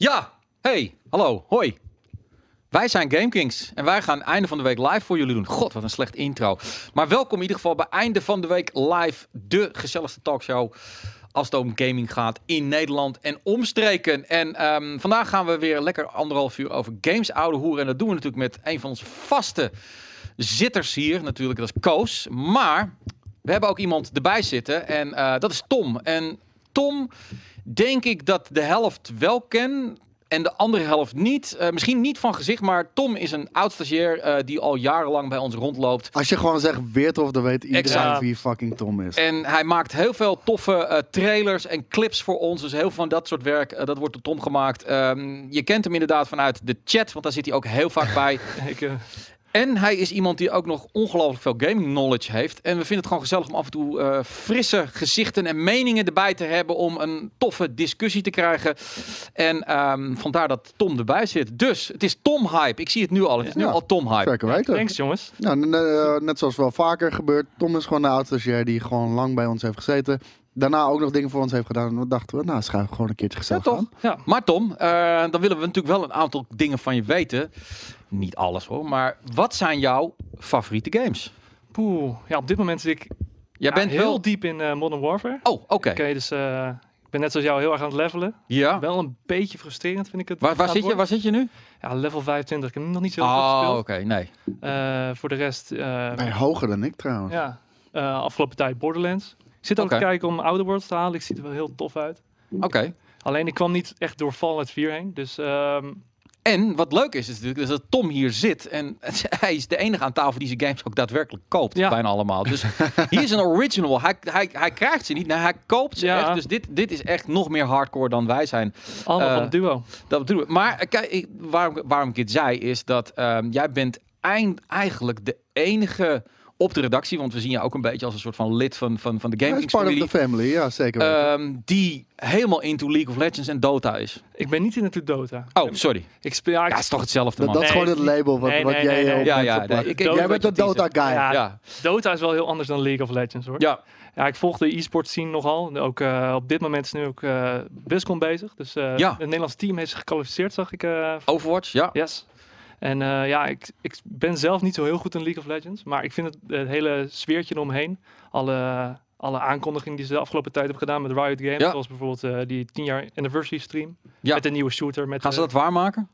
Ja, hey, hallo, hoi. Wij zijn GameKings en wij gaan einde van de week live voor jullie doen. God, wat een slecht intro. Maar welkom in ieder geval bij einde van de week live. De gezelligste talkshow als het om gaming gaat in Nederland en omstreken. En ehm, vandaag gaan we weer lekker anderhalf uur over games oude hoeren. En dat doen we natuurlijk met een van onze vaste zitters hier. Natuurlijk, dat is Koos. Maar we hebben ook iemand erbij zitten en eh, dat is Tom. En Tom, denk ik dat de helft wel ken en de andere helft niet. Eh, misschien niet van gezicht, maar Tom is een oud stagiair eh, die al jarenlang bij ons rondloopt. Als je gewoon zegt Weertof, dan weet iedereen Exact. wie fucking Tom is. En hij maakt heel veel toffe eh, trailers en clips voor ons. Dus heel veel van dat soort werk, dat wordt door Tom gemaakt. Ehm, je kent hem inderdaad vanuit de chat, want daar zit hij ook heel vaak bij. Ik, eh, En hij is iemand die ook nog ongelooflijk veel gaming knowledge heeft. En we vinden het gewoon gezellig om af en toe eh, frisse gezichten en meningen erbij te hebben. Om een toffe discussie te krijgen. En ehm, vandaar dat Tom erbij zit. Dus het is Tom hype. Ik zie het nu al. Het is nu Ja. al Tom hype. Zeker weten. thanks jongens. Nou, eh, net zoals wel vaker gebeurt. Tom is gewoon de oud-stagiair die gewoon lang bij ons heeft gezeten. Daarna ook nog dingen voor ons heeft gedaan. En we dachten we, nou, schuif gewoon een keertje Ja, gezellig toch? aan. Ja. Maar Tom, eh, dan willen we natuurlijk wel een aantal dingen van je weten. Niet alles hoor, maar wat zijn jouw favoriete games? Poeh, ja, op dit moment zit ik Jij ja, bent heel wel... diep in eh, Modern Warfare. Oh, oké. Oké, dus eh, ik ben net zoals jou heel erg aan het levelen. Ja. Wel een beetje frustrerend vind ik het. Waar, zit je, waar zit je nu? Ja, level 25. Ik heb nog niet zo veel Oh, oké. gespeeld. Nee. Eh, voor de rest, eh, Nee, hoger dan ik trouwens. ja, eh, afgelopen tijd Borderlands. Ik zit ook te kijken om Outer Worlds te halen. Ik zie er wel heel tof uit. Oké. Alleen ik kwam niet echt door Fallout 4 heen. Dus ehm, En wat leuk is, is natuurlijk is dat Tom hier zit. En hij is de enige aan tafel die zijn games ook daadwerkelijk koopt. Ja. Bijna allemaal. Dus hier is een original. Hij, hij, hij krijgt ze niet. Nee, hij koopt ze Ja. echt. Dus dit, dit is echt nog meer hardcore dan wij zijn. allemaal Eh, van het duo. Dat bedoel ik. Maar eh, kijk, waarom, waarom ik dit zei, is dat ehm, jij bent eind, eigenlijk de enige op de redactie. Want we zien je ook een beetje als een soort van lid van, van, van de gaming part of familie. the family, ja, zeker weten. ehm, die helemaal into League of Legends en Dota is. Ik ben niet in het Dota. Oh, sorry. Ik speel ja, ik- Ja, het is toch hetzelfde, dat, man. dat is Nee, gewoon het label wat, nee, wat nee, jij nee, op. Ja, ja, ik- Jij bent je Dota guy. Ja. Ja, Dota is wel heel anders dan League of Legends hoor. ja. Ja, ik volg de e-sport scene nogal. Ook eh, op dit moment is nu ook eh BlizzCon bezig. Dus eh Ja. het Nederlands team heeft zich gekwalificeerd, zag ik. eh, Overwatch, ja. yes. En eh, ja, ik, ik ben zelf niet zo heel goed in League of Legends. Maar ik vind het, het hele sfeertje eromheen. Alle, alle aankondigingen die ze de afgelopen tijd hebben gedaan met Riot Games. Ja. Zoals bijvoorbeeld eh, die 10 jaar anniversary stream. Ja. Met een nieuwe shooter. Met, Gaan ze dat waarmaken?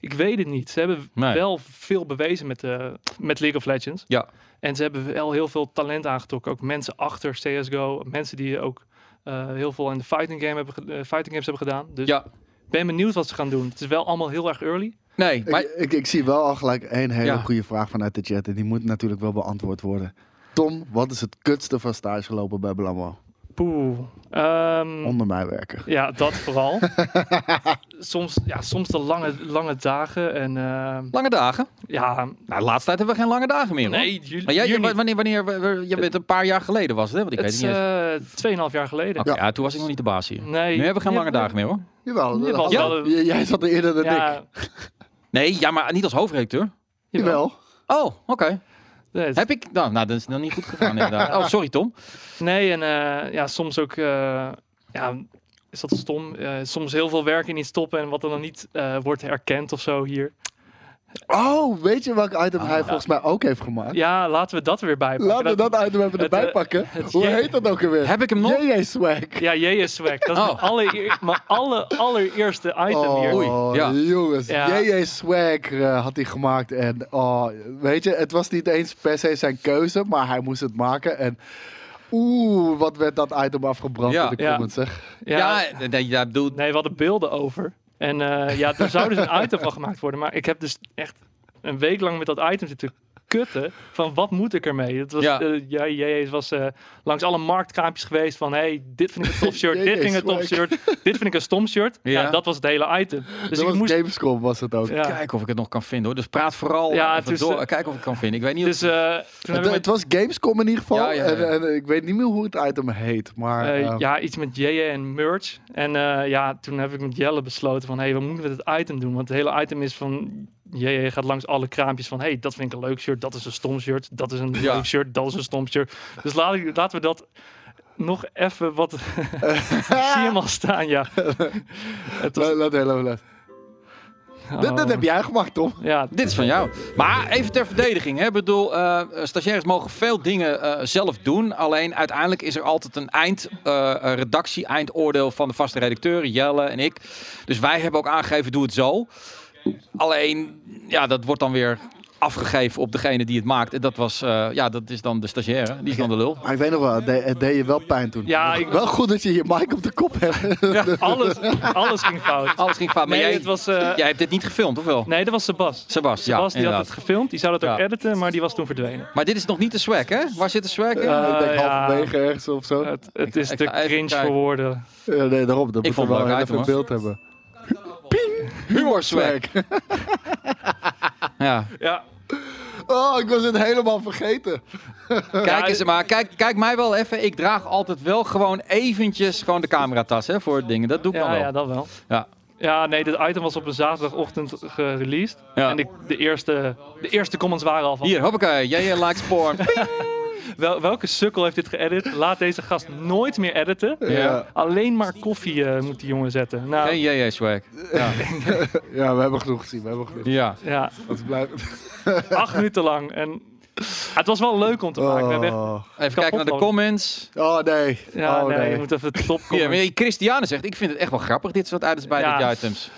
Ik weet het niet. Ze hebben Nee. wel veel bewezen met, eh, met League of Legends. Ja. En ze hebben wel heel veel talent aangetrokken. Ook mensen achter CSGO. Mensen die ook heel veel in de fighting, game hebben, fighting games hebben gedaan. Dus Ja. ik ben benieuwd wat ze gaan doen. Het is wel allemaal heel erg early. Nee, maar... Ik, ik, ik zie wel al gelijk een hele Ja. goede vraag vanuit de chat. En die moet natuurlijk wel beantwoord worden. Tom, wat is het kutste van stage lopen bij Blammo? Poeh. Ehm, Onder mij werken. ja, dat vooral. soms, ja, soms de lange, lange dagen. En ehm, Lange dagen? ja, Nou, de laatste tijd hebben we geen lange dagen meer, hoor. nee, jullie, Maar jij, jullie niet. wanneer, wanneer, wanneer, je bent een paar jaar geleden was het, hè? Want ik Het weet niet eh, 2,5 jaar geleden. Ja. toen was ik nog niet de baas hier. Nee, Nu hebben we geen Ja, lange dagen meer, hoor. Jawel, jij zat er eerder dan ik. Nee, ja, maar niet als hoofdredacteur. Jawel. Oh, oké. Nee, het- Heb ik... Nou, nou, dat is nog niet goed gegaan, inderdaad. Oh, sorry, Tom. Nee, en eh, ja, soms ook, eh, ja, is dat stom? Eh, soms heel veel werk in iets stoppen en wat dan nog niet eh, wordt herkend of zo hier. Oh, weet je welk item hij Ah. volgens mij ook heeft gemaakt? Ja, laten we dat er weer bij pakken. Laten we dat item even het, erbij eh, pakken. het Hoe J- heet dat ook alweer? Heb ik hem nog? JJ Swag. Ja, JJ Swag. Dat is Oh. mijn, allereer, mijn alle, allereerste item hier. Oei, Oh, ja. jongens. Ja. JJ Swag eh, had hij gemaakt. En oh, weet je, het was niet eens per se zijn keuze, maar hij moest het maken. En oeh, wat werd dat item afgebrand Ja. in de Ja. comments, zeg. Ja, Ja, nee, ja, bedoel... Nee, we hadden beelden over. En eh, ja, er zou dus een item van gemaakt worden. Maar ik heb dus echt een week lang met dat item zitten kutten. Van wat moet ik ermee? Het was, Ja. JJ was eh, langs alle marktkraampjes geweest. Van hey, dit vind ik een tof shirt. Dit vind ik een tof shirt. dit vind ik een stom shirt. Ja. Ja. dat was het hele item. Dus dat ik was moest... Gamescom was het ook. Ja. Kijken of ik het nog kan vinden, hoor. Dus praat vooral Ja, is, door. eh, Kijken of ik het kan vinden. Ik weet niet Dus of... Het, het was Gamescom in ieder geval. Ja, ja, ja. En, en ik weet niet meer hoe het item heet. Maar ja, iets met JJ en merch. En eh, ja, toen heb ik met Jelle besloten van... hé, hey, we moeten met het item doen? Want het hele item is van... JJ gaat langs alle kraampjes van... hé, hey, dat vind ik een leuk shirt, dat is een stom shirt. Dat is een Ja. leuk shirt, dat is een stom shirt. Dus laat ik, laten we dat nog even wat... Ik zie hem al staan, ja. Het was- let. Dit, dit oh. heb jij gemaakt, Tom. Ja, Dit is van jou. Maar even ter verdediging. Hè. Ik bedoel, eh, stagiaires mogen veel dingen eh, zelf doen. Alleen uiteindelijk is er altijd een eindredactie, eindoordeel van de vaste redacteur, Jelle en ik. Dus wij hebben ook aangegeven, doe het zo. Alleen, ja, dat wordt dan weer afgegeven op degene die het maakt. En dat was, eh, ja, dat is dan de stagiaire. Die is dan de lul. Maar ik weet nog wel, het deed, het deed je wel pijn toen. Ja, ik- Wel goed dat je je mic op de kop hebt. alles, alles ging fout. Alles ging fout. Maar Nee, jij, het was... eh, jij hebt dit niet gefilmd, of wel? Nee, dat was Sebas. Sebas, ja, Sebas, die had het gefilmd. Die zou dat ook Ja. editen, maar die was toen verdwenen. Maar dit is nog niet de swag, hè? Waar zit de swag in? Ja, ik denk Eh, ja. halverwege ergens of zo. Het, het is ik te cringe voor woorden. Ja, nee, daarom. Dat Ik moet vond wel even in hoor. beeld hebben. Humor swag. Swag. Ja. Ja, Oh, ik was het helemaal vergeten. Kijk eens, maar kijk, kijk mij wel even. Ik draag altijd wel gewoon eventjes gewoon de cameratas hè, voor dingen. Dat doe ik dan ja, wel. ja, dat wel. Ja. Ja, nee, dit item was op een zaterdagochtend gereleased. Ja. En de, de, eerste, de eerste comments waren al van... Hier, hoppakee. Jij likes porn. Wel, welke sukkel heeft dit geëdit? Laat deze gast nooit meer editen. Ja. Alleen maar koffie eh, moet die jongen zetten. Nou, Geen JJ swag. Ja. Ja, we hebben genoeg gezien. We hebben genoeg. ja. ja, we blijven... acht minuten lang. En het was wel leuk om te maken. We hebben echt, Oh, Even kijken naar de comments. oh nee. ja, oh, nee, nee. je moet even top Hier, maar Christiane zegt, ik vind het echt wel grappig, dit soort items bij Ja. dit items.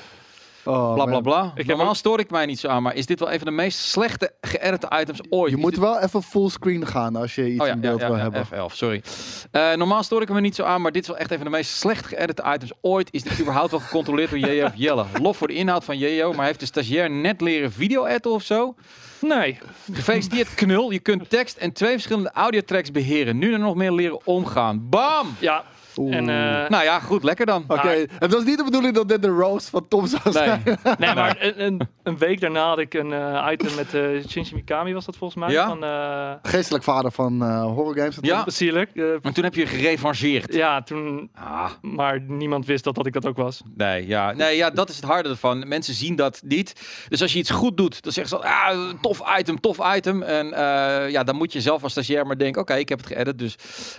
Oh, Bla bla bla. Normaal ook- stoor ik mij niet zo aan, maar is dit wel een van de meest slechte geëdite items ooit? Je moet dit- wel even fullscreen gaan als je iets Oh ja, in beeld ja, wil ja, hebben. F11, sorry. Eh, normaal stoor ik me niet zo aan, maar dit is wel echt een van de meest slecht geëdite items ooit. Is dit überhaupt wel gecontroleerd door Jejo of Jelle? Lof voor de inhoud van Jejo, maar heeft de stagiair net leren video editen of zo? Nee, Gefeliciteerd knul, je kunt tekst en twee verschillende audiotracks beheren. Nu er nog meer leren omgaan. Bam! ja. Oeh. En, eh, Nou ja, goed, lekker dan. Oké, het was niet de bedoeling dat dit de roast van Tom zou Nee. zijn. nee, maar een, een, een week daarna had ik een eh, item met eh Shinji Mikami, was dat volgens mij? Ja? Van, eh Geestelijk vader van eh horror games. Ja. Eh, Maar toen heb je gerevancheerd. ja, toen... Ah, Maar niemand wist dat, dat ik dat ook was. nee, ja. nee, ja, dat is het harde ervan. Mensen zien dat niet. Dus als je iets goed doet, dan zeggen ze, ah, tof item, tof item. En eh, ja, dan moet je zelf als stagiair maar denken, oké, ik heb het geëdit. Dus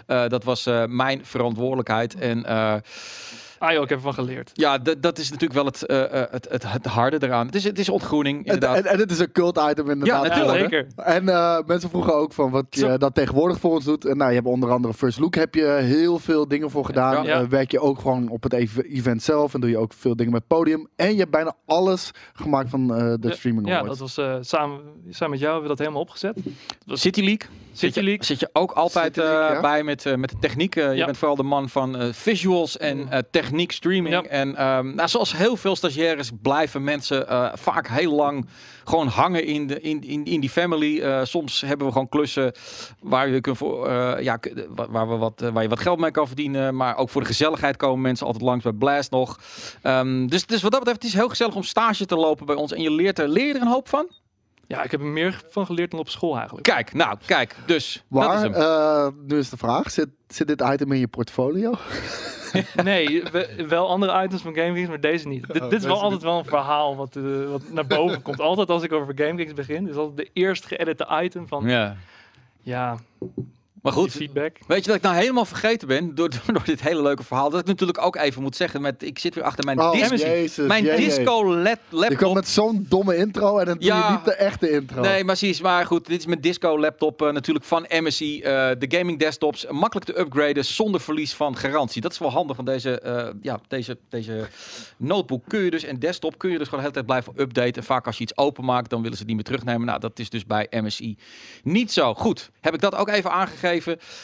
eh, dat was eh, mijn verantwoordelijkheid. En eh, Ah joh, ik heb ervan geleerd. ja, dat is natuurlijk wel het, eh, eh, het, het, het harde eraan. Het is, het is ontgroening, En, inderdaad. en, en het is een cult item inderdaad. Ja, natuurlijk. zeker. En eh, mensen vroegen ook van wat je Zo. dat tegenwoordig voor ons doet. En nou, je hebt onder andere First Look heb je heel veel dingen voor gedaan. Ja. Werk je ook gewoon op het ev- event zelf en doe je ook veel dingen met podium. En je hebt bijna alles gemaakt van eh, de Ja, streaming Ja, awards. dat was eh, samen, samen met jou hebben we dat helemaal opgezet. City League. Zit je, zit je ook altijd eh, ja. bij met, eh, met de techniek. Eh, Je bent vooral de man van visuals en eh, techniek streaming. Ja. En ehm, nou, zoals heel veel stagiaires blijven mensen vaak heel lang gewoon hangen in, de, in, in, in die family. Soms hebben we gewoon klussen waar je kunt voor, ja, waar, we wat, waar je wat geld mee kan verdienen. Maar ook voor de gezelligheid komen mensen altijd langs bij Blast nog. Ehm, dus, dus wat dat betreft, het is heel gezellig om stage te lopen bij ons. En je leert er, leer je er een hoop van? Ja, ik heb er meer van geleerd dan op school eigenlijk. Kijk, nou, kijk. Dus, dat is Waar, hem. eh, nu is de vraag, zit, zit dit item in je portfolio? Nee, we- wel andere items van GameKings, maar deze niet. Dit, Oh, dit is wel altijd wel een verhaal wat, eh, wat naar boven komt. Altijd als ik over GameKings begin, is altijd de eerst geëdite item van, ja, Ja. Maar goed, feedback. Weet je dat ik nou helemaal vergeten ben door, door dit hele leuke verhaal? Dat ik natuurlijk ook even moet zeggen met ik zit weer achter mijn Oh, disco, jezus, mijn jee, jee. disco led, Je komt laptop. met zo'n domme intro en dan doe Ja. je niet de echte intro. Nee, maar precies. Maar goed, dit is mijn disco laptop eh, natuurlijk van MSI. eh, de gaming desktops, makkelijk te upgraden zonder verlies van garantie. Dat is wel handig van deze, eh, ja, deze, deze notebook kun je dus en desktop kun je dus gewoon de hele tijd blijven updaten. Vaak als je iets openmaakt, dan willen ze het niet meer terugnemen. Nou, dat is dus bij MSI niet zo. Goed, heb ik dat ook even aangegeven.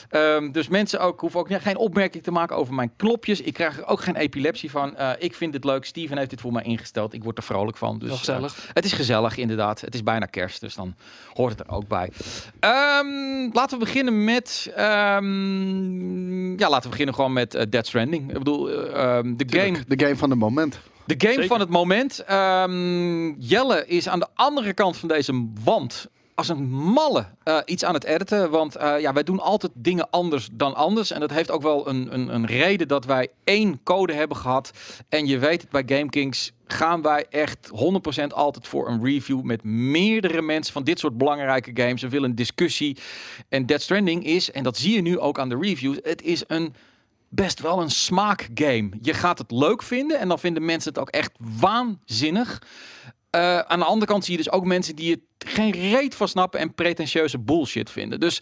Ehm, dus mensen ook hoeven ook geen opmerking te maken over mijn knopjes. Ik krijg er ook geen epilepsie van. Eh, ik vind dit leuk. Steven heeft dit voor mij ingesteld. Ik word er vrolijk van. Dus eh, gezellig. het is gezellig, inderdaad. Het is bijna kerst, dus dan hoort het er ook bij. Ehm, laten we beginnen met... ehm, ja, laten we beginnen gewoon met eh, Dead Stranding. Ik bedoel, de game... De game van de moment. De game Zeker. van het moment. Ehm, Jelle is aan de andere kant van deze wand als een malle eh, iets aan het editen. Want eh, ja, wij doen altijd dingen anders dan anders. En dat heeft ook wel een, een, een reden dat wij één code hebben gehad. En je weet het bij GameKings gaan wij echt 100% altijd voor een review met meerdere mensen van dit soort belangrijke games. We willen een discussie. En Dead Stranding is, en dat zie je nu ook aan de reviews, het is een best wel een smaakgame. Je gaat het leuk vinden en dan vinden mensen het ook echt waanzinnig. Uh, aan de andere kant zie je dus ook mensen die het geen reet van snappen en pretentieuze bullshit vinden. Dus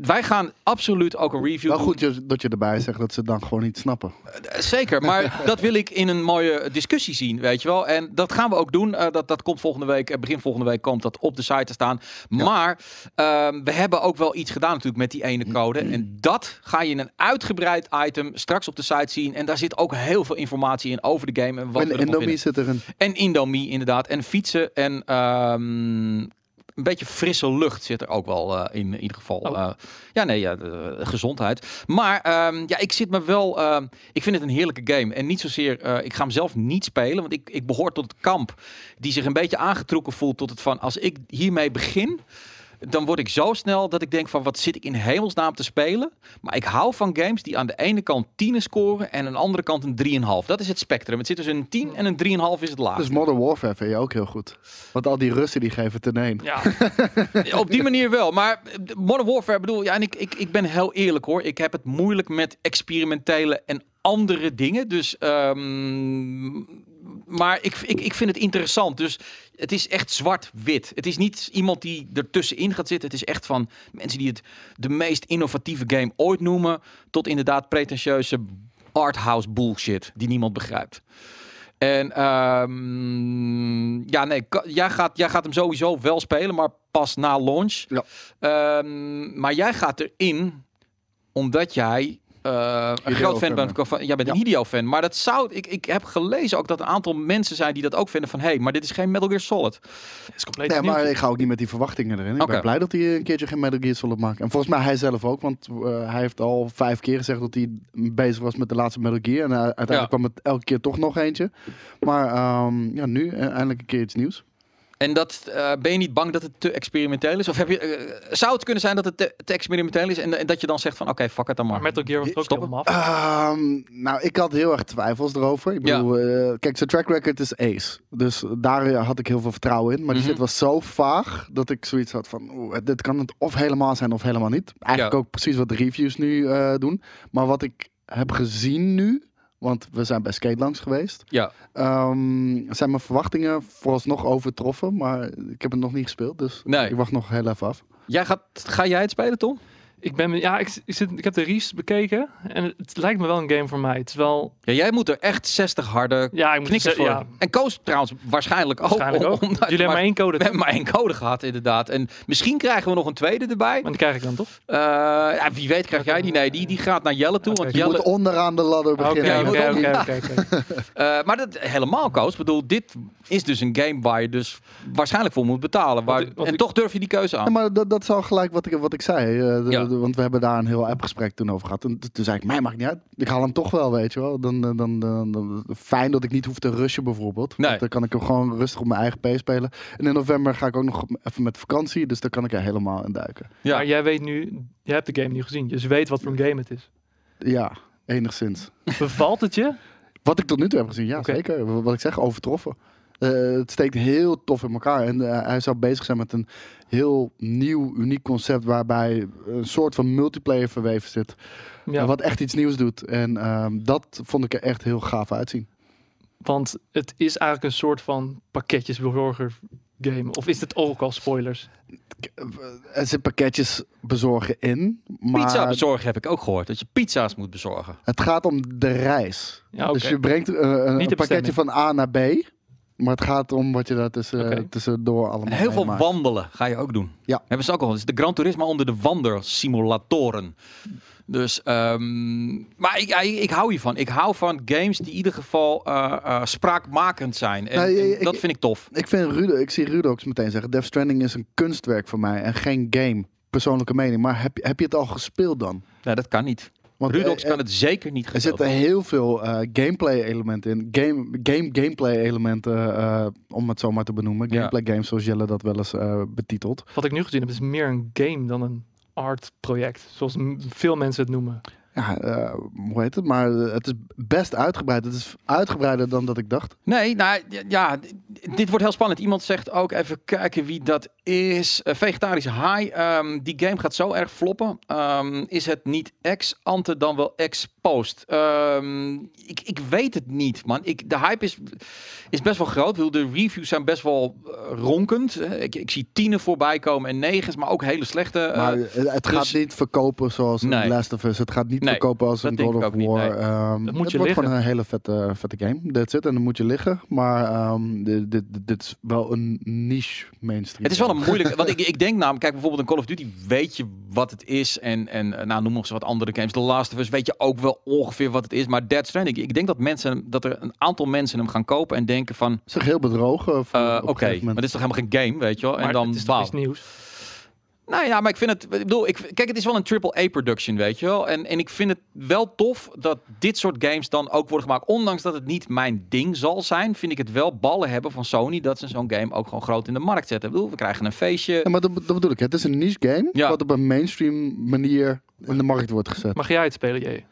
wij gaan absoluut ook een review Wel doen. goed dat je erbij zegt dat ze het dan gewoon niet snappen. Eh, Zeker, maar dat wil ik in een mooie discussie zien, weet je wel. En dat gaan we ook doen. Eh, dat, dat komt volgende week, eh, begin volgende week komt dat op de site te staan. Maar ehm, we hebben ook wel iets gedaan natuurlijk met die ene code. En dat ga je in een uitgebreid item straks op de site zien. En daar zit ook heel veel informatie in over de game en wat en Indomie zit erin. En Indomie inderdaad. En fietsen en ehm, een beetje frisse lucht zit er ook wel eh, in, in ieder geval. Oh. Eh, ja, nee, ja, de- de gezondheid. Maar ehm, ja, ik zit me wel... ehm, ik vind het een heerlijke game. En niet zozeer... eh, ik ga hem zelf niet spelen, want ik, ik behoor tot het kamp die zich een beetje aangetrokken voelt tot het van... Als ik hiermee begin... Dan word ik zo snel dat ik denk van wat zit ik in hemelsnaam te spelen. Maar ik hou van games die aan de ene kant 10 scoren en aan de andere kant een 3,5. Dat is het spectrum. Het zit tussen een 10 en een 3,5 is het laag. Dus Modern Warfare vind je ook heel goed. Want al die Russen die geven ten een. Ja, Op die manier wel. Maar eh, Modern Warfare bedoel, ja, en ik, ik, ik ben heel eerlijk hoor. Ik heb het moeilijk met experimentele en andere dingen. Dus, ehm, maar ik, ik, ik vind het interessant. Dus het is echt zwart-wit. Het is niet iemand die ertussenin gaat zitten. Het is echt van mensen die het de meest innovatieve game ooit noemen. Tot inderdaad pretentieuze arthouse bullshit die niemand begrijpt. En ehm, ja, nee, jij gaat, jij gaat hem sowieso wel spelen, maar pas na launch. Ja. Ehm, maar jij gaat erin omdat jij eh, een groot fan bent. Van, jij bent Ja. een Hideo-fan. Maar dat zou, ik, ik heb gelezen ook dat een aantal mensen zijn die dat ook vinden van... hé, hey, maar dit is geen Metal Gear Solid. is compleet Nee, maar ik ga ook niet met die verwachtingen erin. Ik ben blij dat hij een keertje geen Metal Gear Solid maakt. En volgens mij hij zelf ook, want eh, hij heeft al vijf keer gezegd dat hij bezig was met de laatste Metal Gear. En eh, uiteindelijk Ja. kwam het elke keer toch nog eentje. Maar ehm, ja, nu eindelijk een keer iets nieuws. En dat, eh, ben je niet bang dat het te experimenteel is? Of heb je, eh, zou het kunnen zijn dat het te, te experimenteel is en, en dat je dan zegt van oké, fuck het dan maar. Maar Metal Gear was het ook Stoppen. helemaal af. Ehm, nou, ik had heel erg twijfels erover. Ik Ja. bedoel, eh, kijk, zijn track record is ace. Dus daar had ik heel veel vertrouwen in. Maar die Mhm. shit was zo vaag dat ik zoiets had van... Oeh, dit kan het of helemaal zijn of helemaal niet. Eigenlijk Ja. ook precies wat de reviews nu eh, doen. Maar wat ik heb gezien nu... Want we zijn bij Skate langs geweest. Ja, ehm, zijn mijn verwachtingen vooralsnog overtroffen. Maar ik heb het nog niet gespeeld. Dus Nee. ik wacht nog heel even af. jij gaat, ga jij het spelen, Tom? Ik, ben, ja, ik, ik, zit, ik heb de Ries bekeken en het, het lijkt me wel een game voor mij. Het is wel... Ja, jij moet er echt 60 harde Ja, ik moet voor. ja, En Koos trouwens waarschijnlijk ook. waarschijnlijk ook. omdat- Jullie hebben maar één code, We hebben maar één code gehad, inderdaad. En misschien krijgen we nog een tweede erbij. maar die krijg ik dan toch? Eh, ja, wie weet krijg jij die. Nee, die, die gaat naar Jelle toe. Want Je Jelle, moet onderaan de ladder beginnen. oké, oké. Eh, maar dat helemaal, Koos. Ik bedoel, dit is dus een game waar je dus waarschijnlijk voor moet betalen. Waar, Want ik- want en ik- toch durf je die keuze Ja, aan. maar dat, dat is al gelijk wat ik, wat ik zei. eh, de- Ja. de- want we hebben daar een heel appgesprek toen over gehad. En toen zei ik, mij maakt niet uit. Ik haal hem toch wel, weet je wel. Dan, dan, dan, dan, dan- fijn dat ik niet hoef te rushen bijvoorbeeld. Nee. Dan kan ik hem gewoon rustig op mijn eigen P spelen. En in november ga ik ook nog even met vakantie. Dus dan kan ik er helemaal in duiken. Ja. Maar jij weet nu, je hebt de game nu gezien, dus je weet wat voor een game het is. Ja, enigszins. Bevalt het je? Wat ik tot nu toe heb gezien, ja zeker. Wat ik zeg, overtroffen. Eh, het steekt heel tof in elkaar. En eh, hij zou bezig zijn met een heel nieuw, uniek concept... waarbij een soort van multiplayer verweven zit. Ja, Wat echt iets nieuws doet. En ehm, dat vond ik er echt heel gaaf uitzien. want het is eigenlijk een soort van pakketjesbezorger game. Of is het ook al spoilers? Er zitten pakketjes bezorgen in. Maar Pizza bezorgen heb ik ook gehoord. Dat je pizza's moet bezorgen. het gaat om de reis. Ja. Dus je brengt eh, een, Niet de een pakketje van A naar B. Maar het gaat om wat je daar tussen, Oké. tussendoor allemaal Heel veel wandelen ga je ook doen. Ja. Hebben ze ook al. Het is de Gran Turismo onder de wandelsimulatoren. Dus, ehm, maar ik, ik, ik hou hiervan. Ik hou van games die in ieder geval eh, eh, spraakmakend zijn. En, Nee, en ik- dat vind ik tof. Ik, vind Rudo, ik zie Rudo ook meteen zeggen... Death Stranding is een kunstwerk voor mij en geen game. Persoonlijke mening. Maar heb, je- heb je het al gespeeld dan? Nee, dat kan niet. Want Rudox eh, kan het zeker niet Er zitten heel veel eh, gameplay elementen in. Game, game, gameplay elementen, eh, om het zo maar te benoemen. Ja. Gameplay games, zoals Jelle dat wel eens eh, betitelt. Wat ik nu gezien heb, is meer een game dan een art project. Zoals veel mensen het noemen. Ja, eh, hoe heet het? Maar eh, het is best uitgebreid. Het is uitgebreider dan dat ik dacht. Nee, nou ja, dit wordt heel spannend. Iemand zegt ook even kijken wie dat is. Eh, Vegetarische High. Ehm, die game gaat zo erg floppen. Ehm, is het niet ex-ante dan wel ex-post? Ehm, ik, ik weet het niet, man. Ik, de hype is, is best wel groot. Bedoel, De reviews zijn best wel ronkend. Ik, ik zie tienen voorbij komen en negens, maar ook hele slechte. Maar het, gaat dus- niet verkopen zoals Nee. Last of Us. Het gaat niet Nee, verkopen als een denk God of ook niet, War. nee. Ehm, Dat moet het wordt liggen. gewoon een hele vette, vette game. That's it. En dan moet je liggen. Maar ehm, dit, dit, dit is wel een niche mainstream. Het is wel een moeilijke, want ik, ik denk namelijk, kijk bijvoorbeeld een Call of Duty, weet je wat het is en, en eh, nou noem nog eens wat andere games. The Last of Us weet je ook wel ongeveer wat het is, maar Dead Stranding, ik denk dat mensen, dat er een aantal mensen hem gaan kopen en denken van, zich heel bedrogen. eh, oké, maar dit is toch helemaal geen game, weet je wel? En Maar dan, het is toch iets nieuws. Nou ja, maar ik vind het, ik bedoel, ik, kijk, het is wel een triple A production, weet je wel? En, en ik vind het wel tof dat dit soort games dan ook worden gemaakt. Ondanks dat het niet mijn ding zal zijn, vind ik het wel ballen hebben van Sony dat ze zo'n game ook gewoon groot in de markt zetten. Ik bedoel, we krijgen een feestje. Ja, maar dat, dat bedoel ik. Het is een niche game. Ja. Wat op een mainstream manier in de markt wordt gezet. Mag jij het spelen, Jee?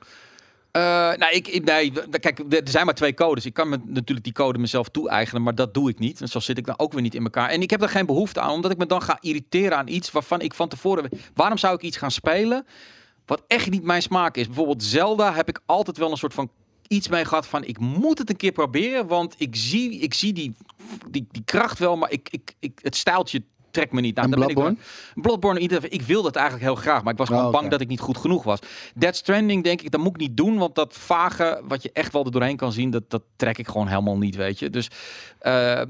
Eh, nou, ik, nee, kijk, er er zijn maar twee codes. Ik kan me natuurlijk die code mezelf toe-eigenen, maar dat doe ik niet. En zo zit ik dan ook weer niet in elkaar. En ik heb er geen behoefte aan, omdat ik me dan ga irriteren aan iets waarvan ik van tevoren... Waarom zou ik iets gaan spelen wat echt niet mijn smaak is? Bijvoorbeeld Zelda heb ik altijd wel een soort van iets mee gehad van... Ik moet het een keer proberen, want ik zie, ik zie die, die, die kracht wel, maar ik, ik, ik, het stijltje trekt me niet. Nou, En dan ben ik Bloodborne? ieder- ik wil dat eigenlijk heel graag, maar ik was gewoon Oh, bang dat ik niet goed genoeg was. Dead Stranding denk ik, dat moet ik niet doen, want dat vage, wat je echt wel er doorheen kan zien, dat, dat trek ik gewoon helemaal niet, weet je. Dus eh,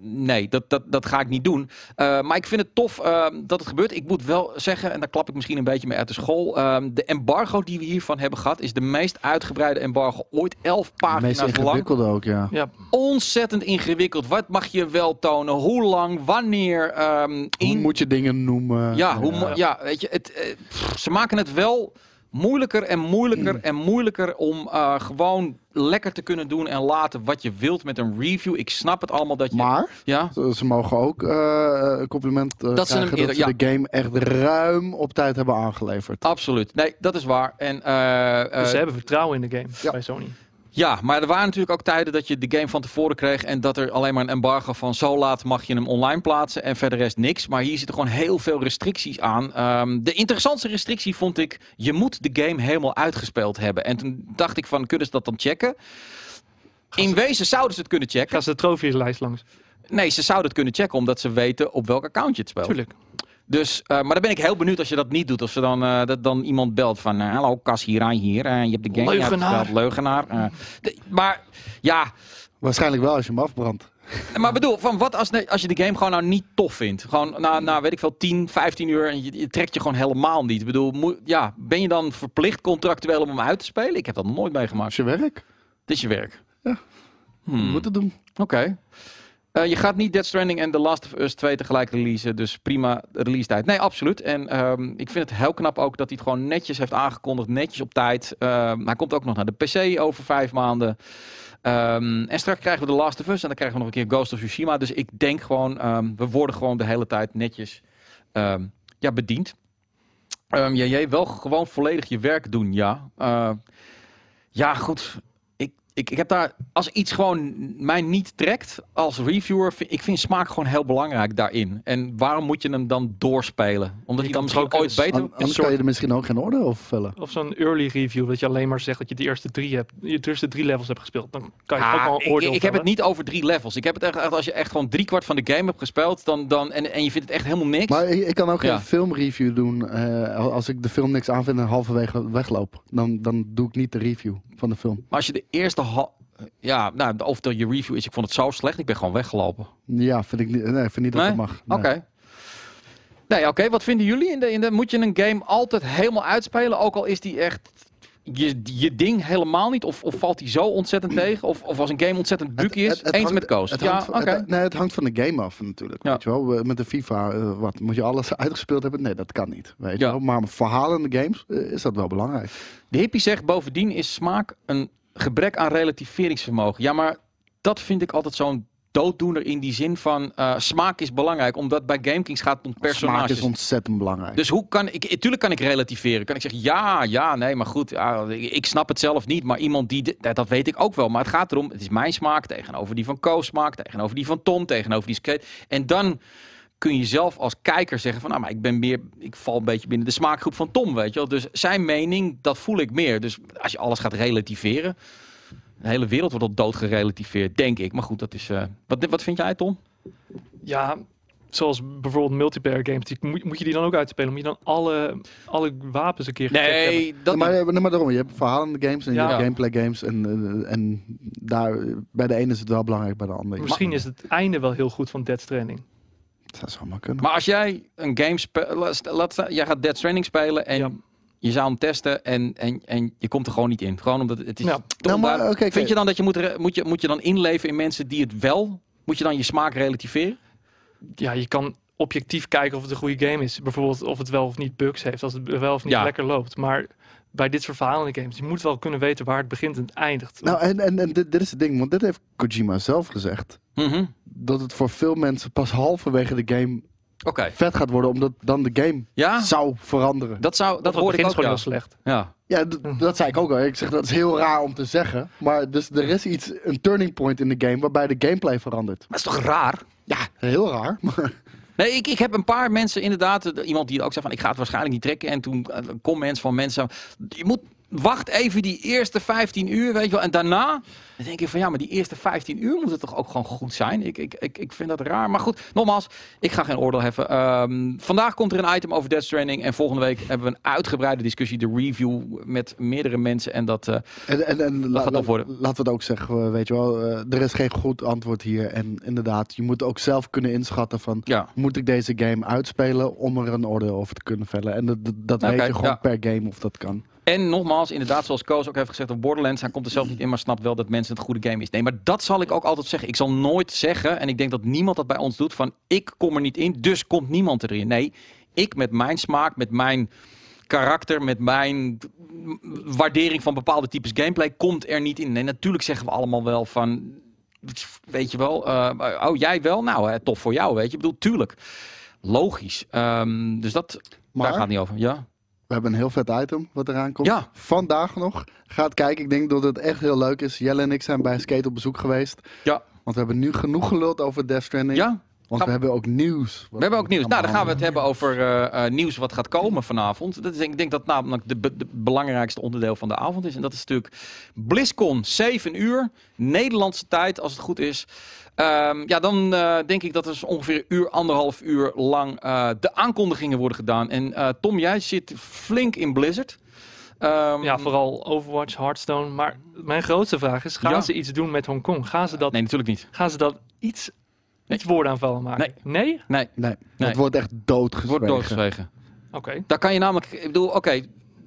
nee, dat, dat, dat ga ik niet doen. Eh, maar ik vind het tof eh, dat het gebeurt. Ik moet wel zeggen, en daar klap ik misschien een beetje mee uit de school, eh, de embargo die we hiervan hebben gehad, is de meest uitgebreide embargo ooit. Elf meest pagina's lang ingewikkelde ook, ja. Ja, ontzettend ingewikkeld. Wat mag je wel tonen? Hoe lang? Wanneer? ehm, Hoe in moet je dingen noemen? ja, hoe ja, weet je, het, eh, pff, ze maken het wel moeilijker en moeilijker en moeilijker om eh, gewoon lekker te kunnen doen en laten wat je wilt met een review. Ik snap het allemaal dat je, Maar ja, ze ze mogen ook eh, een compliment eh, Dat ze hem dat ze de game echt ruim op tijd hebben aangeleverd. absoluut. Nee, dat is waar. En dus ze hebben vertrouwen in de game ja. bij Sony. Ja, maar er waren natuurlijk ook tijden dat je de game van tevoren kreeg en dat er alleen maar een embargo van zo laat mag je hem online plaatsen en verder rest niks. Maar hier zitten gewoon heel veel restricties aan. Ehm, de interessantste restrictie vond ik, je moet de game helemaal uitgespeeld hebben. En toen dacht ik van, kunnen ze dat dan checken? In wezen zouden ze het kunnen checken. Gaan ze de trofeeslijst langs? Nee, ze zouden het kunnen checken omdat ze weten op welk account je het speelt. Tuurlijk. Dus, eh, maar dan ben ik heel benieuwd als je dat niet doet. Of ze dan, eh, dat dan iemand belt van... eh, Hallo, Cas hier, hij hier. je hebt de game Leugenaar. Leugenaar. Eh, de- maar ja, Waarschijnlijk wel als je hem afbrandt. maar bedoel, van wat als, als je de game gewoon nou niet tof vindt? Gewoon na, na weet ik veel, 10, 15 uur en je, je trekt je gewoon helemaal niet. Ik bedoel, moet- ja, ben je dan verplicht contractueel om hem uit te spelen? Ik heb dat nog nooit meegemaakt. Als je werk. Dit is je werk. Ja. Hmm, Je moet het doen. Oké. Eh, je gaat niet Dead Stranding en The Last of Us 2 tegelijk releasen. Dus prima release tijd. Nee, absoluut. En ehm, ik vind het heel knap ook dat hij het gewoon netjes heeft aangekondigd. Netjes op tijd. Ehm, hij komt ook nog naar de PC over vijf maanden. Ehm, en straks krijgen we The Last of Us. En dan krijgen we nog een keer Ghost of Tsushima. Dus ik denk gewoon, we worden gewoon de hele tijd netjes ja, bediend. Ja, jij wel gewoon volledig je werk doen, ja. Eh, ja, goed. Ik, ik, ik heb daar, als iets gewoon mij niet trekt als reviewer, vind, ik vind smaak gewoon heel belangrijk daarin. En waarom moet je hem dan doorspelen? Omdat hij dan kan misschien ooit beter... An- anders kan je er misschien ook geen orde over vellen. Of zo'n early review, dat je alleen maar zegt dat je de eerste drie hebt, je de eerste drie levels hebt gespeeld. Dan kan je ook wel een ik, oordeel ik heb het niet over drie levels. Ik heb het echt, echt als je echt gewoon drie kwart van de game hebt gespeeld dan, dan, en, en je vindt het echt helemaal niks. Maar ik, ik kan ook Ja. geen filmreview doen eh, als ik de film niks aanvind en halverwege wegloop. Dan, dan doe ik niet de review van de film. Maar als je de eerste... Ja, nou, of dat je review is, ik vond het zo slecht, ik ben gewoon weggelopen. Ja, vind ik niet, nee, vind niet dat Nee? dat mag. Oké. Nee. Nee, oké. Wat vinden jullie? In de, in de, moet je een game altijd helemaal uitspelen? Ook al is die echt je, je ding helemaal niet? Of, of valt die zo ontzettend tegen? Of, of als een game ontzettend bukkie is? Het- het Eens hangt- met Coast. Het Ja, hangt, oké. van- nee, het hangt van de game af natuurlijk. Ja. Weet je wel? Met de FIFA, eh, wat, moet je alles uitgespeeld hebben? Nee, dat kan niet. Weet je Ja. wel? Maar verhalende games eh, is dat wel belangrijk. De hippie zegt bovendien is smaak een gebrek aan relativeringsvermogen. Ja, maar dat vind ik altijd zo'n dooddoener in die zin van eh, smaak is belangrijk, omdat bij GameKings gaat het om Smaak personages. is ontzettend belangrijk. Dus hoe kan ik, natuurlijk kan ik relativeren. Kan ik zeggen, ja, ja, nee, maar goed, ja, ik, snap het zelf niet. Maar iemand die, de- dat weet ik ook wel. Maar het gaat erom, het is mijn smaak tegenover die van Koos smaak, tegenover die van Tom, tegenover die skate. En dan kun je zelf als kijker zeggen van, nou, maar ik ben meer, ik val een beetje binnen de smaakgroep van Tom, weet je wel. Dus zijn mening, dat voel ik meer. Dus als je alles gaat relativeren, de hele wereld wordt al dood gerelativeerd, denk ik. Maar goed, dat is, eh, wat, wat vind jij, Tom? Ja, zoals bijvoorbeeld multiplayer games. Die, moet, moet je die dan ook uitspelen? Moet je dan alle, alle wapens een keer? Nee, dat maar, nee, maar daarom, je hebt verhalende games en je Ja. hebt gameplay games. En, eh, en daar, bij de ene is het wel belangrijk, bij de andere. Misschien is het einde wel heel goed van Dead Stranding. Dat zou maar kunnen. Maar als jij een game speelt, laat staan, jij gaat Dead Stranding spelen en Ja. je zou hem testen en, en, en je komt er gewoon niet in. Gewoon omdat het is. Ja. te Nou, maar. Vind je dan dat je moet, moet je, moet je dan inleven in mensen die het wel? Moet je dan je smaak relativeren? Ja, je kan objectief kijken of het een goede game is. Bijvoorbeeld of het wel of niet bugs heeft, als het wel of niet Ja. lekker loopt. Maar bij dit soort verhalende games, je moet wel kunnen weten waar het begint en het eindigt. Nou, en, en, en dit, dit is het ding, want dit heeft Kojima zelf gezegd. Mhm. Dat het voor veel mensen pas halverwege de game Oké. vet gaat worden, omdat dan de game Ja, zou veranderen. dat zou dat hoorde ik begint ook. gewoon Ja. heel slecht. ja. Ja, dat zei ik ook al. Ik zeg dat is heel raar om te zeggen. Maar dus er is iets, een turning point in de game waarbij de gameplay verandert. Dat is toch raar? Ja, heel raar. Maar Nee, ik, ik heb een paar mensen inderdaad, eh, iemand die ook zei van ik ga het waarschijnlijk niet trekken. En toen eh, comments van mensen, je moet wacht even die eerste 15 uur, weet je wel. En daarna dan denk je van ja, maar die eerste 15 uur moet het toch ook gewoon goed zijn. Ik, ik, ik, ik vind dat raar. Maar goed, nogmaals, ik ga geen oordeel heffen. Ehm, vandaag komt er een item over Death Stranding. En volgende week hebben we een uitgebreide discussie, de review met meerdere mensen. En dat, eh, En, en, en la- gaat la- tof worden. laten we het ook zeggen, eh, weet je wel, eh, er is geen goed antwoord hier. En inderdaad, je moet ook zelf kunnen inschatten van, ja. moet ik deze game uitspelen om er een oordeel over te kunnen vellen? En dat, dat, dat weet je gewoon ja. per game of dat kan. En nogmaals, inderdaad, zoals Koos ook heeft gezegd op Borderlands, hij komt er zelf niet in, maar snapt wel dat mensen het goede game is. Nee, maar dat zal ik ook altijd zeggen. Ik zal nooit zeggen, en ik denk dat niemand dat bij ons doet, van ik kom er niet in, dus komt niemand erin. Nee, ik met mijn smaak, met mijn karakter, met mijn waardering van bepaalde types gameplay, komt er niet in. Nee, natuurlijk zeggen we allemaal wel van, weet je wel, eh, oh jij wel? Nou, hè, tof voor jou, weet je. Ik bedoel, tuurlijk. Logisch. Ehm, dus dat, daar Maar gaat het niet over. Ja. We hebben een heel vet item wat eraan komt. Ja. Vandaag nog. Gaat kijken. Ik denk dat het echt heel leuk is. Jelle en ik zijn bij Skate op bezoek geweest. Ja. Want we hebben nu genoeg geluld over Death Stranding. Ja? Want we hebben ook nieuws. We hebben ook nieuws. Nou, dan gaan we het hebben over eh, eh, nieuws wat gaat komen vanavond. Dat is, ik denk dat namelijk de, be- de belangrijkste onderdeel van de avond is. En dat is natuurlijk BlizzCon, 7 uur, Nederlandse tijd, als het goed is. Ehm, ja, dan eh, denk ik dat er zo ongeveer een uur, anderhalf uur lang eh, de aankondigingen worden gedaan. En eh, Tom, jij zit flink in Blizzard. Ehm, Ja, vooral Overwatch, Hearthstone. Maar mijn grootste vraag is, gaan Ja. ze iets doen met Hongkong? Gaan ze dat, Nee, natuurlijk niet. gaan ze dat iets, iets woordaanvallen maken? Nee? Nee, Nee, Nee. het wordt echt doodgezwegen. wordt doodgezwegen. Oké. Daar kan je namelijk, ik bedoel, oké,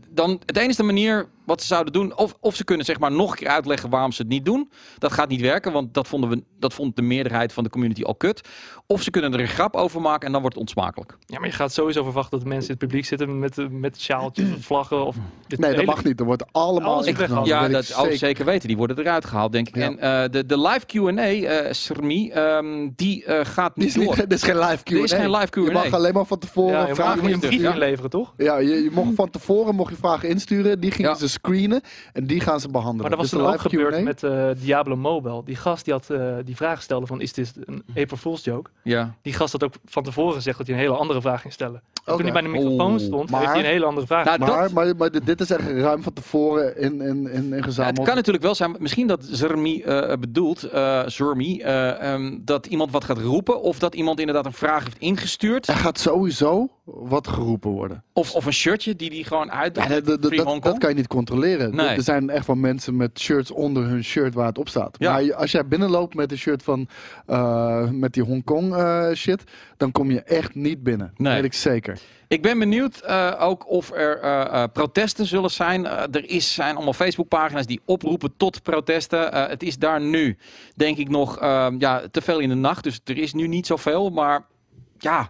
dan het enige manier wat ze zouden doen, of, of ze kunnen zeg maar nog een keer uitleggen waarom ze het niet doen. Dat gaat niet werken, want dat vonden we, dat vond de meerderheid van de community al kut. Of ze kunnen er een grap over maken en dan wordt het onsmakelijk. Ja, maar je gaat sowieso verwachten dat mensen in het publiek zitten met, eh, met sjaaltjes of vlaggen. Of dit Nee, dat hele- mag niet. Er wordt allemaal ingenomen. ja, ik dat oh, zeker. zeker. weten. Die worden eruit gehaald, denk ik. Ja. En eh, de, de live Q&A, eh Srmi, ehm, die eh, gaat niet is, niet, door. dit is geen live Q&A. Dit is geen live Je mag Q&A. alleen maar van tevoren Ja, je vragen moet een brief Ja. inleveren, toch? Ja, je, je mocht van tevoren mocht je vragen insturen. Die gingen Ja. ze screenen en die gaan ze behandelen. Maar dat was Dus toen de ook gebeurd Q&A. met eh, Diablo Mobile. Die gast die had eh, die vraag stelde van, is dit een April Fool's joke? Ja. Die gast had ook van tevoren gezegd dat hij een hele andere vraag ging stellen. En Oké. toen hij bij de microfoon stond, maar- heeft hij een hele andere vraag. Nou, Maar, dat, maar, maar dit is echt ruim van tevoren in, in, in, in Ja, gezameld. het kan natuurlijk wel zijn, misschien dat Zermi eh, bedoelt, eh Zermi, eh, ehm, dat iemand wat gaat roepen. Of dat iemand inderdaad een vraag heeft ingestuurd. Er gaat sowieso wat geroepen worden. Of, of een shirtje die die gewoon uit. Ja, dat, dat, Free dat, kan je niet controleren. Nee. Er zijn echt wel mensen met shirts onder hun shirt waar het op staat. Ja. Maar als jij binnenloopt met een shirt van eh, met die Hongkong eh shit, dan kom je echt niet binnen. Nee. Weet ik zeker. Ik ben benieuwd eh, ook of er eh, protesten zullen zijn. Er is, zijn allemaal Facebookpagina's die oproepen tot protesten. Het is daar nu, denk ik, nog ja, te veel in de nacht. Dus er is nu niet zoveel. Maar ja,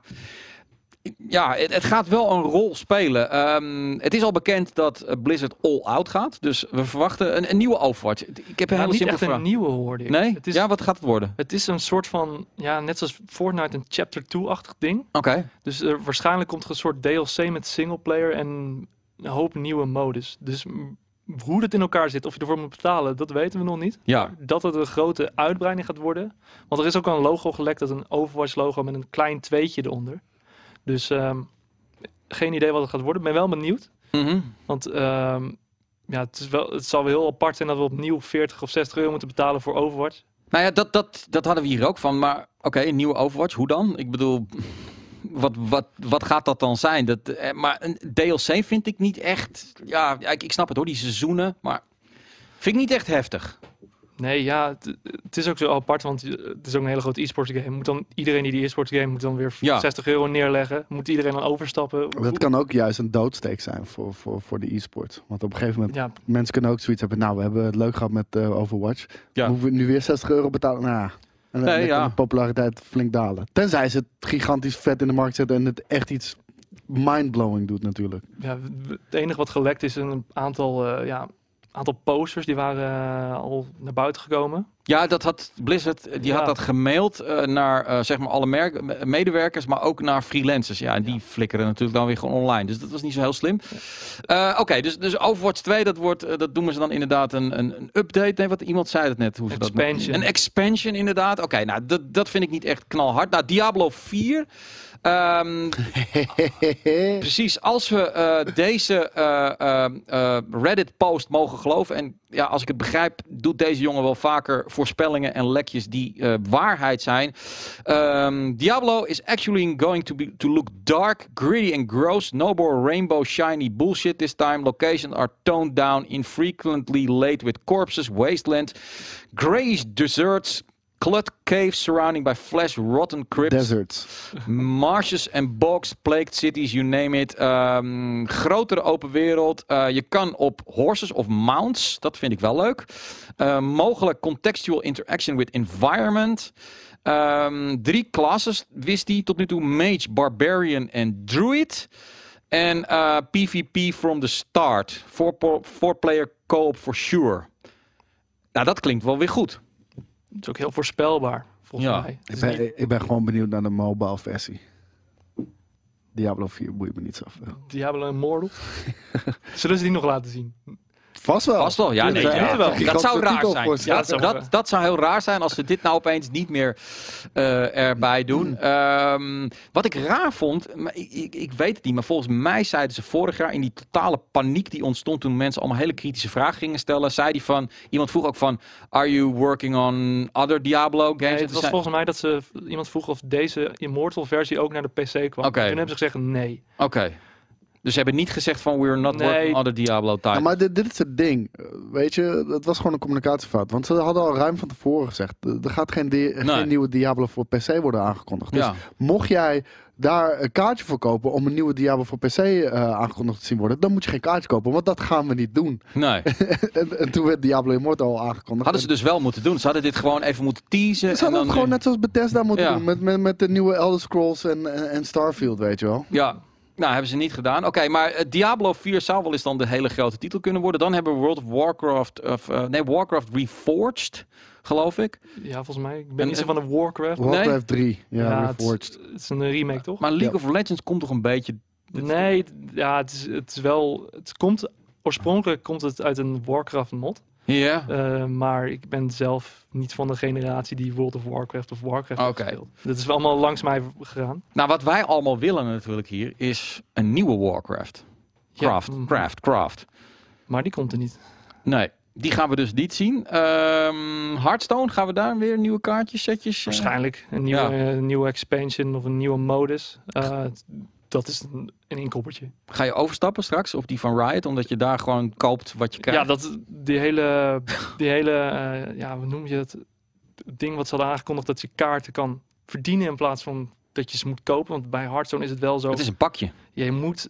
Ja, het, het gaat wel een rol spelen. Ehm, het is al bekend dat eh, Blizzard all out gaat. Dus we verwachten een, een nieuwe Overwatch. Ik heb een hele niet echt een nieuwe hoorde ik. Nee? Het is, Ja, wat gaat het worden? het is een soort van, ja, net zoals Fortnite een Chapter 2-achtig ding. Oké. Dus er, waarschijnlijk komt er een soort DLC met singleplayer en een hoop nieuwe modus. Dus hoe het in elkaar zit, of je ervoor moet betalen, dat weten we nog niet. Ja. Dat het een grote uitbreiding gaat worden. Want er is ook al een logo gelekt, dat een Overwatch logo met een klein tweetje eronder. Dus ehm, geen idee wat het gaat worden. Ben wel benieuwd. Mhm. Want ehm, ja, het, is wel, het zal wel heel apart zijn dat we opnieuw 40 of 60 euro moeten betalen voor Overwatch. Nou ja, dat, dat, dat hadden we hier ook van. Maar oké, een nieuwe Overwatch, hoe dan? Ik bedoel, wat, wat, wat gaat dat dan zijn? Dat, eh, maar een DLC vind ik niet echt... Ja, ja, ik, ik snap het hoor, die seizoenen. Maar vind ik niet echt heftig. Nee, ja, het, is ook zo apart, want je- het is ook een hele grote e-sports game. Moet dan, iedereen die die e-sports game moet dan weer Ja. 60 euro neerleggen. Moet iedereen dan overstappen? Dat kan ook juist een doodsteek zijn voor, voor, voor de e-sport. Want op een gegeven moment, Ja, mensen kunnen ook zoiets hebben. Nou, we hebben het leuk gehad met eh, Overwatch. Ja. Moeten we nu weer 60 euro betalen? Nou, ja. en dan Nee, dan kan ja. de populariteit flink dalen. Tenzij ze het gigantisch vet in de markt zetten en het echt iets mindblowing doet natuurlijk. ja, het enige wat gelekt is een aantal, eh, ja, aantal posters die waren eh, al naar buiten gekomen. Ja, dat had Blizzard, die had dat gemaild eh, naar eh, zeg maar alle merk, medewerkers, maar ook naar freelancers. Ja, en die flikkeren natuurlijk dan weer gewoon online. Dus dat was niet zo heel slim. Oké, dus, dus Overwatch 2, dat, wordt, dat noemen ze dan inderdaad een, een, een update. Nee, wat iemand zei het net. Hoe ze dat Expansion. noemen. Een expansion, inderdaad. Oké, nou, dat, dat vind ik niet echt knalhard. Nou, Diablo 4. Ehm, Precies, als we eh, deze eh, eh, Reddit-post mogen geloven, en ja, als ik het begrijp, doet deze jongen wel vaker voorspellingen en lekjes die waarheid zijn. Ehm, Diablo is actually going to, be, to look dark, gritty and gross. No more rainbow shiny bullshit this time. Locations are toned down, infrequently laid with corpses, wasteland, grayish deserts. Clut caves surrounding by flesh rotten crypts. Deserts. Marshes en bogs, plagued cities, you name it. Ehm, grotere open wereld. Eh, je kan op horses of mounts. Dat vind ik wel leuk. Eh, mogelijk contextual interaction with environment. Ehm, drie classes wist hij tot nu toe. Mage, Barbarian en Druid. En eh, PvP from the start. Four, po- four player co-op for sure. Nou, dat klinkt wel weer goed. Het is ook heel voorspelbaar, volgens Ja. mij. Ik ben, niet- ik ben gewoon benieuwd naar de mobile versie. Diablo 4 boeit me niet zoveel. Diablo Immortal. Zullen ze die nog laten zien? Vast wel. Vast wel, ja, nee, ja, wel. Dat zou raar zijn. voor Ja, ze. dat zou- dat, dat zou heel raar zijn als ze dit nou opeens niet meer eh, erbij doen. Ehm, wat ik raar vond, maar ik, ik, ik weet het niet, maar volgens mij zeiden ze vorig jaar in die totale paniek die ontstond toen mensen allemaal hele kritische vragen gingen stellen, zei die van, iemand vroeg ook van, are you working on other Diablo games? Nee, het was zei- volgens mij dat ze iemand vroeg of deze Immortal versie ook naar de PC kwam. Oké. Toen hebben ze gezegd nee. Oké. Dus ze hebben niet gezegd van, we're not Nee. working on other Diablo Ja, titles. maar dit, dit is het ding. Weet je, het was gewoon een communicatiefout. Want ze hadden al ruim van tevoren gezegd. Er gaat geen, di- Nee. geen nieuwe Diablo voor PC worden aangekondigd. Dus ja. mocht jij daar een kaartje voor kopen om een nieuwe Diablo voor PC eh, aangekondigd te zien worden, dan moet je geen kaartje kopen, want dat gaan we niet doen. Nee. en, en toen werd Diablo Immortal al aangekondigd. Hadden ze dus wel moeten doen. Ze hadden dit gewoon even moeten teasen. Ze en hadden dan het gewoon nu- net zoals Bethesda moeten Ja. doen. Met, met, met de nieuwe Elder Scrolls en, en, en Starfield, weet je wel. Ja, nou hebben ze niet gedaan. Oké, maar eh, Diablo 4 zou wel eens dan de hele grote titel kunnen worden. Dan hebben we World of Warcraft, of, eh, nee, Warcraft Reforged, geloof ik. Ja, volgens mij. Ik ben En- niet zo van de Warcraft. Warcraft 3, ja, het, is, Reforged. het is een remake, toch? Maar League Ja. of Legends komt toch een beetje... Nee, het- ja, het is, het is wel. Het komt oorspronkelijk komt het uit een Warcraft mod, Ja. Eh, maar ik ben zelf niet van de generatie die World of Warcraft of Warcraft heeft Oké. gespeeld. Dat is wel allemaal langs mij gegaan. Nou, wat wij allemaal willen natuurlijk hier, is een nieuwe Warcraft. Ja, Craft, mm, craft, craft. Maar die komt er niet. Nee, die gaan we dus niet zien. Ehm Hearthstone, gaan we daar weer nieuwe kaartjes, setjes? eh? Waarschijnlijk een nieuwe, Ja. een nieuwe expansion of een nieuwe modus. Eh, dat is een, een inkoppertje. Ga je overstappen straks op die van Riot, omdat je daar gewoon koopt wat je krijgt? Ja, dat, die hele, die hele eh, ja, hoe noem je het? Het ding wat ze hadden aangekondigd dat je kaarten kan verdienen in plaats van dat je ze moet kopen. Want bij Hearthstone is het wel zo. Het is een pakje. Je moet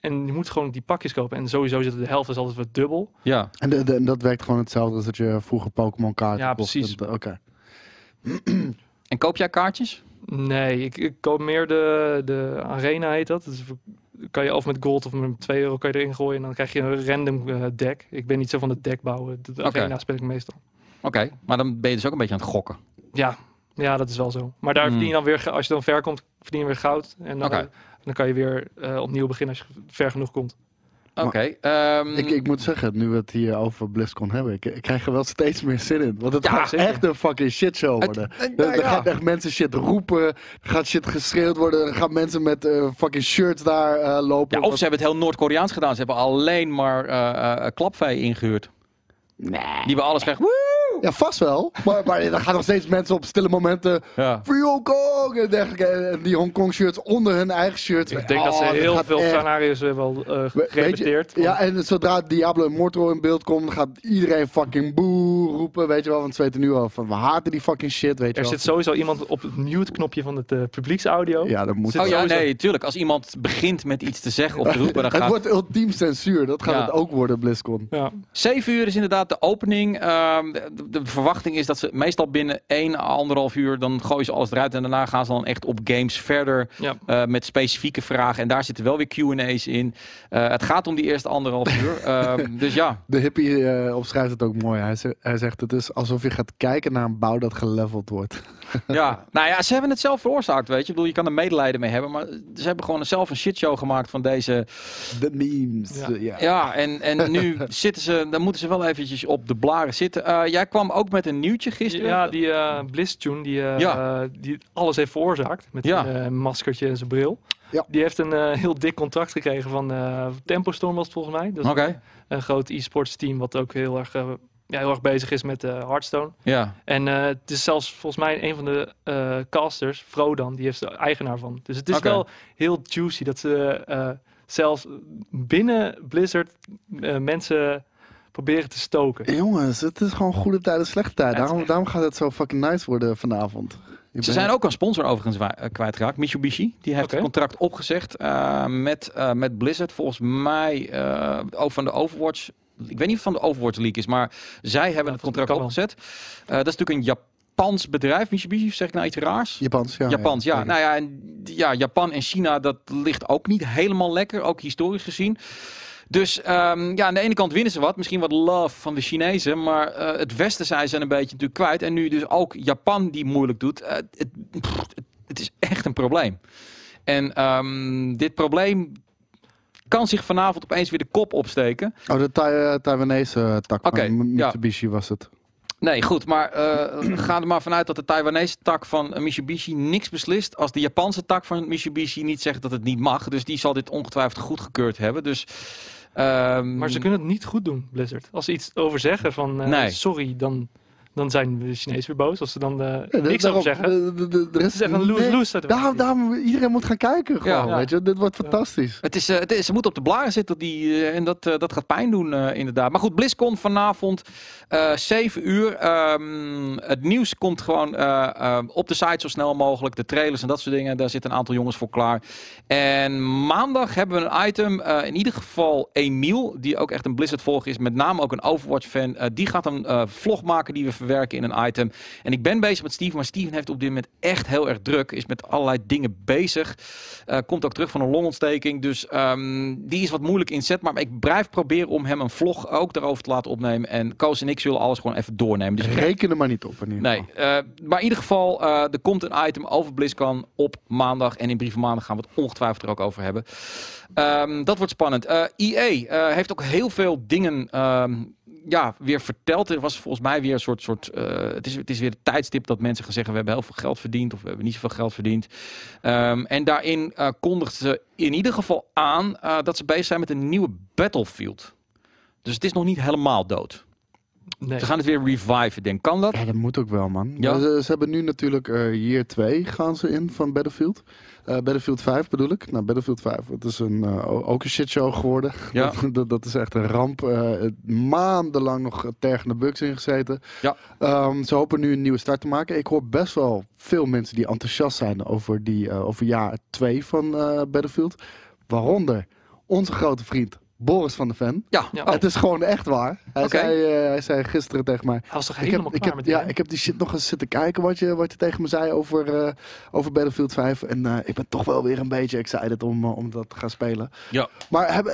en je moet gewoon die pakjes kopen. En sowieso zit de helft is altijd wat dubbel. Ja. En de, de- en dat werkt gewoon hetzelfde als dat je vroeger Pokémon kaarten Ja, precies. Oké. En koop jij kaartjes? Nee, ik, ik koop meer de, de Arena heet dat. Dus kan je of met gold of met 2 euro kan je erin gooien en dan krijg je een random eh, deck. Ik ben niet zo van het deck bouwen. De Oké. Arena speel ik meestal. Oké, maar dan ben je dus ook een beetje aan het gokken. Ja, ja, dat is wel zo. Maar daar Hmm. verdien je dan weer, als je dan ver komt, verdien je weer goud. En dan, Oké. dan kan je weer eh, opnieuw beginnen als je ver genoeg komt. Oké. ehm, Ik, ik moet zeggen, nu we het hier over BlizzCon hebben, ik, ik krijg er wel steeds meer zin in. Want het Ja, gaat zeker. echt een fucking shitshow worden. Er, nou er ja. gaan echt mensen shit roepen, er gaat shit geschreeuwd worden, er gaan mensen met eh, fucking shirts daar eh, lopen. Ja, of ze hebben het heel Noord-Koreaans gedaan. Ze hebben alleen maar eh, klapvee ingehuurd. Nee. Die bij alles krijgen. Ja, vast wel. Maar, maar er gaan nog steeds mensen op stille momenten. Ja. Free Hongkong! En dergelijke. En die Hongkong shirts onder hun eigen shirts. Ik denk dat ze Oh, heel veel echt- scenario's weet je, gerepeteerd. Ja, en zodra Diablo Immortal in beeld komt, gaat iedereen fucking boe roepen. Weet je wel, want ze weten nu al van we haten die fucking shit. Weet je Er wel. zit sowieso iemand op het mute-knopje van het eh, publieksaudio. Ja, dat moet. Zit Oh ja, sowieso- nee, tuurlijk. Als iemand begint met iets te zeggen of te roepen, dan het gaat... wordt ultiem censuur. Dat gaat Ja. het ook worden, BlizzCon. Ja. 7 uur is inderdaad de opening. Ehm, de, verwachting is dat ze meestal binnen 1 anderhalf uur, dan gooien ze alles eruit. En daarna gaan ze dan echt op games verder Ja. eh, met specifieke vragen. En daar zitten wel weer Q&A's in. Eh, het gaat om die eerste anderhalf uur. Ehm, dus ja, De hippie eh opschrijft het ook mooi. Hij, zegt- hij zegt het is alsof je gaat kijken naar een bouw dat geleveld wordt. ja. Nou ja, ze hebben het zelf veroorzaakt, weet je. Ik bedoel, je kan er medelijden mee hebben. Maar ze hebben gewoon zelf een shitshow gemaakt van deze... De memes. Ja. eh, ja. Ja, en, en nu zitten ze... Dan moeten ze wel eventjes op de blaren zitten. Eh, jij kwam ook met een nieuwtje gisteren. Ja, die eh Bliss-tune die, Ja. die alles heeft veroorzaakt. Met Ja. een eh, maskertje en zijn bril. Ja. Die heeft een eh, heel dik contract gekregen van eh Tempo Storm was het volgens mij. Oké, een, een groot e-sports team wat ook heel erg, eh, ja, heel erg bezig is met eh Hearthstone. ja. En eh, het is zelfs volgens mij een van de eh, casters, Frodan, die heeft de eigenaar van. Dus het is wel heel juicy dat ze eh, zelfs binnen Blizzard eh, mensen proberen te stoken. Jongens, het is gewoon goede tijden, slechte tijden. Is Daarom, echt- daarom gaat het zo fucking nice worden vanavond. Ze zijn ook een sponsor overigens kwijtgeraakt. Mitsubishi. Die heeft het contract opgezegd eh, met, eh, met Blizzard. Volgens mij eh, ook van de Overwatch. Ik weet niet of het van de Overwatch League is, maar zij hebben het contract opgezet. Eh, dat is natuurlijk een Japans bedrijf. Mitsubishi, zeg ik nou iets raars? Japans, ja. Japans, ja. Nou ja, en, ja, Japan en China, dat ligt ook niet helemaal lekker, ook historisch gezien. Dus ehm, ja, aan de ene kant winnen ze wat, misschien wat love van de Chinezen, maar eh, het Westen zijn ze een beetje natuurlijk kwijt. En nu dus ook Japan die moeilijk doet. Eh, het, pff, het, het is echt een probleem. En ehm, dit probleem kan zich vanavond opeens weer de kop opsteken. Oh, de Tai- eh, Taiwanese eh, tak Oké, van ja. Mitsubishi was het. Nee, goed, maar eh, ga er maar vanuit dat de Taiwanese tak van Mitsubishi niks beslist als de Japanse tak van Mitsubishi niet zegt dat het niet mag. Dus die zal dit ongetwijfeld goedgekeurd hebben. Dus, ehm, Maar ze kunnen het niet goed doen, Blizzard. Als ze iets over zeggen van Nee. sorry, dan, dan zijn de Chinezen weer boos. Als ze dan Ja, de- niks daarom, over zeggen. de- rest- een lose-lose. Nee, daarom, daarom, iedereen moet gaan kijken gewoon, Ja. weet je. Dit wordt fantastisch. Het is, eh, het is, ze moeten op de blaren zitten die, eh, en dat, eh, dat gaat pijn doen eh, inderdaad. Maar goed, BlizzCon vanavond, eh 7 uur. Ehm, het nieuws komt gewoon op de site zo snel mogelijk. De trailers en dat soort dingen, daar zitten een aantal jongens voor klaar. En maandag hebben we een item, eh, in ieder geval Emiel, die ook echt een Blizzard-volger is, met name ook een Overwatch-fan. Eh, die gaat een eh, vlog maken die we verwerken in een item. En ik ben bezig met Steven, maar Steven heeft op dit moment echt heel erg druk. Is met allerlei dingen bezig. Eh, komt ook terug van een longontsteking. Dus ehm, die is wat moeilijk inzet. Maar ik blijf proberen om hem een vlog ook daarover te laten opnemen. En Koos en ik zullen alles gewoon even doornemen. Dus Reken er maar niet op in Nee, eh, maar in ieder geval, eh, er komt een item over BlizzCon op maandag. En in Brieven Maandag gaan we het ongetwijfeld er ook over hebben. Ehm, dat wordt spannend. EA heeft ook heel veel dingen ehm, ja, weer verteld. Er was volgens mij weer een soort... soort eh, het, is, het is weer het tijdstip dat mensen gaan zeggen... we hebben heel veel geld verdiend of we hebben niet zoveel geld verdiend. Ehm, en daarin eh kondigden ze in ieder geval aan... eh, dat ze bezig zijn met een nieuwe Battlefield. Dus het is nog niet helemaal dood. Nee. Ze gaan het weer reviven, denk ik. Kan dat? Ja, dat moet ook wel, man. Ja. Ze, ze hebben nu natuurlijk eh year 2 gaan ze in van Battlefield. Eh, Battlefield 5 bedoel ik. Nou, Battlefield 5, het is een, eh, ook een shitshow geworden. Ja. Dat, dat, dat is echt een ramp. Eh, maandenlang nog tergende bugs ingezeten. Ja. Ehm, ze hopen nu een nieuwe start te maken. Ik hoor best wel veel mensen die enthousiast zijn over, die, eh, over jaar 2 van eh, Battlefield. Waaronder onze grote vriend Boris van de Ven. Ja, Ja. Oh, Het is gewoon echt waar. Hij, zei, eh, hij zei gisteren tegen mij. Hij was toch Ik helemaal heb, ik, heb, met die ja, game? ik heb die shit nog eens zitten kijken wat je, wat je tegen me zei over, eh, over Battlefield 5. En eh, ik ben toch wel weer een beetje excited om, om dat te gaan spelen. Ja. Maar heb,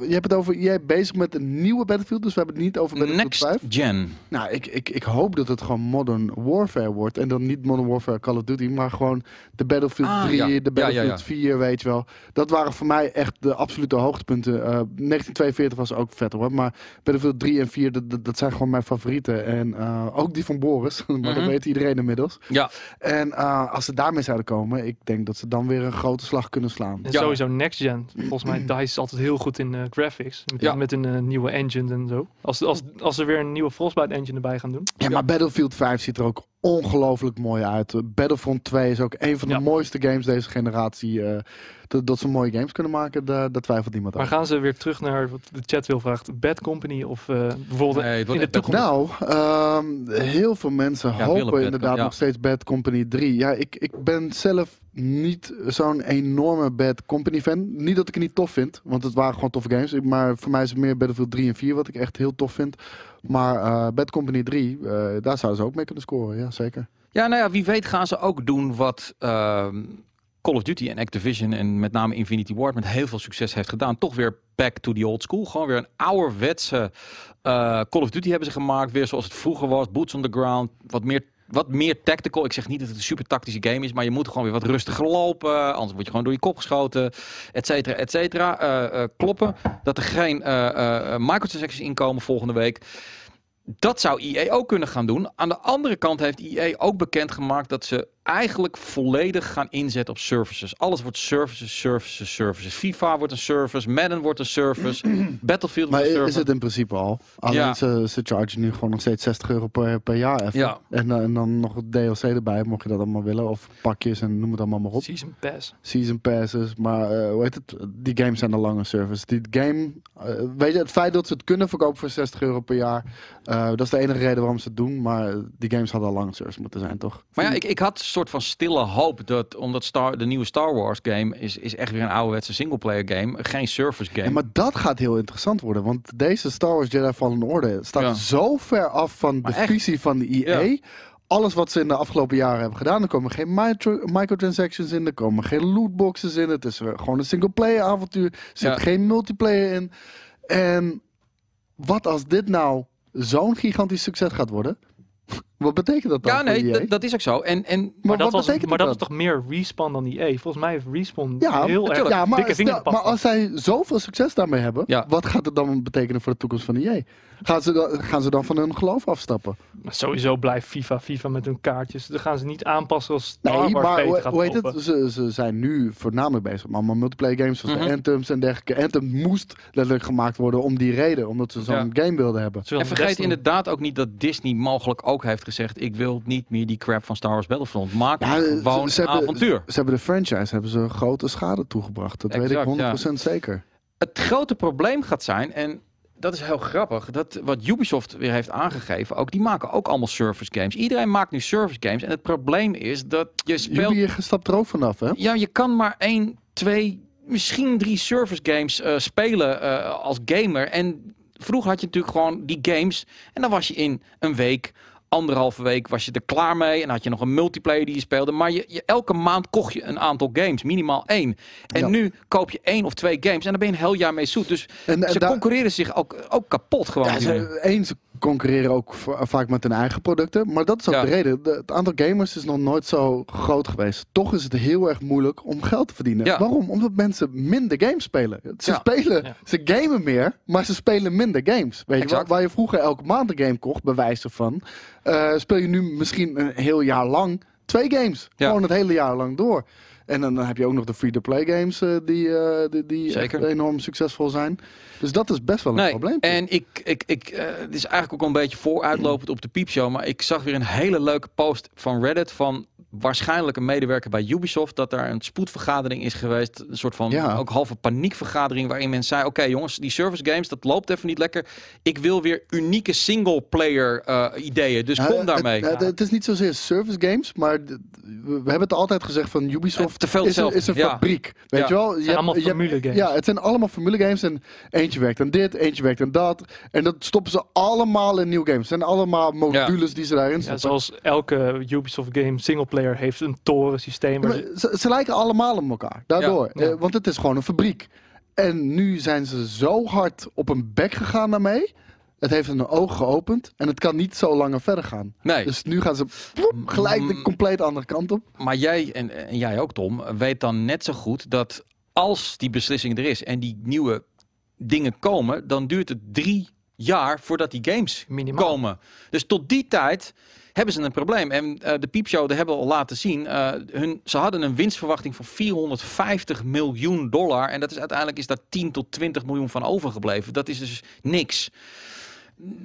je hebt het over, jij bezig met een nieuwe Battlefield, dus we hebben het niet over Battlefield Next 5. gen. Nou, ik, ik, ik hoop dat het gewoon Modern Warfare wordt. En dan niet Modern Warfare Call of Duty, maar gewoon de Battlefield Ah, 3, ja. de Ja, ja, Battlefield ja. 4, weet je wel. Dat waren voor mij echt de absolute hoogtepunten. Eh 1942 was ook vet hoor, maar Battlefield 3 en 4, dat, dat, zijn gewoon mijn favorieten. En eh, ook die van Boris, maar dat Mhm. weet iedereen inmiddels. Ja. En eh, als ze daarmee zouden komen, ik denk dat ze dan weer een grote slag kunnen slaan. En Ja. sowieso next gen. Volgens mij DICE is altijd heel goed in eh, graphics. Met, Ja. met een nieuwe engine en zo. Als, als, als ze weer een nieuwe Frostbite engine erbij gaan doen. Ja, maar Battlefield 5 ziet er ook ongelooflijk mooi uit. Uh, Battlefront 2 is ook een van de Ja. mooiste games deze generatie. eh, dat, dat ze mooie games kunnen maken, daar, daar twijfelt niemand Maar over. gaan ze weer terug naar wat de chat wil vraagt, Bad Company of eh, bijvoorbeeld Nee, het wordt in de toekomst? Nou, ehm, heel veel mensen hopen inderdaad ja. nog steeds Bad Company 3. Ja, ik, ik ben zelf niet zo'n enorme Bad Company fan. Niet dat ik het niet tof vind, want het waren gewoon toffe games. Maar voor mij is het meer Battlefield 3 en 4 wat ik echt heel tof vind. Maar eh, Bad Company 3, eh, daar zouden ze ook mee kunnen scoren, ja zeker. Ja, nou ja, wie weet gaan ze ook doen wat ehm, Call of Duty en Activision en met name Infinity Ward met heel veel succes heeft gedaan. Toch weer back to the old school. Gewoon weer een ouderwetse eh, Call of Duty hebben ze gemaakt. Weer zoals het vroeger was. Boots on the ground. Wat meer, wat meer tactical. Ik zeg niet dat het een super tactische game is. Maar je moet gewoon weer wat rustiger lopen. Anders word je gewoon door je kop geschoten. Et cetera, et cetera. Eh, eh, kloppen. Dat er geen eh, eh, microtransactions inkomen volgende week. Dat zou EA ook kunnen gaan doen. Aan de andere kant heeft EA ook bekendgemaakt dat ze eigenlijk volledig gaan inzetten op services. Alles wordt services, services, services. FIFA wordt een service, Madden wordt een service, Battlefield Maar wordt een is service. het in principe al? Alleen Ja. ze, ze chargen nu gewoon nog steeds 60 euro per, per jaar even. Ja. En, eh, en dan nog het DLC erbij, mocht je dat allemaal willen. Of pakjes en noem het allemaal maar op. Season Pass. Season passes. Maar eh, hoe heet het? Die games zijn al lang een service. Die game, eh, weet je, het feit dat ze het kunnen verkopen voor 60 euro per jaar. eh, dat is de enige reden waarom ze het doen. Maar die games hadden al lang een service moeten zijn, toch? Maar ja, ik, ik had soort van stille hoop dat, omdat Star, de nieuwe Star Wars game is, is echt weer een ouderwetse singleplayer game, geen service game. Ja, maar dat gaat heel interessant worden. Want deze Star Wars Jedi Fallen Order staat Ja. zo ver af van Maar de echt. visie van de EA. Ja. Alles wat ze in de afgelopen jaren hebben gedaan. Er komen geen micro- microtransactions in. Er komen geen lootboxes in. Het is gewoon een single-player avontuur. Er zit Ja. geen multiplayer in. En wat als dit nou zo'n gigantisch succes gaat worden? Wat betekent dat dan ja, voor nee, EA? dat- is ook zo. En, en maar, Maar, dat, wat was, betekent maar dat toch meer Respawn dan EA? Volgens mij heeft Respawn Ja, heel erg ja, maar, dikke stel- maar als zij zoveel succes daarmee hebben, Ja. wat gaat het dan betekenen voor de toekomst van EA? Gaan ze, dan, gaan ze dan van hun geloof afstappen? Maar sowieso blijft FIFA, FIFA met hun kaartjes. Dan gaan ze niet aanpassen als Star Nee, Wars maar beter hoe, gaat hoe heet het? Ze, ze zijn nu voornamelijk bezig met allemaal multiplayer games, zoals de Anthems en dergelijke. Anthem moest letterlijk gemaakt worden om die reden, omdat ze zo'n game wilden hebben. En vergeet inderdaad ook niet dat Disney mogelijk ook heeft gezegd: ik wil niet meer die crap van Star Wars Battlefront. Maak Ja, ze- gewoon een hebben- avontuur. Ze hebben de franchise hebben ze grote schade toegebracht. Dat weet ik 100% zeker. Het grote probleem gaat zijn, en dat is heel grappig, dat wat Ubisoft weer heeft aangegeven, ook die maken ook allemaal service games. Iedereen maakt nu service games. En het probleem is dat je speelt. Jullie stapt er ook vanaf, hè? Ja, je kan maar één, twee, misschien drie service games eh, spelen eh, als gamer. En vroeger had je natuurlijk gewoon die games. En dan was je in een week, anderhalve week, was je er klaar mee. En had je nog een multiplayer die je speelde. Maar je, je, elke maand kocht je een aantal games, minimaal één. En Ja. nu koop je één of twee games en dan ben je een heel jaar mee zoet. Dus En, en ze concurreren zich ook, ook kapot gewoon. Ja, ze, eens ze concurreren ook va- vaak met hun eigen producten. Maar dat is ook Ja. de reden. De- het aantal gamers is nog nooit zo groot geweest. Toch is het heel erg moeilijk om geld te verdienen. Ja. Waarom? Omdat mensen minder games spelen. Ze Ja. spelen, Ja. ze gamen meer, maar ze spelen minder games. Weet je, waar, waar je vroeger elke maand een game kocht, bij wijze van, eh, speel je nu misschien een heel jaar lang twee games. Ja. Gewoon het hele jaar lang door. En dan, heb je ook nog de free-to-play games eh, die, eh, die, die Zeker. enorm succesvol zijn. Dus dat is best wel een Nee, probleem. en ik, ik, ik, het is eigenlijk ook al een beetje vooruitlopend op de piepshow, maar ik zag weer een hele leuke post van Reddit van waarschijnlijk een medewerker bij Ubisoft, dat daar een spoedvergadering is geweest. Een soort van Ja. ook halve paniekvergadering waarin men zei, oké jongens, die service games, dat loopt even niet lekker. Ik wil weer unieke single-player eh, ideeën, dus Ja, kom het- daarmee. Het, het is niet zozeer service games, maar we hebben het altijd gezegd van Ubisoft Eh, te veel is, een, is een ja. fabriek. Weet Ja. je wel? Je zijn hebt- allemaal je hebt- formule games. Ja, het zijn allemaal formule games en eentje werkt aan dit, eentje werkt aan dat. En dat stoppen ze allemaal in nieuwe games. Het zijn allemaal modules die ze daarin Ja, stoppen. zoals elke Ubisoft game heeft een toren systeem. Ja, ze- ze, lijken allemaal op elkaar. Daardoor. Ja, ja. Eh, want het is gewoon een fabriek. En nu zijn ze zo hard op een bek gegaan daarmee. Het heeft een oog geopend. En het kan niet zo langer verder gaan. Nee, Dus nu gaan ze ploep, gelijk de Mm. compleet andere kant op. maar jij en, en jij ook Tom, weet dan net zo goed dat als die beslissing er is en die nieuwe dingen komen, dan duurt het drie jaar voordat die games Minimaal. komen. Dus tot die tijd hebben ze een probleem. En eh, de piepshow, dat hebben we al laten zien. eh, hun, ze hadden een winstverwachting van 450 miljoen dollar. En dat is uiteindelijk is daar 10 tot 20 miljoen van overgebleven. Dat is dus niks.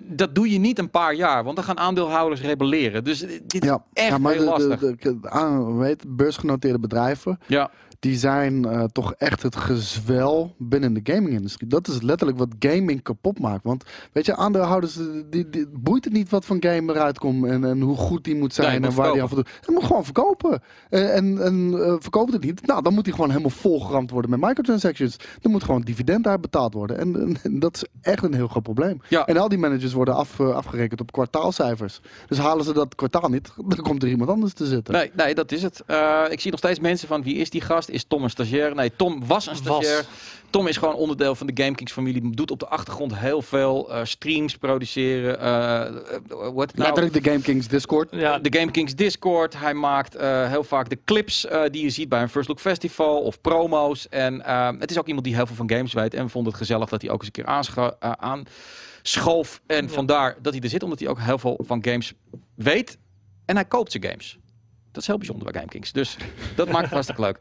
Dat doe je niet een paar jaar, want dan gaan aandeelhouders rebelleren. Dus dit is Ja, echt ja maar heel de, lastig. de, de, de- aan- weet, beursgenoteerde bedrijven, ja, die zijn eh, toch echt het gezwel binnen de gaming-industrie. Dat is letterlijk wat gaming kapot maakt. Want weet je, aandeelhouders, eh, die, die, boeit het niet wat voor game eruit komt en, en hoe goed die moet zijn Nee, en waar die aan voldoet. Hij moet gewoon verkopen. Eh, en en eh, verkoopt het niet, nou dan moet hij gewoon helemaal volgeramd worden met microtransactions. Er moet gewoon dividend uitbetaald worden. En, en, en dat is echt een heel groot probleem. Ja. En al die managers worden af, afgerekend op kwartaalcijfers. Dus halen ze dat kwartaal niet, dan komt er iemand anders te zitten. Nee, nee, dat is het. Ik zie nog steeds mensen van wie is die gast? Is Tom een stagiair? Nee, Tom was een Was. stagiair. Tom is gewoon onderdeel van de GameKings familie. Doet op de achtergrond heel veel eh, streams produceren. eh eh, heet het nou? Letterlijk de Game Kings Discord. ja, de GameKings Discord. Hij maakt eh, heel vaak de clips eh, die je ziet bij een First Look Festival of promo's. En eh, het is ook iemand die heel veel van games weet. En we vonden het gezellig dat hij ook eens een keer eh, aanschoof. En Ja. vandaar dat hij er zit, omdat hij ook heel veel van games weet. En hij koopt zijn games. Dat is heel bijzonder bij GameKings. Dus dat maakt het hartstikke leuk.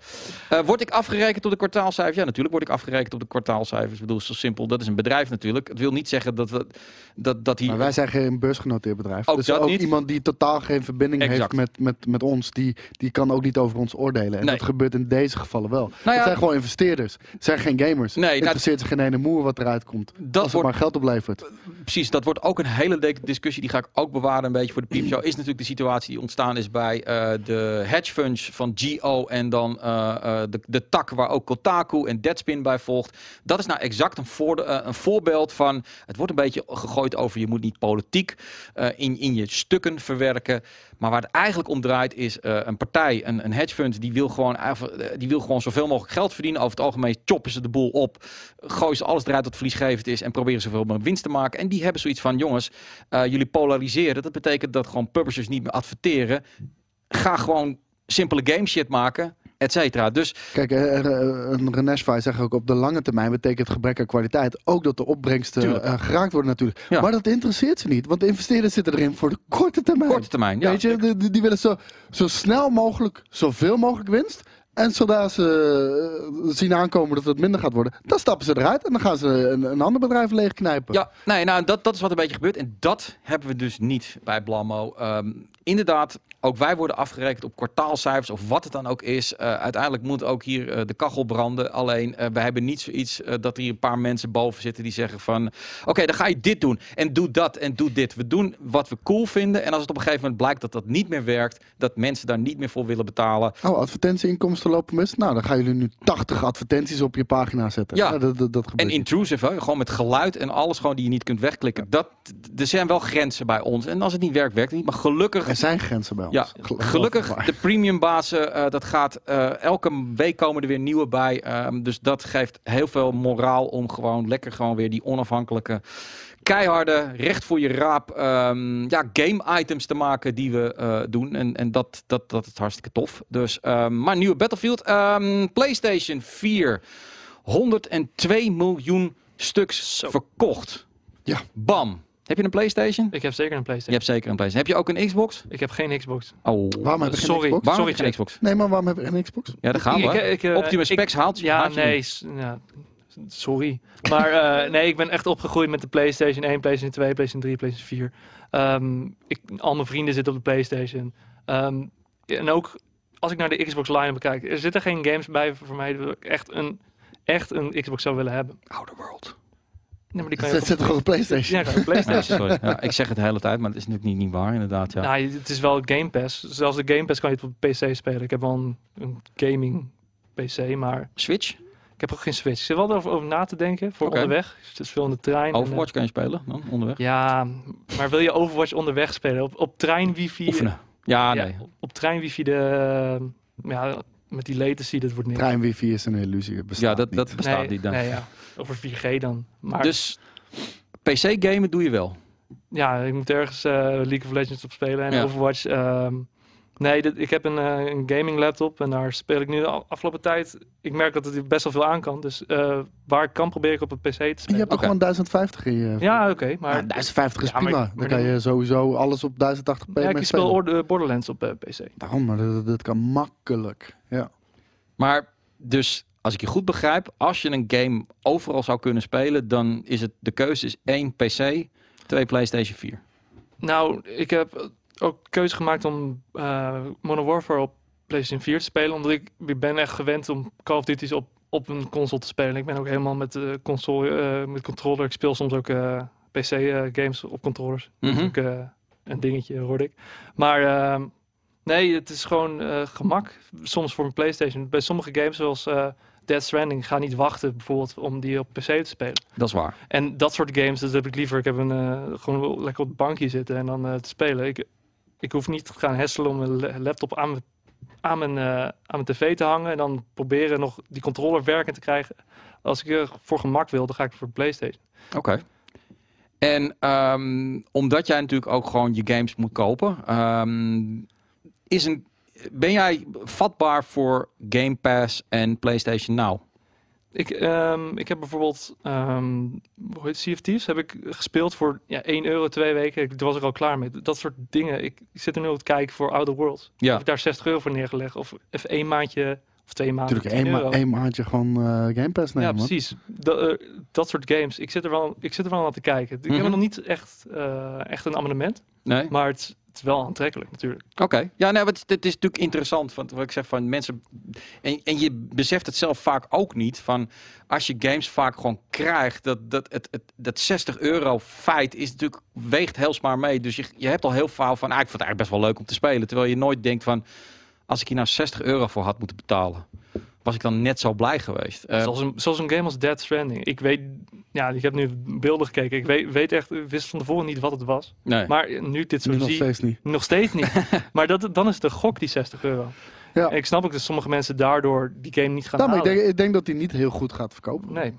Eh, word ik afgerekend op de kwartaalcijfers? Ja, natuurlijk word ik afgerekend op de kwartaalcijfers. Ik bedoel, zo simpel. Dat is een bedrijf natuurlijk. Het wil niet zeggen dat we, dat, dat hij... Maar wij zijn geen beursgenoteerd bedrijf. Ook dus dat ook niet. iemand die totaal geen verbinding Exact. heeft met, met, met ons, die, die kan ook niet over ons oordelen. En Nee. dat gebeurt in deze gevallen wel. ja, het zijn gewoon investeerders. Het zijn geen gamers. Nee, nou, Interesseert zich geen ene moer wat eruit komt. dat als het wordt maar geld oplevert. precies, dat wordt ook een hele dikke discussie. Die ga ik ook bewaren een beetje voor de piepshow. Is natuurlijk de situatie die ontstaan is bij eh, de hedge funds van GO en dan eh, eh, de, de tak waar ook Kotaku en Deadspin bij volgt. Dat is nou exact een, voor, eh, een voorbeeld van. Het wordt een beetje gegooid over je moet niet politiek in, in je stukken verwerken. Maar waar het eigenlijk om draait is een partij, een, een hedge fund, die wil, gewoon, die wil gewoon zoveel mogelijk geld verdienen. Over het algemeen choppen ze de boel op, gooien ze alles eruit wat verliesgevend is en proberen zoveel mogelijk winst te maken. En die hebben zoiets van, jongens, jullie polariseren. Dat betekent dat gewoon publishers niet meer adverteren. Ga gewoon simpele game shit maken, et cetera. Dus Kijk, eh, eh, een Renesfy zegt ook op de lange termijn betekent gebrek aan kwaliteit ook dat de opbrengsten eh, geraakt worden natuurlijk. Ja. Maar dat interesseert ze niet, want de investeerders zitten erin voor de korte termijn. korte termijn, ja. Weet je, die, willen zo, zo snel mogelijk, zoveel mogelijk winst. En zodra ze eh, zien aankomen dat het minder gaat worden, dan stappen ze eruit en dan gaan ze een, een ander bedrijf leegknijpen. Ja, nee, nou, dat, dat is wat een beetje gebeurt. En dat hebben we dus niet bij Blammo. Ehm, inderdaad, ook wij worden afgerekend op kwartaalcijfers of wat het dan ook is. Eh, uiteindelijk moet ook hier eh, de kachel branden. Alleen, eh, we hebben niet zoiets dat hier een paar mensen boven zitten die zeggen van... Oké, dan ga je dit doen en doe dat en doe dit. We doen wat we cool vinden. En als het op een gegeven moment blijkt dat dat niet meer werkt... dat mensen daar niet meer voor willen betalen... Oh, advertentieinkomsten lopen mis. Nou, dan gaan jullie nu 80 advertenties op je pagina zetten. Ja. dat, dat, En intrusive, hè? gewoon met geluid en alles gewoon die je niet kunt wegklikken. Dat, er zijn wel grenzen bij ons. En als het niet werkt, werkt het niet. Maar gelukkig Er zijn grenzen bij ons. Ja, gelukkig maar. de premium bazen, eh, dat gaat eh, elke week komen er weer nieuwe bij. Ehm, dus dat geeft heel veel moraal om gewoon lekker gewoon weer die onafhankelijke, keiharde, recht voor je raap, ehm, ja, game items te maken die we eh, doen. En, en dat, dat, dat is hartstikke tof. Dus, ehm, maar nieuwe Battlefield, ehm, PlayStation 4, 102 miljoen stuks Zo. verkocht. Ja. Bam. Heb je een PlayStation? ik heb zeker een Je PlayStation. hebt zeker een PlayStation. Heb je ook een Xbox? Ik heb geen Xbox. Oh, Waarom heb je geen Sorry. Xbox? waarom Sorry, heb je geen Xbox? Nee, maar waarom heb je geen Xbox? Ja, daar gaan we. Ik- ik- eh, Optimus ik- Specs haalt Ja, haalt je nee. ja, sorry. Maar eh, nee, ik ben echt opgegroeid met de PlayStation 1, PlayStation 2, PlayStation 3, PlayStation 4. Ehm, ik, al mijn vrienden zitten op de PlayStation. Ehm, en ook als ik naar de Xbox line bekijk, er zitten geen games bij voor mij dat ik echt een, echt een Xbox zou willen hebben. Outer World. Nee, maar die kan je zit op- toch op de PlayStation? Ja, kan je op PlayStation. Ja, sorry. Ja, ik zeg het de hele tijd, maar het is natuurlijk niet, niet waar inderdaad. Ja. Nou, het is wel Game Pass. Zelfs de Game Pass kan je het op PC spelen. Ik heb wel een, een gaming PC, maar Switch, ik heb ook geen Switch. Ik zit wel erover over na te denken voor onderweg. Het is veel in de trein. en, eh, Overwatch kan je spelen dan onderweg. ja, maar wil je Overwatch onderweg spelen? Op, op trein wifi. Oefenen. Ja, Ja, nee. op, op trein wifi de... uh, ja, met die latency, dat wordt niks. Trein wifi is een illusie. Ja, dat, niet. dat bestaat nee, niet dan. Nee, ja. Over 4G dan. Maar Dus PC gamen doe je wel. ja, ik moet ergens eh, League of Legends op spelen en Ja. Overwatch. ehm, nee, dit, ik heb een, eh, een gaming laptop en daar speel ik nu de afgelopen tijd. Ik merk dat het best wel veel aan kan. Dus eh, waar ik kan, probeer ik op een PC te Je spelen. hebt toch gewoon 1050 in je... Ja, oké. maar Ja, 1050 is Ja, maar prima. ik- Dan kan je sowieso alles op 1080p ja, mee ik speel Borderlands op PC. Daarom, maar dat, dat kan makkelijk. Ja. Maar dus, als ik je goed begrijp, als je een game overal zou kunnen spelen, dan is het de keuze is één PC, twee PlayStation 4. Nou, ik heb ook keuze gemaakt om eh Modern Warfare op PlayStation 4 te spelen. Omdat ik, ik ben echt gewend om Call of Duty's op, op een console te spelen. Ik ben ook helemaal met de console, eh, met controller. Ik speel soms ook eh, PC games op controllers. Dat is Mhm. ook een dingetje, hoorde ik. Maar ehm, nee, het is gewoon gemak. Soms voor een PlayStation. Bij sommige games zoals Dead Stranding ga niet wachten bijvoorbeeld om die op PC te spelen. Dat is waar. En dat soort games, dat heb ik liever. Ik heb een, eh, gewoon lekker op het bankje zitten en dan eh, te spelen. Ik, ik hoef niet te gaan hesselen om een la- laptop aan mijn, aan, mijn, eh, aan mijn tv te hangen. En dan proberen nog die controller werkend te krijgen. Als ik er voor gemak wil, dan ga ik voor de PlayStation. Oké. En ehm, omdat jij natuurlijk ook gewoon je games moet kopen, ehm, is een, ben jij vatbaar voor Game Pass en PlayStation Now? Ik, ehm, ik heb bijvoorbeeld, ehm hoe heet het, Sea of Thieves, heb ik gespeeld voor ja, 1 euro twee weken. Ik was er al klaar mee. Dat soort dingen. Ik, zit er nu op te kijken voor Outer Worlds. Ja. Heb ik daar 60 euro voor neergelegd. Of even één maandje of twee maanden. Natuurlijk 10 één, ma euro. één maandje gewoon eh, Game Pass nemen. ja, precies. Dat, eh, dat soort games. Ik zit er wel, ik zit er wel aan te kijken. Ik Mhm. heb nog niet echt, eh, echt een abonnement. Nee? Maar het, is- het is wel aantrekkelijk natuurlijk. Oké. Ja, maar het, het is natuurlijk interessant. Want wat ik zeg van mensen. En, en je beseft het zelf vaak ook niet. Van als je games vaak gewoon krijgt. Dat, dat, het, het, dat 60 euro feit is natuurlijk. weegt heel zwaar mee. Dus je, je hebt al heel vaak van. Ah, ik vond het eigenlijk best wel leuk om te spelen. Terwijl je nooit denkt van. Als ik hier nou 60 euro voor had moeten betalen. Was ik dan net zo blij geweest. Eh, zoals, een, zoals een game als Dead Stranding. Ik weet, ja, ik heb nu beelden gekeken. Ik weet, weet echt, ik wist van tevoren niet wat het was. nee. Maar nu ik dit zo Nu nog zie, steeds niet. nog steeds niet. maar dat, dan is het een gok, die 60 euro. Ja. En ik snap ook dat sommige mensen daardoor die game niet gaan Nou, maar ik denk, ik denk dat hij niet heel goed gaat verkopen. Nee,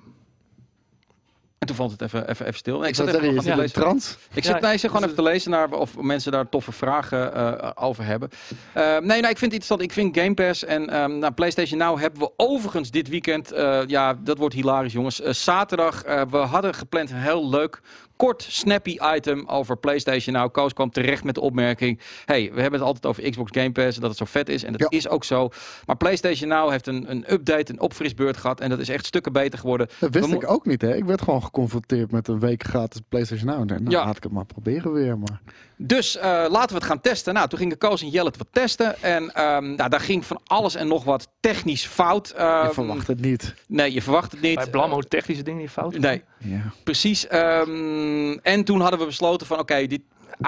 En toen vond het even, even, even stil. Nee, Ik zat even zeggen, je nog zit lezen. trance. Ik Ja, zit, nee, ik zit gewoon even te lezen naar of mensen daar toffe vragen eh, over hebben. Eh, nee, nou, ik vind het interessant. Ik vind Game Pass en ehm nou, PlayStation Now hebben we overigens dit weekend. eh, ja, dat wordt hilarisch, jongens. Eh, zaterdag, eh, we hadden gepland een heel leuk, kort, snappy item over PlayStation Now. Koos kwam terecht met de opmerking: hey, we hebben het altijd over Xbox Game Pass, dat het zo vet is. En dat Ja. is ook zo. Maar PlayStation Now heeft een, een update, een opfrisbeurt gehad. En dat is echt stukken beter geworden. Dat wist We ik ook niet, hè. Ik werd gewoon geconfronteerd met een week gratis PlayStation Now. En nou, Ja. laat ik het maar proberen weer. Maar Dus eh, laten we het gaan testen. Nou, toen gingen Koos en Jelle het wat testen. En ehm, nou, daar ging van alles en nog wat technisch fout. je Ehm, verwacht het niet. Nee, je verwacht het niet. bij Blammo technische dingen die fout nee, Ja. precies. Ehm, en toen hadden we besloten van, oké, dit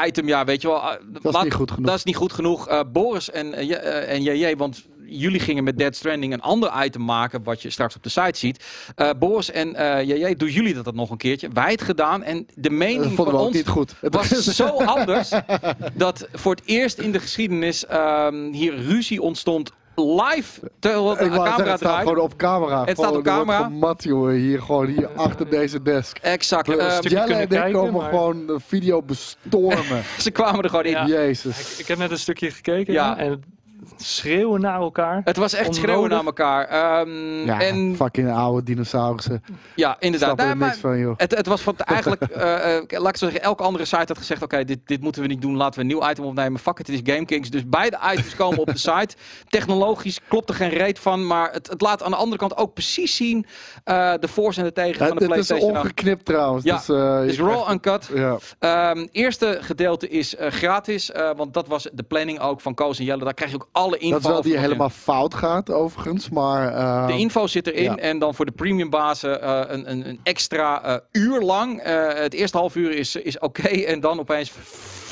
item, ja, weet je wel. eh, Dat is niet goed genoeg. Dat is niet goed genoeg. Eh, Boris en, eh, eh, en JJ, want jullie gingen met Dead Stranding een ander item maken, wat je straks op de site ziet. Boris en eh, JJ, doen jullie dat, dat nog een keertje? Wij het gedaan en de mening van ons niet goed. Was zo anders dat voor het eerst in de geschiedenis ehm, hier ruzie ontstond live terwijl de ik wou zeggen, camera het staat draait. gewoon op camera. Het staat Gewoon, op er camera. jongen. Hier, gewoon hier achter deze desk. Exact. Stukje Jelle kunnen en ik kijken, komen maar- gewoon de video bestormen. ze kwamen er gewoon in. Ja. Jezus. Ik, ik heb net een stukje gekeken Ja. ja. en schreeuwen naar elkaar. Het was echt Onnodig. schreeuwen naar elkaar. Ehm, Ja, en fucking oude dinosaurussen. ja, inderdaad. Snap er Nee, maar niks van, joh. het, het was van eigenlijk, eh, eh, laat ik zo zeggen, elke andere site had gezegd: oké, dit, dit moeten we niet doen, laten we een nieuw item opnemen. Fuck it, het is GameKings. Dus beide items komen op de site. Technologisch klopt er geen reet van, maar het, het laat aan de andere kant ook precies zien eh, de voor's en de tegen Ja, van de dit is PlayStation. Nou, ongeknipt trouwens. Ja, dus, eh, Het is raw uncut. Ja. Ehm eerste gedeelte is eh, gratis, eh, want dat was de planning ook van Koos en Jelle. Daar krijg je ook ook alle info. Dat is wel die in- helemaal fout gaat, overigens. Maar De info zit erin ja. en dan voor de premium bazen eh, een, een, een extra eh, uur lang. Eh, het eerste half uur is, is oké en dan opeens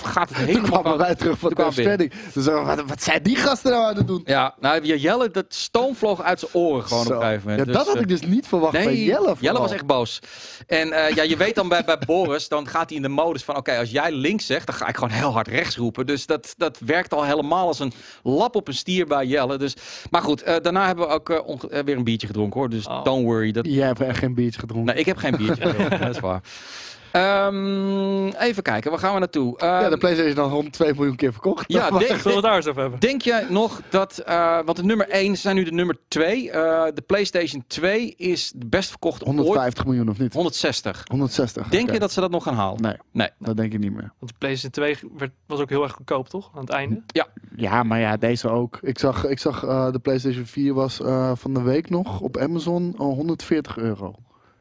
gaat het toen helemaal kwamen fout. wij terug van Toen de kwamen. Dus wat, wat zijn die gasten nou aan het doen? Ja, nou Jelle, dat stoom vloog uit zijn oren gewoon op een gegeven moment. Ja, Dus, dat had eh, ik dus niet verwacht bij Jelle. vooral. was echt boos. En eh, ja, je weet dan bij, bij Boris, dan gaat hij in de modus van... oké, als jij links zegt, dan ga ik gewoon heel hard rechts roepen. Dus dat, dat werkt al helemaal als een lap op een stier bij Jelle. Dus, maar goed, eh, daarna hebben we ook onge- weer een biertje gedronken hoor. Dus Oh. don't worry. Dat, Jij hebt echt geen biertje gedronken. nee, ik heb geen biertje gedronken, dat is waar. Ehm, even kijken, waar gaan we naartoe? ja, Ehm, de PlayStation is dan 102 miljoen keer verkocht. Ja, denk- Zullen we het daar eens over hebben? Denk jij nog dat, eh want de nummer 1 zijn nu de nummer 2. de PlayStation 2 is de best verkochte ooit. 150 miljoen of niet? 160. 160. Denk je dat ze dat nog gaan halen? Nee, Nee. dat denk ik niet meer. Want de PlayStation 2 werd, was ook heel erg goedkoop, toch? Aan het einde. Ja, maar ja, deze ook. Ik zag, ik zag eh, de PlayStation 4 was eh, van de week nog op Amazon al 140 euro.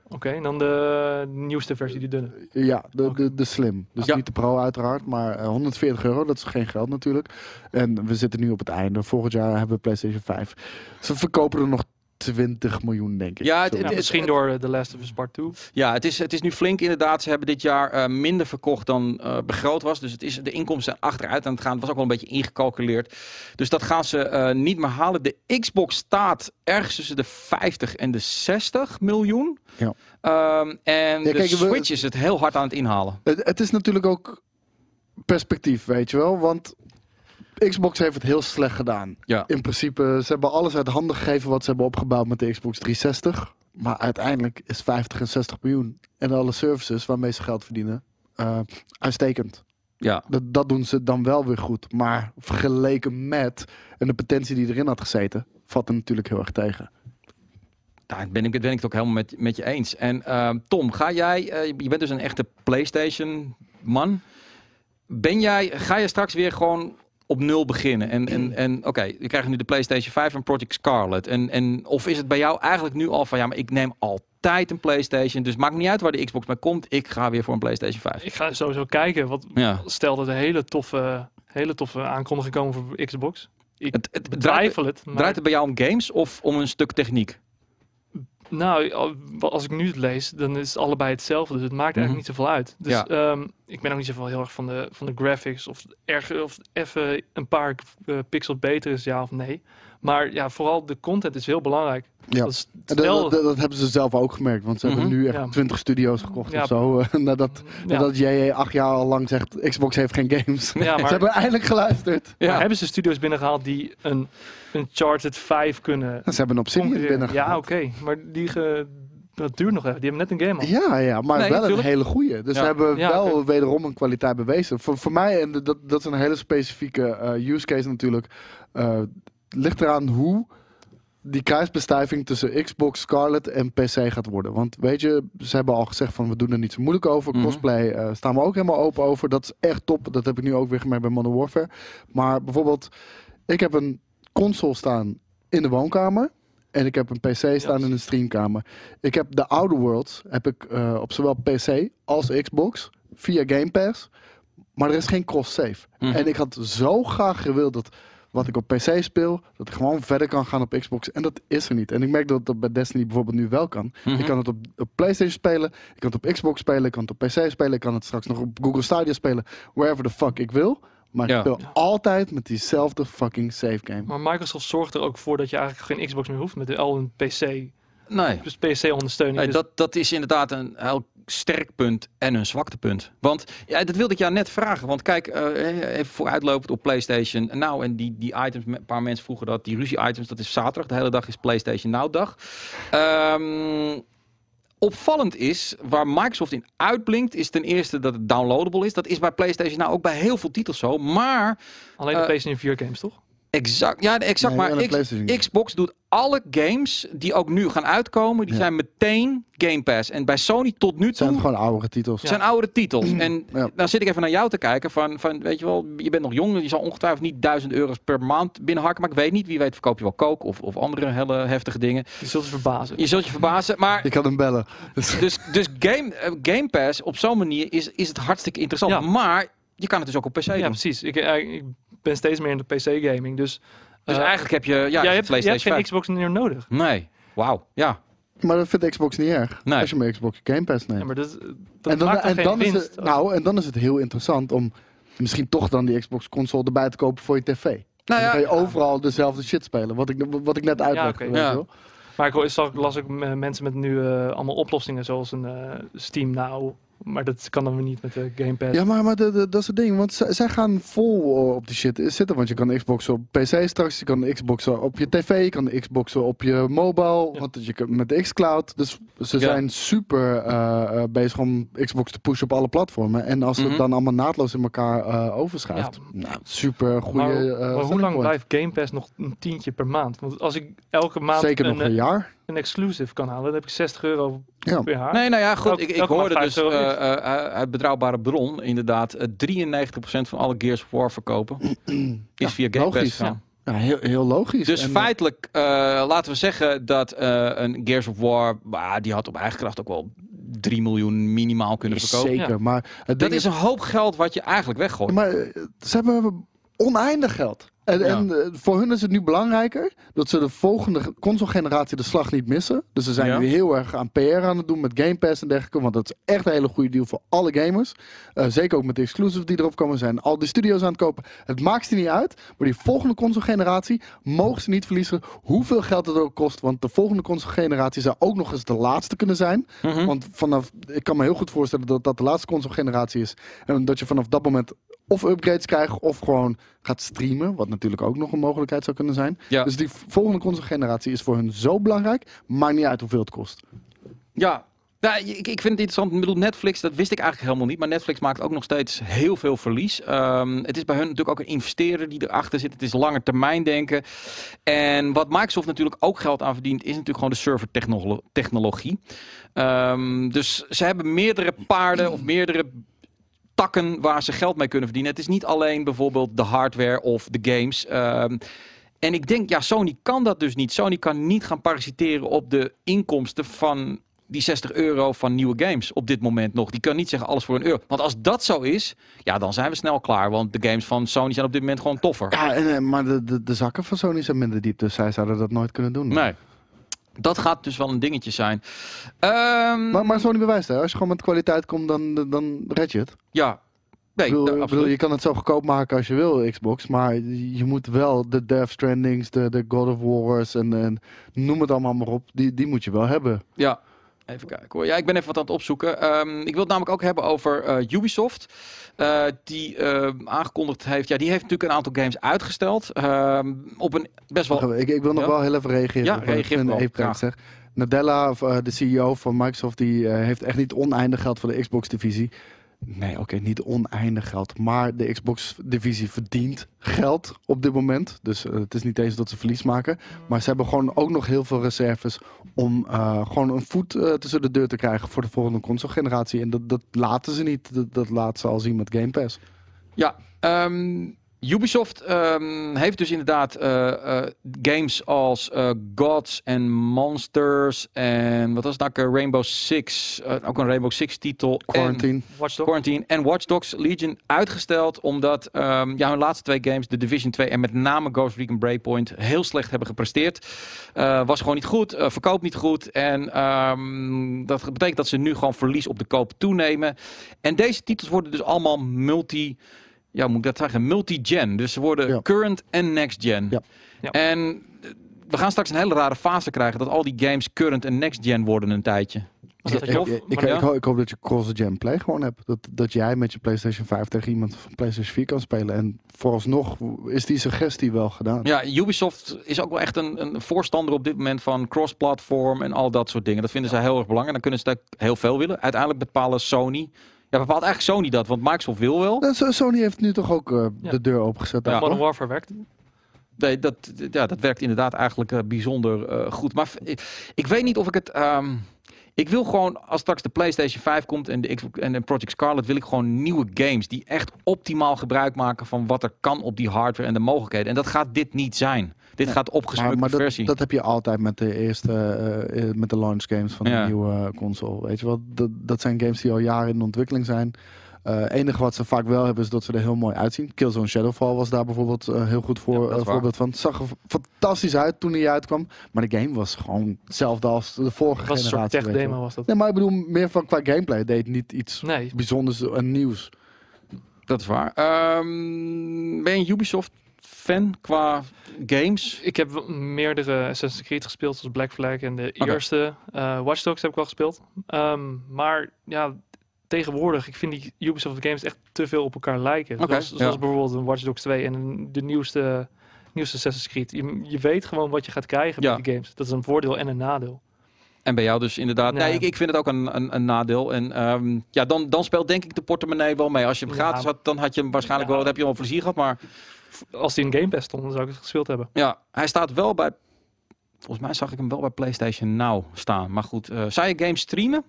Oké, en dan de nieuwste versie, die dunne. Ja, de, de, de Slim. Dus Ja. niet de Pro uiteraard, maar eh, 140 euro, dat is geen geld natuurlijk. En we zitten nu op het einde. Volgend jaar hebben we PlayStation 5. Ze verkopen er nog 20 miljoen, denk ik. Ja, het- Zo. Ja, het- misschien door eh, The Last of Us Part 2. Ja, het is, het is nu flink inderdaad. Ze hebben dit jaar eh, minder verkocht dan eh, begroot was. Dus het is, de inkomsten achteruit aan het gaan. Het was ook wel een beetje ingecalculeerd. Dus dat gaan ze eh, niet meer halen. De Xbox staat ergens tussen de 50 en de 60 miljoen. Ja. Ehm, en de kijk, we- Switch is het heel hard aan het inhalen. Het, het is natuurlijk ook perspectief, weet je wel. Want Xbox heeft het heel slecht gedaan. Ja. In principe, ze hebben alles uit handen gegeven wat ze hebben opgebouwd met de Xbox 360. Maar uiteindelijk is 50 en 60 miljoen en alle services waarmee ze geld verdienen, eh, uitstekend. Ja. Dat, dat doen ze dan wel weer goed. Maar vergeleken met en de potentie die erin had gezeten, valt er natuurlijk heel erg tegen. Daar ben ik, ben ik het ook helemaal met, met je eens. En ehm, Tom, ga jij, eh, je bent dus een echte PlayStation man. Ben jij, ga je straks weer gewoon op nul beginnen? En, en, en oké, je krijgt nu de PlayStation 5 en Project Scarlet. En, en of is het bij jou eigenlijk nu al van ja, maar ik neem altijd een PlayStation. Dus maakt niet uit waar de Xbox mee komt. Ik ga weer voor een PlayStation 5. Ik ga sowieso kijken. Wat, Ja. Stel dat er hele toffe, hele toffe aankondigingen komen voor Xbox. Ik Het, het, het draait, het. Maar, draait het bij jou om games of om een stuk techniek? Nou, al- als ik nu het lees, dan is het allebei hetzelfde. Dus het maakt eigenlijk niet zoveel uit. Dus Ja. ehm, ik ben ook niet zoveel heel erg van de, van de graphics. Of, erg, of even een paar eh, pixels beter is, ja of nee. Maar ja, vooral de content is heel belangrijk. Ja. Dat is, dat, stel, dat, dat hebben ze zelf ook gemerkt, want ze Mhm. hebben nu echt Ja. 20 studio's gekocht Ja. of zo. eh, nadat, ja, nadat JJ acht jaar al lang zegt, Xbox heeft geen games. ja, Ze maar, hebben eindelijk geluisterd. maar hebben ze studio's binnengehaald die een Uncharted 5 kunnen Ze hebben een Obsidian concurreren? binnen Ja, oké. Maar die, ge, dat duurt nog even. Die hebben net een game al. Ja, ja, maar Nee, wel een hele goeie. Dus Ja. ze hebben Ja, wel wederom een kwaliteit bewezen. Voor, voor mij, en dat, dat is een hele specifieke eh, use case natuurlijk, eh, ligt eraan hoe die kruisbestuiving tussen Xbox, Scarlet en PC gaat worden. Want weet je, ze hebben al gezegd van we doen er niet zo moeilijk over. Mhm. Cosplay eh, staan we ook helemaal open over. Dat is echt top. Dat heb ik nu ook weer gemerkt bij Modern Warfare. Maar bijvoorbeeld, ik heb een console staan in de woonkamer. En ik heb een PC staan in de streamkamer. Ik heb de Outer Worlds heb ik, eh, op zowel PC als Xbox via Game Pass. Maar er is geen cross-save. Mhm. En ik had zo graag gewild dat wat ik op PC speel, dat ik gewoon verder kan gaan op Xbox. En dat is er niet. En ik merk dat dat bij Destiny bijvoorbeeld nu wel kan. Mhm. Ik kan het op, op PlayStation spelen, ik kan het op Xbox spelen, ik kan het op PC spelen, ik kan het straks nog op Google Stadia spelen, wherever the fuck ik wil. Maar Ja. ik speel altijd met diezelfde fucking save game. Maar Microsoft zorgt er ook voor dat je eigenlijk geen Xbox meer hoeft met al een PC. Nee. Dus PC-ondersteuning. Nee, dus dat, dat is inderdaad een heel sterk punt en een zwaktepunt. Want ja, dat wilde ik jou net vragen. Want kijk, eh, even vooruitlopend op PlayStation Now en die, die items, een paar mensen vroegen dat, die ruzie-items, dat is zaterdag. De hele dag is PlayStation Now-dag. Ehm, opvallend is, waar Microsoft in uitblinkt, is ten eerste dat het downloadable is. Dat is bij PlayStation Now ook bij heel veel titels zo. Maar alleen de eh, PlayStation 4 games, toch? Exact, ja, exact. Nee, maar X-. Xbox doet alle games die ook nu gaan uitkomen, die Ja. zijn meteen Game Pass. En bij Sony tot nu Het toe zijn gewoon oudere titels. het zijn oudere titels. En Ja. dan zit ik even naar jou te kijken. Van, van, weet je wel, je bent nog jong. Je zal ongetwijfeld niet duizend euro's per maand binnenhakken. Maar ik weet niet. Wie weet verkoop je wel kook of, of andere hele heftige dingen. Je zult je verbazen. Je zult je verbazen. Maar Ik kan hem bellen. Dus- dus, dus game, eh, game Pass op zo'n manier is, is het hartstikke interessant. Ja. Maar je kan het dus ook op PC Ja, doen. precies. Ik, eh, ik ben steeds meer in de PC-gaming. Dus, Dus eh, eigenlijk heb je ja, jij hebt, je hebt geen 5. Xbox meer nodig. Nee. Wauw. Ja. Maar dat vindt Xbox niet erg. Nee. Als je mijn Xbox Game Pass neemt. Ja, maar dat, dat en dan, maakt en, geen dan is winst? het, nou, en dan is het heel interessant om misschien toch dan die Xbox console erbij te kopen voor je tv. Nou dan ja, kan je overal dezelfde shit spelen. Wat ik, wat ik net uitlegde. Ja. je wel. Maar ik las ik eh, mensen met nu eh, allemaal oplossingen zoals een eh, Steam Now. Maar dat kan dan weer niet met de Game Pass. Ja, maar, maar de- de- dat is het ding. Want zij, gaan vol op die shit zitten. Want je kan Xbox op PC straks. Je kan Xbox op je tv. Je kan Xbox op je mobile. Ja. Want je kan met de xCloud. Dus ze Ja. zijn super eh, eh, bezig om Xbox te pushen op alle platformen. En als Mhm. het dan allemaal naadloos in elkaar eh overschuift. Ja. Nou, super goede maar, eh, maar hoe lang blijft Game Pass nog een tientje per maand? Want als ik elke maand Zeker een, nog een eh, jaar. Een exclusive kan halen, dan heb ik 60 euro Ja. per jaar. Nee, nou ja, goed. Elk- ik, ik hoorde dus 50 euro eh, eh, uit betrouwbare bron, inderdaad, eh, 93% van alle Gears of War verkopen is Ja, via Game Pass. Ja, heel, heel logisch. Dus En, feitelijk, eh, laten we zeggen dat eh, een Gears of War, bah, die had op eigen kracht ook wel 3 miljoen minimaal kunnen verkopen. Zeker, Ja. maar het Dat is een hoop geld wat je eigenlijk weggooit. Ja, maar ze hebben oneindig geld. En, Ja. en eh, voor hun is het nu belangrijker dat ze de volgende console-generatie de slag niet missen. Dus ze zijn Ja. nu heel erg aan PR aan het doen met Game Pass en dergelijke. Want dat is echt een hele goede deal voor alle gamers. Eh, zeker ook met de exclusives die erop komen. Zijn al die studio's aan het kopen. Het maakt ze niet uit. Maar die volgende console-generatie mogen ze niet verliezen. Hoeveel geld het ook kost. Want de volgende console-generatie zou ook nog eens de laatste kunnen zijn. Mhm. Want vanaf, ik kan me heel goed voorstellen dat dat de laatste console-generatie is. En dat je vanaf dat moment of upgrades krijgt of gewoon gaat streamen. Wat natuurlijk ook nog een mogelijkheid zou kunnen zijn. Ja. Dus die volgende console-generatie is voor hun zo belangrijk. Maakt niet uit hoeveel het kost. Ja. Ja, ik, ik vind het interessant. Ik bedoel, Netflix, dat wist ik eigenlijk helemaal niet. Maar Netflix maakt ook nog steeds heel veel verlies. Ehm, het is bij hun natuurlijk ook een investeerder die erachter zit. Het is langer termijn denken. En wat Microsoft natuurlijk ook geld aan verdient, is natuurlijk gewoon de servertechnologie. Ehm, dus ze hebben meerdere paarden of meerdere takken waar ze geld mee kunnen verdienen. Het is niet alleen bijvoorbeeld de hardware of de games. Ehm, en ik denk, ja, Sony kan dat dus niet. Sony kan niet gaan parasiteren op de inkomsten van die 60 euro van nieuwe games op dit moment nog. Die kan niet zeggen alles voor een euro. Want als dat zo is, ja, dan zijn we snel klaar. Want de games van Sony zijn op dit moment gewoon toffer. Ja, en, eh, maar de, de, de zakken van Sony zijn minder diep. Dus zij zouden dat nooit kunnen doen. Nee. Dat gaat dus wel een dingetje zijn. Ehm, Maar, maar Sony bewijst hè. Als je gewoon met kwaliteit komt, dan, dan red je het. ja. Nee, bedoel, bedoel, je kan het zo goedkoop maken als je wil, Xbox. Maar je moet wel de Death Strandings, de, de God of Wars en, en noem het allemaal maar op. Die, die moet je wel hebben. Ja, even kijken hoor. Ja, ik ben even wat aan het opzoeken. Ehm, ik wil het namelijk ook hebben over eh, Ubisoft. eh, die eh, aangekondigd heeft. Ja, die heeft natuurlijk een aantal games uitgesteld. ehm, op een best wel. Ik, ik wil nog Ja? wel heel even reageren. Ja, reageer graag. zegt. Nadella, of, eh, de CEO van Microsoft, die heeft echt niet oneindig geld voor de Xbox-divisie. Nee, oké, niet oneindig geld. Maar de Xbox-divisie verdient geld op dit moment. Dus eh, het is niet eens dat ze verlies maken. Maar ze hebben gewoon ook nog heel veel reserves om eh, gewoon een voet eh, tussen de deur te krijgen voor de volgende console-generatie. En dat, dat laten ze niet. Dat, laten ze al zien met Game Pass. Ja, ehm, Ubisoft ehm, heeft dus inderdaad eh, eh, games als eh, Gods and Monsters en wat was het nou? ook, Rainbow Six, ook een Rainbow Six titel. Quarantine. Watch Dogs. Quarantine en Watch Dogs Legion uitgesteld omdat ehm, ja, hun laatste twee games, de Division 2 en met name Ghost Recon Breakpoint, heel slecht hebben gepresteerd. Eh, was gewoon niet goed, verkoopt niet goed en ehm, dat betekent dat ze nu gewoon verlies op de koop toenemen. En deze titels worden dus allemaal multi, ja, moet ik dat zeggen, multi-gen. Dus ze worden Ja. current en next gen. Ja. Ja. En eh, we gaan straks een hele rare fase krijgen dat al die games current en next gen worden een tijdje. Is dat Ik, ik, ik, ik hoop, ik hoop dat je cross-gen play gewoon hebt. Dat, dat jij met je PlayStation 5 tegen iemand van PlayStation 4 kan spelen. En vooralsnog is die suggestie wel gedaan. Ja, Ubisoft is ook wel echt een, een voorstander op dit moment van cross-platform en al dat soort dingen. Dat vinden zij heel erg belangrijk. Dan kunnen ze daar heel veel willen. Uiteindelijk bepalen Sony. Ja, bepaalt eigenlijk Sony dat, want Microsoft wil wel. So- Sony heeft nu toch ook eh, Ja. de deur opengezet. Ja. Modern Warfare werkt. Nee, dat, ja, dat werkt inderdaad eigenlijk eh, bijzonder eh, goed. Maar ik, ik weet niet of ik het. ehm, ik wil gewoon, als straks de PlayStation 5 komt en de, Xbox, en de Project Scarlet, wil ik gewoon nieuwe games die echt optimaal gebruik maken van wat er kan op die hardware en de mogelijkheden. En dat gaat dit niet zijn. Dit Nee. gaat Maar, opgesmukte maar dat, versie. dat heb je altijd met de eerste, eh, eh, met de launch games van Ja. de nieuwe eh, console. Weet je wel, dat, dat zijn games die al jaren in ontwikkeling zijn. Het enige wat ze vaak wel hebben is dat ze er heel mooi uitzien. Killzone Shadowfall was daar bijvoorbeeld heel goed voor, Ja, dat voorbeeld van. Het zag er fantastisch uit toen hij uitkwam. Maar de game was gewoon hetzelfde als de vorige was een soort generatie. tech demo was dat. Nee, maar ik bedoel meer van qua gameplay. Het deed niet iets Nee, bijzonders en nieuws. Dat is waar. Ehm, ben je een Ubisoft-fan qua games? ik heb wel meerdere Assassin's Creed gespeeld, zoals Black Flag en de eerste uh, Watch Dogs heb ik al gespeeld. Ehm, maar ja, tegenwoordig, ik vind die Ubisoft games echt te veel op elkaar lijken. Oké, zoals, ja. bijvoorbeeld een Watch Dogs 2 en de nieuwste, nieuwste Assassin's Creed. Je, je weet gewoon wat je gaat krijgen Ja. met die games. Dat is een voordeel en een nadeel. En bij jou dus inderdaad. Nee, Nee. ik, ik vind het ook een, een, een nadeel. En ehm, ja, dan, dan speelt denk ik de portemonnee wel mee. Als je hem Ja. gratis had, dan had je hem waarschijnlijk wel, heb je wel plezier gehad. Maar Als die in Game Pass stond, dan zou ik het gespeeld hebben. ja, hij staat wel bij. Volgens mij zag ik hem wel bij PlayStation Now staan. Maar goed, eh zou je games streamen?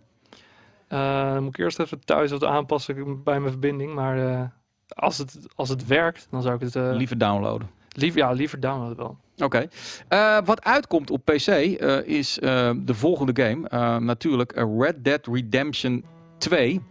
Eh, dan moet ik eerst even thuis wat aanpassen bij mijn verbinding. Maar eh, als, het, als het werkt, dan zou ik het Liever downloaden. liever, ja, liever downloaden wel. Oké. Wat uitkomt op PC is de volgende game. Natuurlijk Red Dead Redemption 2.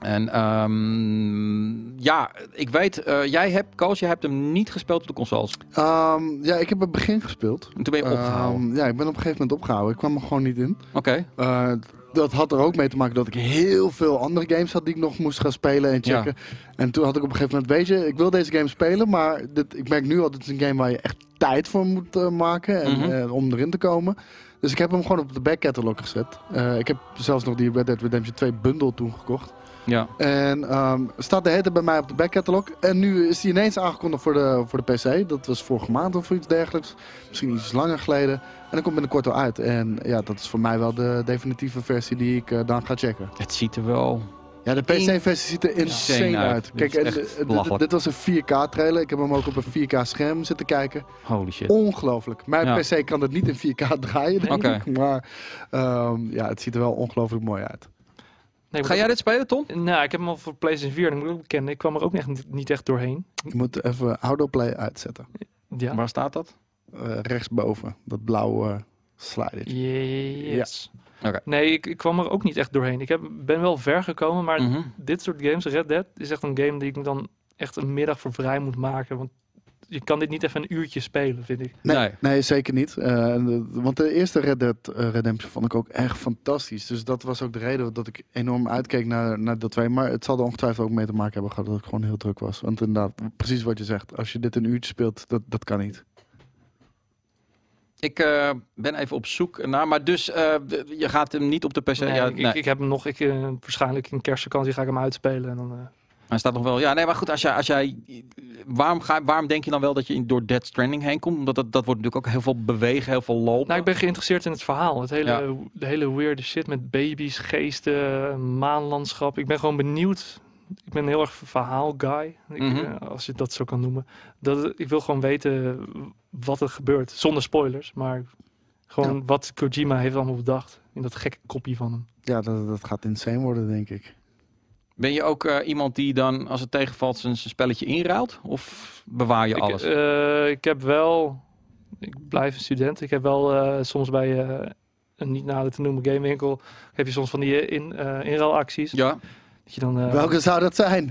En ehm, ja, ik weet, eh, jij hebt, Koos, jij hebt hem niet gespeeld op de consoles. Ehm, ja, ik heb het begin gespeeld. En toen ben je opgehouden. Ehm, ja, ik ben op een gegeven moment opgehouden. Ik kwam er gewoon niet in. Oké. Eh, dat had er ook mee te maken dat ik heel veel andere games had die ik nog moest gaan spelen en checken. En toen had ik op een gegeven moment, weet je, ik wil deze game spelen, maar dit, ik merk nu al, dit is een game waar je echt tijd voor moet eh, maken en, Mhm. om erin te komen. Dus ik heb hem gewoon op de back catalog gezet. Ik heb zelfs nog die Red Dead Redemption 2 bundle toen gekocht. Ja. En ehm, staat de hele bij mij op de back catalog. En nu is die ineens aangekondigd voor de, voor de PC. Dat was vorige maand of iets dergelijks. Misschien iets langer geleden. En dat komt binnenkort al uit. En ja, dat is voor mij wel de definitieve versie die ik eh, dan ga checken. Het ziet er wel. Ja, de PC-versie ziet er insane uit. Kijk, en, dit- dit was een 4K-trailer. Ik heb hem ook op een 4K-scherm zitten kijken. Holy shit. Ongelooflijk. Mijn Ja. PC kan het niet in 4K draaien, denk ik. Maar ehm, ja, het ziet er wel ongelooflijk mooi uit. Nee, Ga jij dit spelen, Tom? Nou, ik heb hem al voor PlayStation 4 en ik moet ook bekennen, ik kwam er ook echt niet, echt doorheen. Je moet even autoplay uitzetten. Ja. Waar staat dat? Eh, rechtsboven, dat blauwe slider. Yes. Oké. Nee, ik, ik kwam er ook niet echt doorheen. Ik heb, ben wel ver gekomen, maar Mhm. dit soort games, Red Dead, is echt een game die ik dan echt een middag voor vrij moet maken. Want je kan dit niet even een uurtje spelen, vind ik. Nee, Nee. nee. zeker niet. Eh, want de eerste Red Dead eh, Redemption vond ik ook echt fantastisch. Dus dat was ook de reden dat ik enorm uitkeek naar, naar dat twee. Maar het zal er ongetwijfeld ook mee te maken hebben gehad dat ik gewoon heel druk was. Want inderdaad, precies wat je zegt. Als je dit een uurtje speelt, dat, dat kan niet. Ik eh, ben even op zoek naar, maar dus eh, je gaat hem niet op de PC. Nee, ja, ik, nee. ik, heb hem nog, ik, waarschijnlijk in kerstvakantie ga ik hem uitspelen. En dan, eh, Hij staat nog wel. Ja, nee, maar goed, als jij, als jij, waarom, ga, waarom denk je dan wel dat je in, door Dead Stranding heen komt? Omdat dat, dat wordt natuurlijk ook heel veel bewegen, heel veel lopen. Nou, ik ben geïnteresseerd in het verhaal. Het hele, Ja. de hele weirde shit met baby's, geesten, maanlandschap. Ik ben gewoon benieuwd. Ik ben een heel erg verhaal guy, ik, Mhm. eh, als je dat zo kan noemen. Dat, ik wil gewoon weten wat er gebeurt, zonder spoilers. Maar gewoon wat Kojima heeft allemaal bedacht in dat gekke kopie van hem. Ja, dat, dat gaat insane worden, denk ik. Ben je ook eh, iemand die dan, als het tegenvalt, zijn, spelletje inruilt? Of bewaar je Ik, alles? eh, ik heb wel, ik blijf een student. Ik heb wel eh, soms bij eh, een niet nader te noemen gamewinkel, heb je soms van die in, eh inruilacties. ja, Dat je dan, eh, Welke zou dat zijn?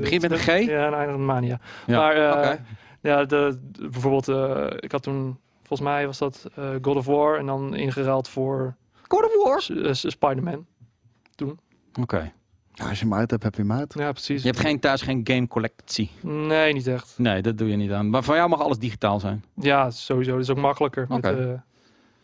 Begint met een G? Ja, een eindigt met mania. Ja, Maar eh, oké. ja, de, de- bijvoorbeeld, eh, ik had toen, volgens mij was dat eh, God of War en dan ingeruild voor God of War? S- eh, S- Spider-Man. Ja, als je hem uit hebt, heb je hem uit. Ja, precies. Je hebt geen, thuis geen game collectie. Nee, niet echt. Nee, dat doe je niet aan. Maar van jou mag alles digitaal zijn. Ja, sowieso. Dat is ook makkelijker. Met.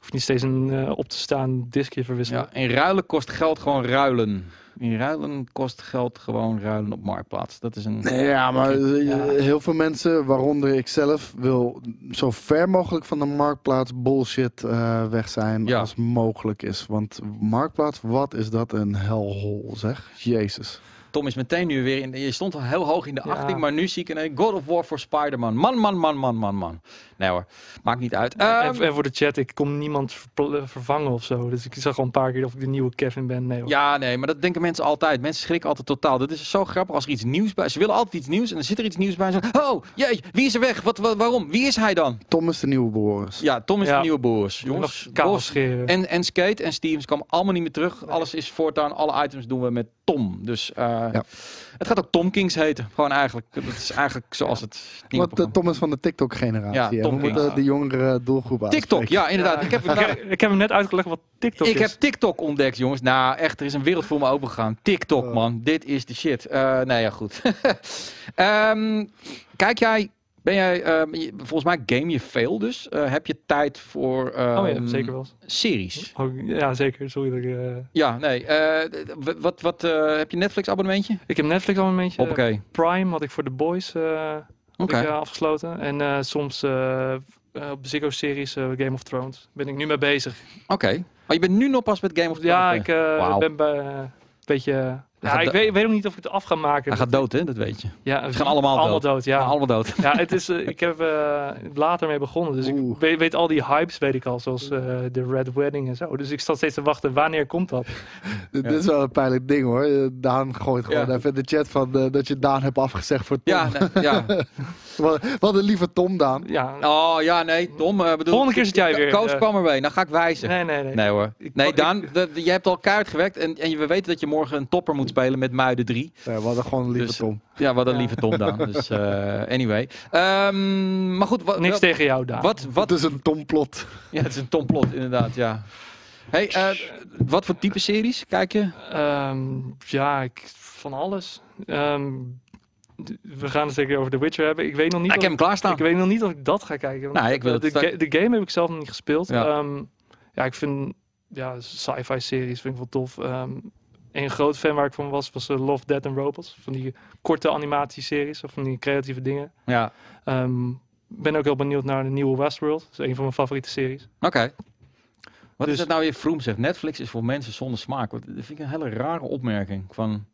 Hoeft niet steeds een eh, op te staan diskje verwisselen. Ja, in ruilen kost geld gewoon ruilen. In ruilen kost geld gewoon ruilen op Marktplaats. Dat is een... Ja, maar eh, Ja. heel veel mensen, waaronder ik zelf, wil zo ver mogelijk van de marktplaats bullshit eh, weg zijn Ja. als mogelijk is. Want marktplaats, wat is dat een hellhole, zeg. Jezus. Tom is meteen nu weer in. Je stond al heel hoog in de Ja. achting, maar nu zie ik een God of War voor Spider-Man. Man, man, man, man, man, man. Nee hoor, maakt niet uit. Ehm, en, en voor de chat, ik kon niemand eh, vervangen of zo. Dus ik zag al een paar keer of ik de nieuwe Kevin ben. Nee, hoor. ja, nee, maar dat denken mensen altijd. Mensen schrikken altijd totaal. Dat is zo grappig als er iets nieuws bij. Ze willen altijd iets nieuws en dan zit er iets nieuws bij. En zo, oh, jee, wie is er weg? Wat, wat, waarom? Wie is hij dan? Tom is de nieuwe Boris. Ja, Tom is Ja. de nieuwe Boers. Jongens, en, en Skate en Stevens komen allemaal niet meer terug. Alles is voortaan, alle items doen we met Tom. Dus eh, Ja. Het gaat ook Tom Kings heten. Gewoon eigenlijk. Dat is eigenlijk zoals het ding Wat de. Thomas van de TikTok-generatie. Ja, hè. Tom we Kings. moeten de jongere doelgroep TikTok, aanspreken. ja inderdaad. ik, heb, ik, heb, ik heb hem net uitgelegd wat TikTok ik is. heb TikTok ontdekt, jongens. Nou, echt, er is een wereld voor me opengegaan. TikTok, Oh. man. Dit is de shit. Eh nee, ja, goed. Ehm, kijk jij, ben jij, ehm, volgens mij game je veel dus. Eh, heb je tijd voor Oh ja, ehm, zeker wel. series? Oh, ja, zeker. Sorry dat ik... eh, Ja, nee. eh, wat, wat, heb je Netflix abonnementje? ik heb Netflix beetje. Hoppakee. Prime had ik voor The Boys Oké. ik, afgesloten. En soms op de Ziggo-series eh, Game of Thrones ben ik nu mee bezig. Oké. Maar je bent nu nog pas met Game of Thrones? Ja, ik ben bij een beetje... gaat ja, ik weet, weet ook niet of ik het af ga maken. Hij gaat dood, hè? Dat weet je. Ja, Ze gaan allemaal allemaal dood. dood. ja. Allemaal dood. Ja, het is, eh, ik heb eh, later mee begonnen. Dus Oeh. ik weet, weet al die hypes, weet ik al. Zoals eh, de Red Wedding en zo. Dus ik sta steeds te wachten, wanneer komt dat? Dit Ja. is wel een pijnlijk ding hoor. Daan gooit gewoon Ja. even in de chat van eh, dat je Daan hebt afgezegd voor Tom. Ja, nee, ja. Wat, wat een lieve Tom, Daan. Ja, Oh, ja, nee. Tom, eh bedoel... Volgende keer zit jij weer, Koos kwam er mee. Nou ga ik wijzen. nee, nee, nee. Nee hoor. Ik- Nee, Daan, je hebt al kaart gewerkt en, en we weten dat je morgen een topper moet spelen met Muiden 3. Ja, we hadden gewoon een lieve Dus- Tom. Ja, wat een Ja. lieve Tom Daan. Dus eh, anyway. Ehm, maar goed, wat, Niks wat, tegen jou, Daan. wat, wat, Het is een Tom plot. ja, het is een Tom Plot inderdaad, ja. Hey, eh, wat voor type series kijk je? Ehm, ja, ik, van alles. Ehm, we gaan het zeker over The Witcher hebben. Ik weet nog niet, Nou, ik heb of, hem klaarstaan. ik weet nog niet of ik dat ga kijken. want Nou, ik wil de, de, straks- ga- de game heb ik zelf nog niet gespeeld. Ja. Ja, ja ik vind ja, sci-fi series vind ik wel tof. Ehm een groot fan waar ik van was, was eh, Love, Dead and Robots. Van die korte animatieseries of van die creatieve dingen. Ja, Ehm ben ook heel benieuwd naar de nieuwe Westworld. Dat is een van mijn favoriete series. oké. Wat is Dus- het nou weer? Vroom zegt, Netflix is voor mensen zonder smaak. Wat- Dat vind ik een hele rare opmerking. Van,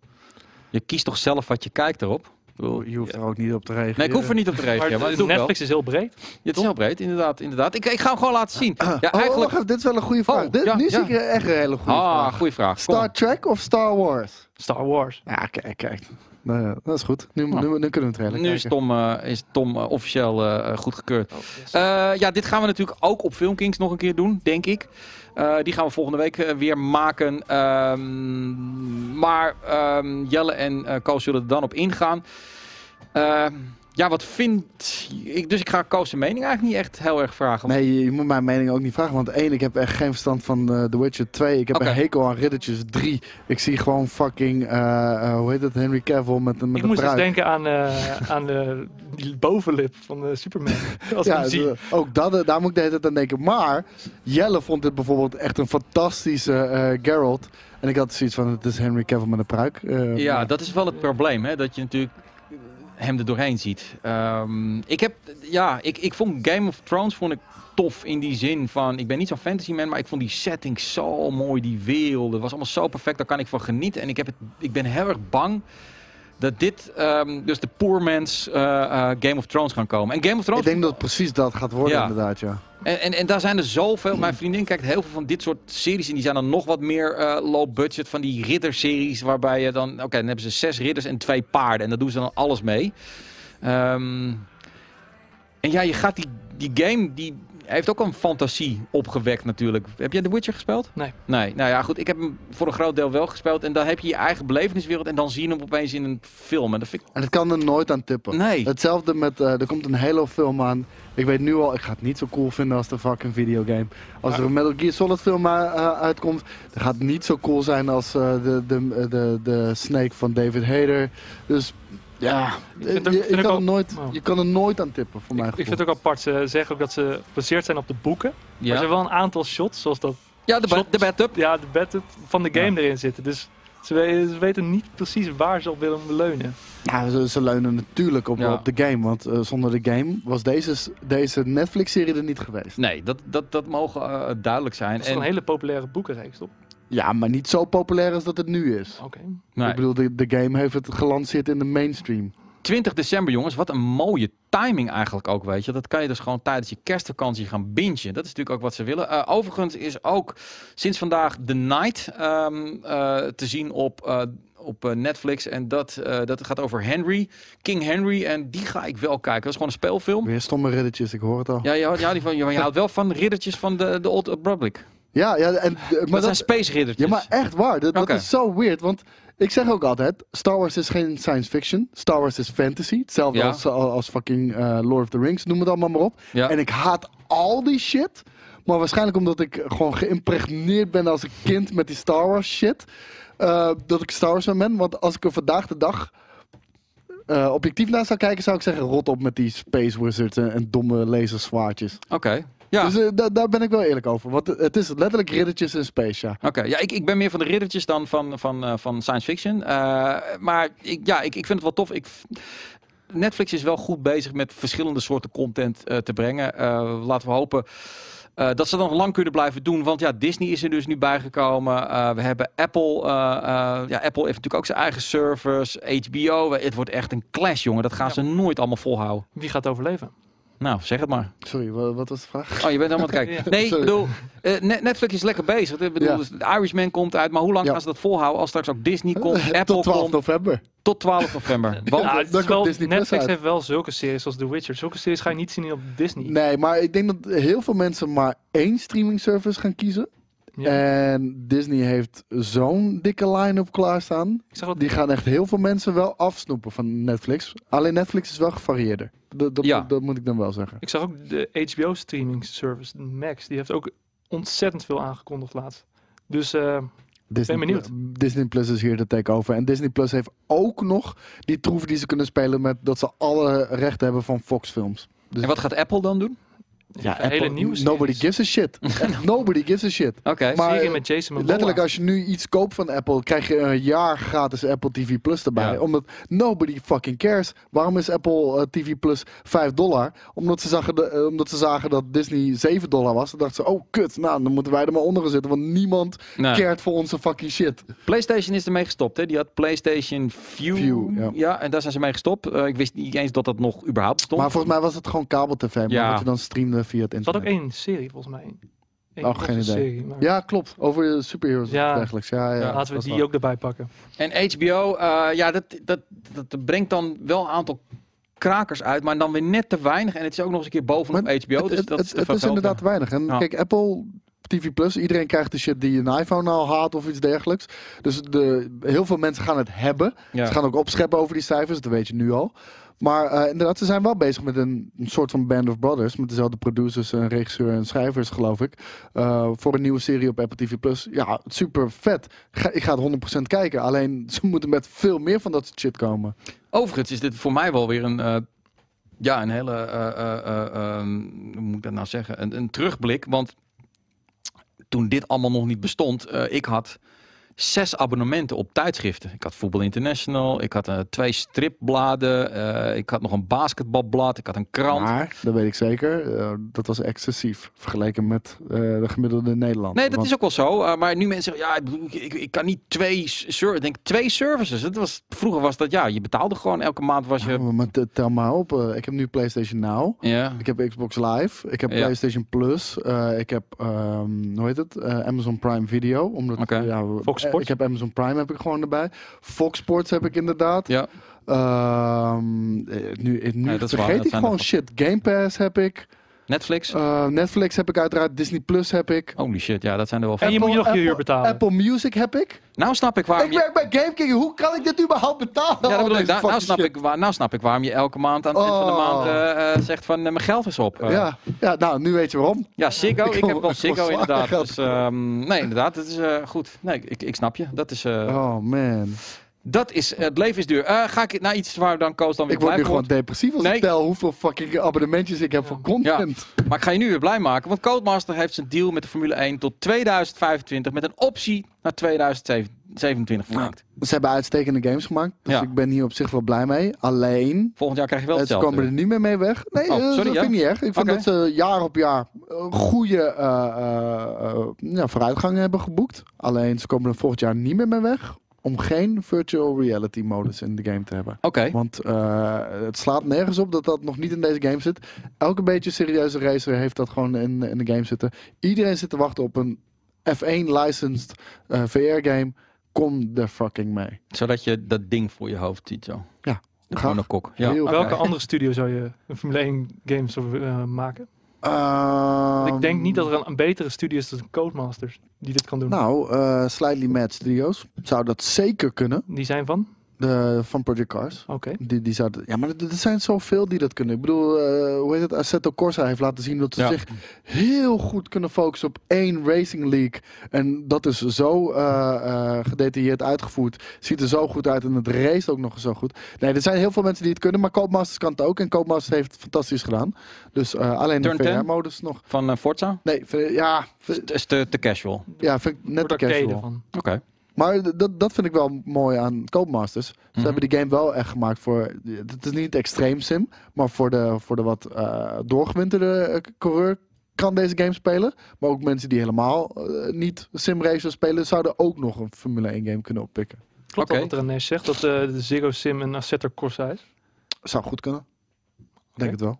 je kiest toch zelf wat je kijkt erop? Bedoel, Je hoeft er ook niet op te reageren. Nee, ik hoef er niet op te reageren. Maar de-. Netflix is heel breed. Ja, het is heel breed, inderdaad. inderdaad. Ik, ik ga hem gewoon laten zien. Ja, Oh, eigenlijk... wacht dit is wel een goede vraag. Oh, Dit, ja, nu ja. zie ik echt een hele goede Ah, vraag. goede vraag. Star Trek of Star Wars? Star Wars. Ja, kijk, kijk. Nou ja, dat is goed. Nu, Nou. nu, nu kunnen we het redelijk Nu is. Tom, eh, is Tom eh, officieel eh goedgekeurd. Oh, yes. Eh, ja, dit gaan we natuurlijk ook op Filmkings nog een keer doen, denk ik. Eh, die gaan we volgende week weer maken. Ehm, maar ehm, Jelle en eh Koos zullen er dan op ingaan. Ja, wat vindt... Ik, dus ik ga Koos zijn mening eigenlijk niet echt heel erg vragen. Nee, je, moet mijn mening ook niet vragen. Want één, ik heb echt geen verstand van eh, The Witcher. Twee, ik heb een hekel aan riddertjes. Drie, ik zie gewoon fucking, eh, eh, hoe heet het, Henry Cavill met, met ik een moest eens pruik. denken aan, eh, aan de die bovenlip van de Superman. Als Ja, zie. ook dat, daar moet ik de hele tijd aan denken. Maar Jelle vond dit bijvoorbeeld echt een fantastische eh Geralt. En ik had zoiets van, het is Henry Cavill met een pruik. Eh, Ja, maar- dat is wel het probleem, hè? dat je natuurlijk hem er doorheen ziet. Ehm, ik heb, ja, ik, ik vond Game of Thrones vond ik tof in die zin van, ik ben niet zo'n fantasy man, maar ik vond die setting zo mooi, die wereld, het was allemaal zo perfect, daar kan ik van genieten. En ik, heb het, ik ben heel erg bang dat dit, ehm, dus de poor man's eh, eh, Game of Thrones gaan komen. En Game of Thrones, Ik denk dat het precies dat gaat worden, Ja. inderdaad, ja. en, en, en daar zijn er zoveel. Mijn vriendin kijkt heel veel van dit soort series. En die zijn dan nog wat meer eh, low budget. Van die ridderseries. Waarbij je dan. Oké, dan hebben ze zes ridders en twee paarden. En daar doen ze dan alles mee. Ehm, en ja, je gaat die, die game. Die heeft ook een fantasie opgewekt natuurlijk. Heb jij The Witcher gespeeld? Nee. Nee. Nou ja, goed. Ik heb hem voor een groot deel wel gespeeld. En dan heb je je eigen beleveniswereld. En dan zie je hem opeens in een film. En dat vind ik. En het kan er nooit aan tippen. Nee. Hetzelfde met, eh, er komt een Halo film aan. Ik weet nu al, ik ga het niet zo cool vinden als de fucking videogame. Als er een Metal Gear Solid film eh, eh, uitkomt, dan gaat het niet zo cool zijn als eh, de, de, de, de Snake van David Hayter. Dus ja, Ik vind je, ook- je vind ik kan ook- er nooit, oh. je kan er nooit aan tippen, voor mijn Ik, vind het ook apart. Ze zeggen ook dat ze gebaseerd zijn op de boeken. Maar er zijn wel een aantal shots, zoals dat ja de, de bathtub. ja, de bed van de game erin zitten. Dus ze, we- ze weten niet precies waar ze op willen leunen. Ja, ze, ze leunen natuurlijk op, Ja. op de game, want eh, zonder de game was deze, deze Netflix-serie er niet geweest. Nee, dat, dat, dat mogen eh, duidelijk zijn. Het is een hele populaire boekenreeks, toch? Ja, maar niet zo populair als dat het nu is. Oké. nee. Ik bedoel, de, de game heeft het gelanceerd in de mainstream. 20 december, jongens. Wat een mooie timing eigenlijk ook, weet je. Dat kan je dus gewoon tijdens je kerstvakantie gaan bingen. Dat is natuurlijk ook wat ze willen. Eh, overigens is ook sinds vandaag The Night ehm, eh, te zien op, eh, op eh, Netflix. En dat, eh, dat gaat over Henry, King Henry. En die ga ik wel kijken. Dat is gewoon een speelfilm. Weer stomme riddertjes, ik hoor het al. Ja, van, je, je houdt wel van riddertjes van de, de Old Republic. Ja, ja, en, eh, Maar dat zijn dat, space riddertjes. ja, maar echt waar. Dat, is zo weird, want Ik zeg ook altijd, Star Wars is geen science fiction. Star Wars is fantasy. Hetzelfde Ja. als, als fucking eh, Lord of the Rings, noem het allemaal maar op. Ja. En ik haat al die shit. Maar waarschijnlijk omdat ik gewoon geïmpregneerd ben als een kind met die Star Wars shit. eh, dat ik Star Wars ben. Want als ik er vandaag de dag eh, objectief naar zou kijken, zou ik zeggen: rot op met die Space Wizards en, en domme laserzwaardjes. Oké. Ja. Dus eh, da- daar ben ik wel eerlijk over. Want het is letterlijk riddertjes in space, ja. Oké, ja, ik, ik ben meer van de riddertjes dan van, van, eh, van science fiction. Eh, maar ik, ja, ik, ik vind het wel tof. Ik, Netflix is wel goed bezig met verschillende soorten content eh, te brengen. Eh, laten we hopen eh, dat ze dat nog lang kunnen blijven doen. Want ja, Disney is er dus nu bijgekomen. Eh, we hebben Apple. eh, eh, ja, Apple heeft natuurlijk ook zijn eigen servers. HBO. Het wordt echt een clash, jongen. Dat gaan Ja. ze nooit allemaal volhouden. Wie gaat overleven? Nou, zeg het maar. Sorry, wat, wat was de vraag? Oh, je bent helemaal het kijken. Ja. Nee, bedoel, eh, Net- Netflix is lekker bezig. Ik bedoel, Ja. dus de Irishman komt uit, maar hoe lang Ja. gaan ze dat volhouden als straks ook Disney komt, Apple Tot 12 komt, november. tot 12 november? Want, Ja, dan komt wel- Disney Netflix uit. heeft wel zulke series als The Witcher. Zulke series ga je niet zien op Disney. Nee, maar ik denk dat heel veel mensen maar één streaming service gaan kiezen. Ja. En Disney heeft zo'n dikke line-up klaarstaan. ik zag dat Die gaan echt heel veel mensen wel afsnoepen van Netflix. Alleen Netflix is wel gevarieerder. Dat, dat, Ja. dat moet ik dan wel zeggen. Ik zag ook de HBO streaming service, Max. Die heeft ook ontzettend veel aangekondigd laatst. Dus eh, Disney, Ben benieuwd. Disney Plus is hier de take-over. En Disney Plus heeft ook nog die troef die ze kunnen spelen met dat ze alle rechten hebben van Fox films. Dus en wat gaat Apple dan doen? Ja, een hele nieuwe Nobody gives a shit. Nobody gives a shit. Oké. Maar, serie eh, met Jason Momoa. Letterlijk, als je nu iets koopt van Apple, krijg je een jaar gratis Apple TV Plus erbij. Ja. Omdat nobody fucking cares. Waarom is Apple eh, TV Plus 5 dollar? Omdat ze, zagen de, eh, omdat ze zagen dat Disney 7 dollar was. Dan dachten ze, oh kut, nou dan moeten wij er maar onder gaan zitten. Want niemand Nee. cared voor onze fucking shit. PlayStation is ermee gestopt. Hè? Die had PlayStation View. View, ja. en daar zijn ze mee gestopt. Eh, ik wist niet eens dat dat nog überhaupt bestond. Maar volgens mij was het gewoon kabel-tv. Maar Ja. wat je dan streamde via het Er zat ook internet. één serie volgens mij. Eén Oh, geen idee. Serie, maar Ja, klopt. Over superheroes Ja. en dergelijks. Ja, ja, Ja, laten we dat die ook erbij pakken. En HBO, eh, ja, dat, dat, dat brengt dan wel een aantal krakers uit, maar dan weer net te weinig. En het is ook nog eens een keer bovenop Maar HBO. Het, dus het, dat het, is te het is inderdaad weinig. En Ja. kijk, Apple TV Plus, iedereen krijgt de shit die een iPhone al haat of iets dergelijks. Dus de, heel veel mensen gaan het hebben. Ja. Ze gaan ook opscheppen over die cijfers, dat weet je nu al. Maar eh, inderdaad, ze zijn wel bezig met een, soort van band of brothers. Met dezelfde producers, en regisseur en schrijvers, geloof ik. eh, voor een nieuwe serie op Apple TV. Ja, super vet. Ik ga het 100% kijken. Alleen ze moeten met veel meer van dat shit komen. Overigens is dit voor mij wel weer een, eh, ja, een hele, eh, eh, eh, ehm, hoe moet ik dat nou zeggen, een, een terugblik. Want toen dit allemaal nog niet bestond, ik had zes abonnementen op tijdschriften. Ik had Voetbal International, ik had eh, twee stripbladen, eh, ik had nog een basketbalblad, ik had een krant. Maar, dat weet ik zeker, eh, dat was excessief vergeleken met eh, de gemiddelde Nederland. Nee, dat Want- is ook wel zo. maar nu mensen zeggen, ja, ik, bedoel, ik, ik, kan niet twee, ik denk twee services. Het was, vroeger was dat, ja, je betaalde gewoon elke maand was je... Ja, maar te- tel maar op. ik heb nu PlayStation Now. Ja, Ik heb Xbox Live. Ik heb Ja. PlayStation Plus. eh, ik heb, ehm, hoe heet het? Eh, Amazon Prime Video. Omdat, Oké. ja, Fox eh? Ik heb Amazon Prime heb ik gewoon erbij. Fox Sports heb ik inderdaad. ja. Ehm, eh, nu nu Ja, waar, vergeet dat ik gewoon shit. Game Pass heb ik. Netflix. Eh, Netflix heb ik uiteraard. Disney Plus heb ik. Holy shit, ja, dat zijn er wel En je veel. moet nog je huur betalen. Apple Music heb ik. Nou snap ik waarom Ik je... werk bij GameKing. Hoe kan ik dit überhaupt betalen? Ja, dat bedoel ik. Nou, nou, snap shit. ik waar, nou snap ik waarom je elke maand aan het eind van de Oh. maand eh, eh, zegt van mijn geld is op. Ja, ja, nou, nu weet je waarom. Ja, Ziggo. Ik Ik kom- heb wel Ziggo inderdaad. Dus, ehm, nee, inderdaad. Dat is eh, goed. Nee, ik, ik snap je. Dat is, eh, Oh man. Dat is het leven is duur. Eh, ga ik naar iets waar dan Koos dan weer Ik word blij nu van gewoon depressief als Nee. ik tel hoeveel fucking abonnementjes ik heb Ja. voor content. Maar ik ga je nu weer blij maken. Want Codemaster heeft zijn deal met de Formule 1 tot 2025 met een optie naar 2027 verlengd. Ze hebben uitstekende games gemaakt. Dus Ja. ik ben hier op zich wel blij mee. Alleen, Volgend jaar krijg je wel eh, ze hetzelfde. komen er niet meer mee weg. Nee, Oh, eh, sorry, dat vind ik niet erg. Ik vind dat ze jaar op jaar een goede eh, eh, eh, ja, vooruitgang hebben geboekt. Alleen, ze komen er volgend jaar niet meer mee weg. Om geen virtual reality modus in de game te hebben. Oké. Want eh, het slaat nergens op dat dat nog niet in deze game zit. Elke beetje serieuze racer heeft dat gewoon in, in de game zitten. Iedereen zit te wachten op een F1 licensed eh, VR game. Kom er fucking mee. Zodat je dat ding voor je hoofd ziet zo. Ja, Gewoon een kok. Ja. Welke andere studio zou je een Formule 1 game zo, eh, maken? Want ik denk niet dat Ehm, er een, een betere studio is dan Codemasters die dit kan doen. Nou, eh Slightly Mad Studios zou dat zeker kunnen. Die zijn van? De, van Project Cars. Oké. Die, die zou, ja, maar er, er zijn zoveel die dat kunnen. Ik bedoel, eh, hoe heet het? Assetto Corsa heeft laten zien dat ze Ja. zich heel goed kunnen focussen op één racing league. En dat is zo eh, eh, gedetailleerd uitgevoerd. Ziet er zo goed uit en het race ook nog eens zo goed. Nee, er zijn heel veel mensen die het kunnen, maar Codemasters kan het ook. En Codemasters heeft het fantastisch gedaan. Dus eh, alleen de Turn 10? VR-modus nog. Van Forza? Nee, ja, is te, te casual. ja, vind ik net te de casual. van. Oké. Maar dat, dat vind ik wel mooi aan Codemasters. Ze Mhm. hebben die game wel echt gemaakt voor... Het is niet extreem sim, maar voor de, voor de wat eh, doorgewinterde eh, coureur kan deze game spelen. Maar ook mensen die helemaal eh, niet simracers spelen... zouden ook nog een Formule 1 game kunnen oppikken. Klopt wat René zegt, dat eh, de Zero Sim een Assetto Corsa is? Zou goed kunnen. Ik Denk het wel.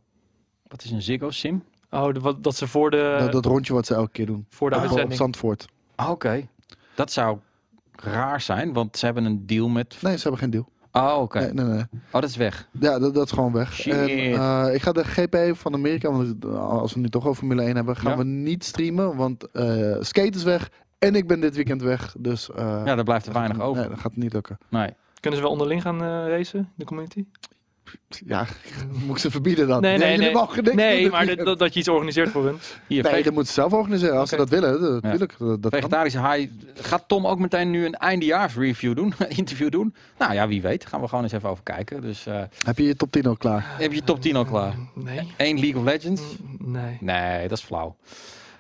Wat is een Ziggo Sim? Oh, de, wat, dat ze voor de, dat, dat rondje wat ze elke keer doen. voor de Op- op uitzending... Zandvoort. Ah, Oké. Dat zou raar zijn, want ze hebben een deal met... Nee, ze hebben geen deal. Oh, oké. Nee, nee, nee. Oh, dat is weg. Ja, dat, dat is gewoon weg. Shit. En, eh, ik ga de GP van Amerika, want als we nu toch over Formule 1 hebben, gaan Ja. we niet streamen. Want eh skate is weg en ik ben dit weekend weg. Dus eh, Ja, daar blijft er weinig over. Nee, dat gaat niet lukken. Nee. Kunnen ze wel onderling gaan eh, racen, de community? Ja, moet ik ze verbieden dan? Nee, nee, nee. mogen niks doen Nee, dit maar dat, dat, dat je iets organiseert voor hun. Hier, Nee, dat moeten ze zelf organiseren. Als ze dat willen, dat- natuurlijk. Dat, vegetarische haai. Gaat Tom ook meteen nu een eindejaarsreview doen? interview doen? Nou ja, wie weet. Gaan we gewoon eens even over kijken. Dus eh, Heb je je top 10 al klaar? heb je je top 10 al klaar? Nee. Eén League of Legends? Nee. Nee, dat is flauw.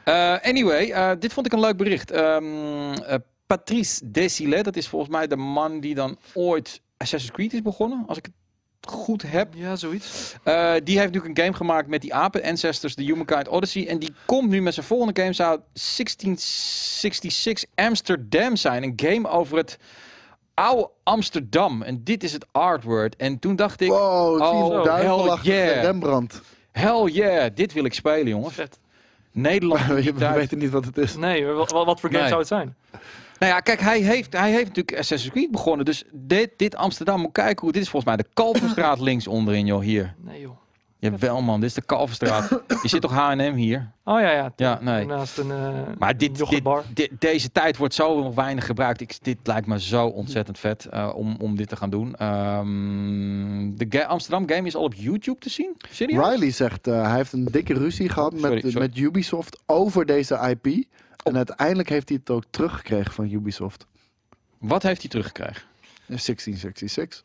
Eh, anyway, eh, dit vond ik een leuk bericht. Ehm, eh, Patrice Desilets, dat is volgens mij de man die dan ooit Assassin's Creed is begonnen, als ik het goed heb. Ja, zoiets. Eh, die heeft natuurlijk een game gemaakt met die apen, Ancestors, The Humankind Odyssey. En die komt nu met zijn volgende game, zou 1666 Amsterdam zijn. Een game over het oude Amsterdam. En dit is het artwork. En toen dacht ik, Wow, oh, hell yeah. Rembrandt. hell yeah, dit wil ik spelen jongens. Vet. Nederland. we weten niet wat het is. Nee, maar wat, wat voor game Nee. zou het zijn? Nou ja, kijk, hij heeft, hij heeft natuurlijk Assassin's Creed begonnen. Dus dit, dit Amsterdam, moet kijken hoe... Dit is volgens mij de Kalverstraat links onderin, joh, hier. Nee, joh. Jawel, man, dit is de Kalverstraat. Je zit toch H&M hier? Oh ja, ja. Ja, nee. Naast een uh, Maar dit, dit, deze tijd wordt zo nog weinig gebruikt. Ik, dit lijkt me zo ontzettend vet eh, om, om dit te gaan doen. Ehm, de ga- Amsterdam game is al op YouTube te zien? Serieus? Riley zegt, eh, hij heeft een dikke ruzie gehad Sorry, met, sorry. met Ubisoft over deze IP. En uiteindelijk heeft hij het ook teruggekregen van Ubisoft. Wat heeft hij teruggekregen? 1666.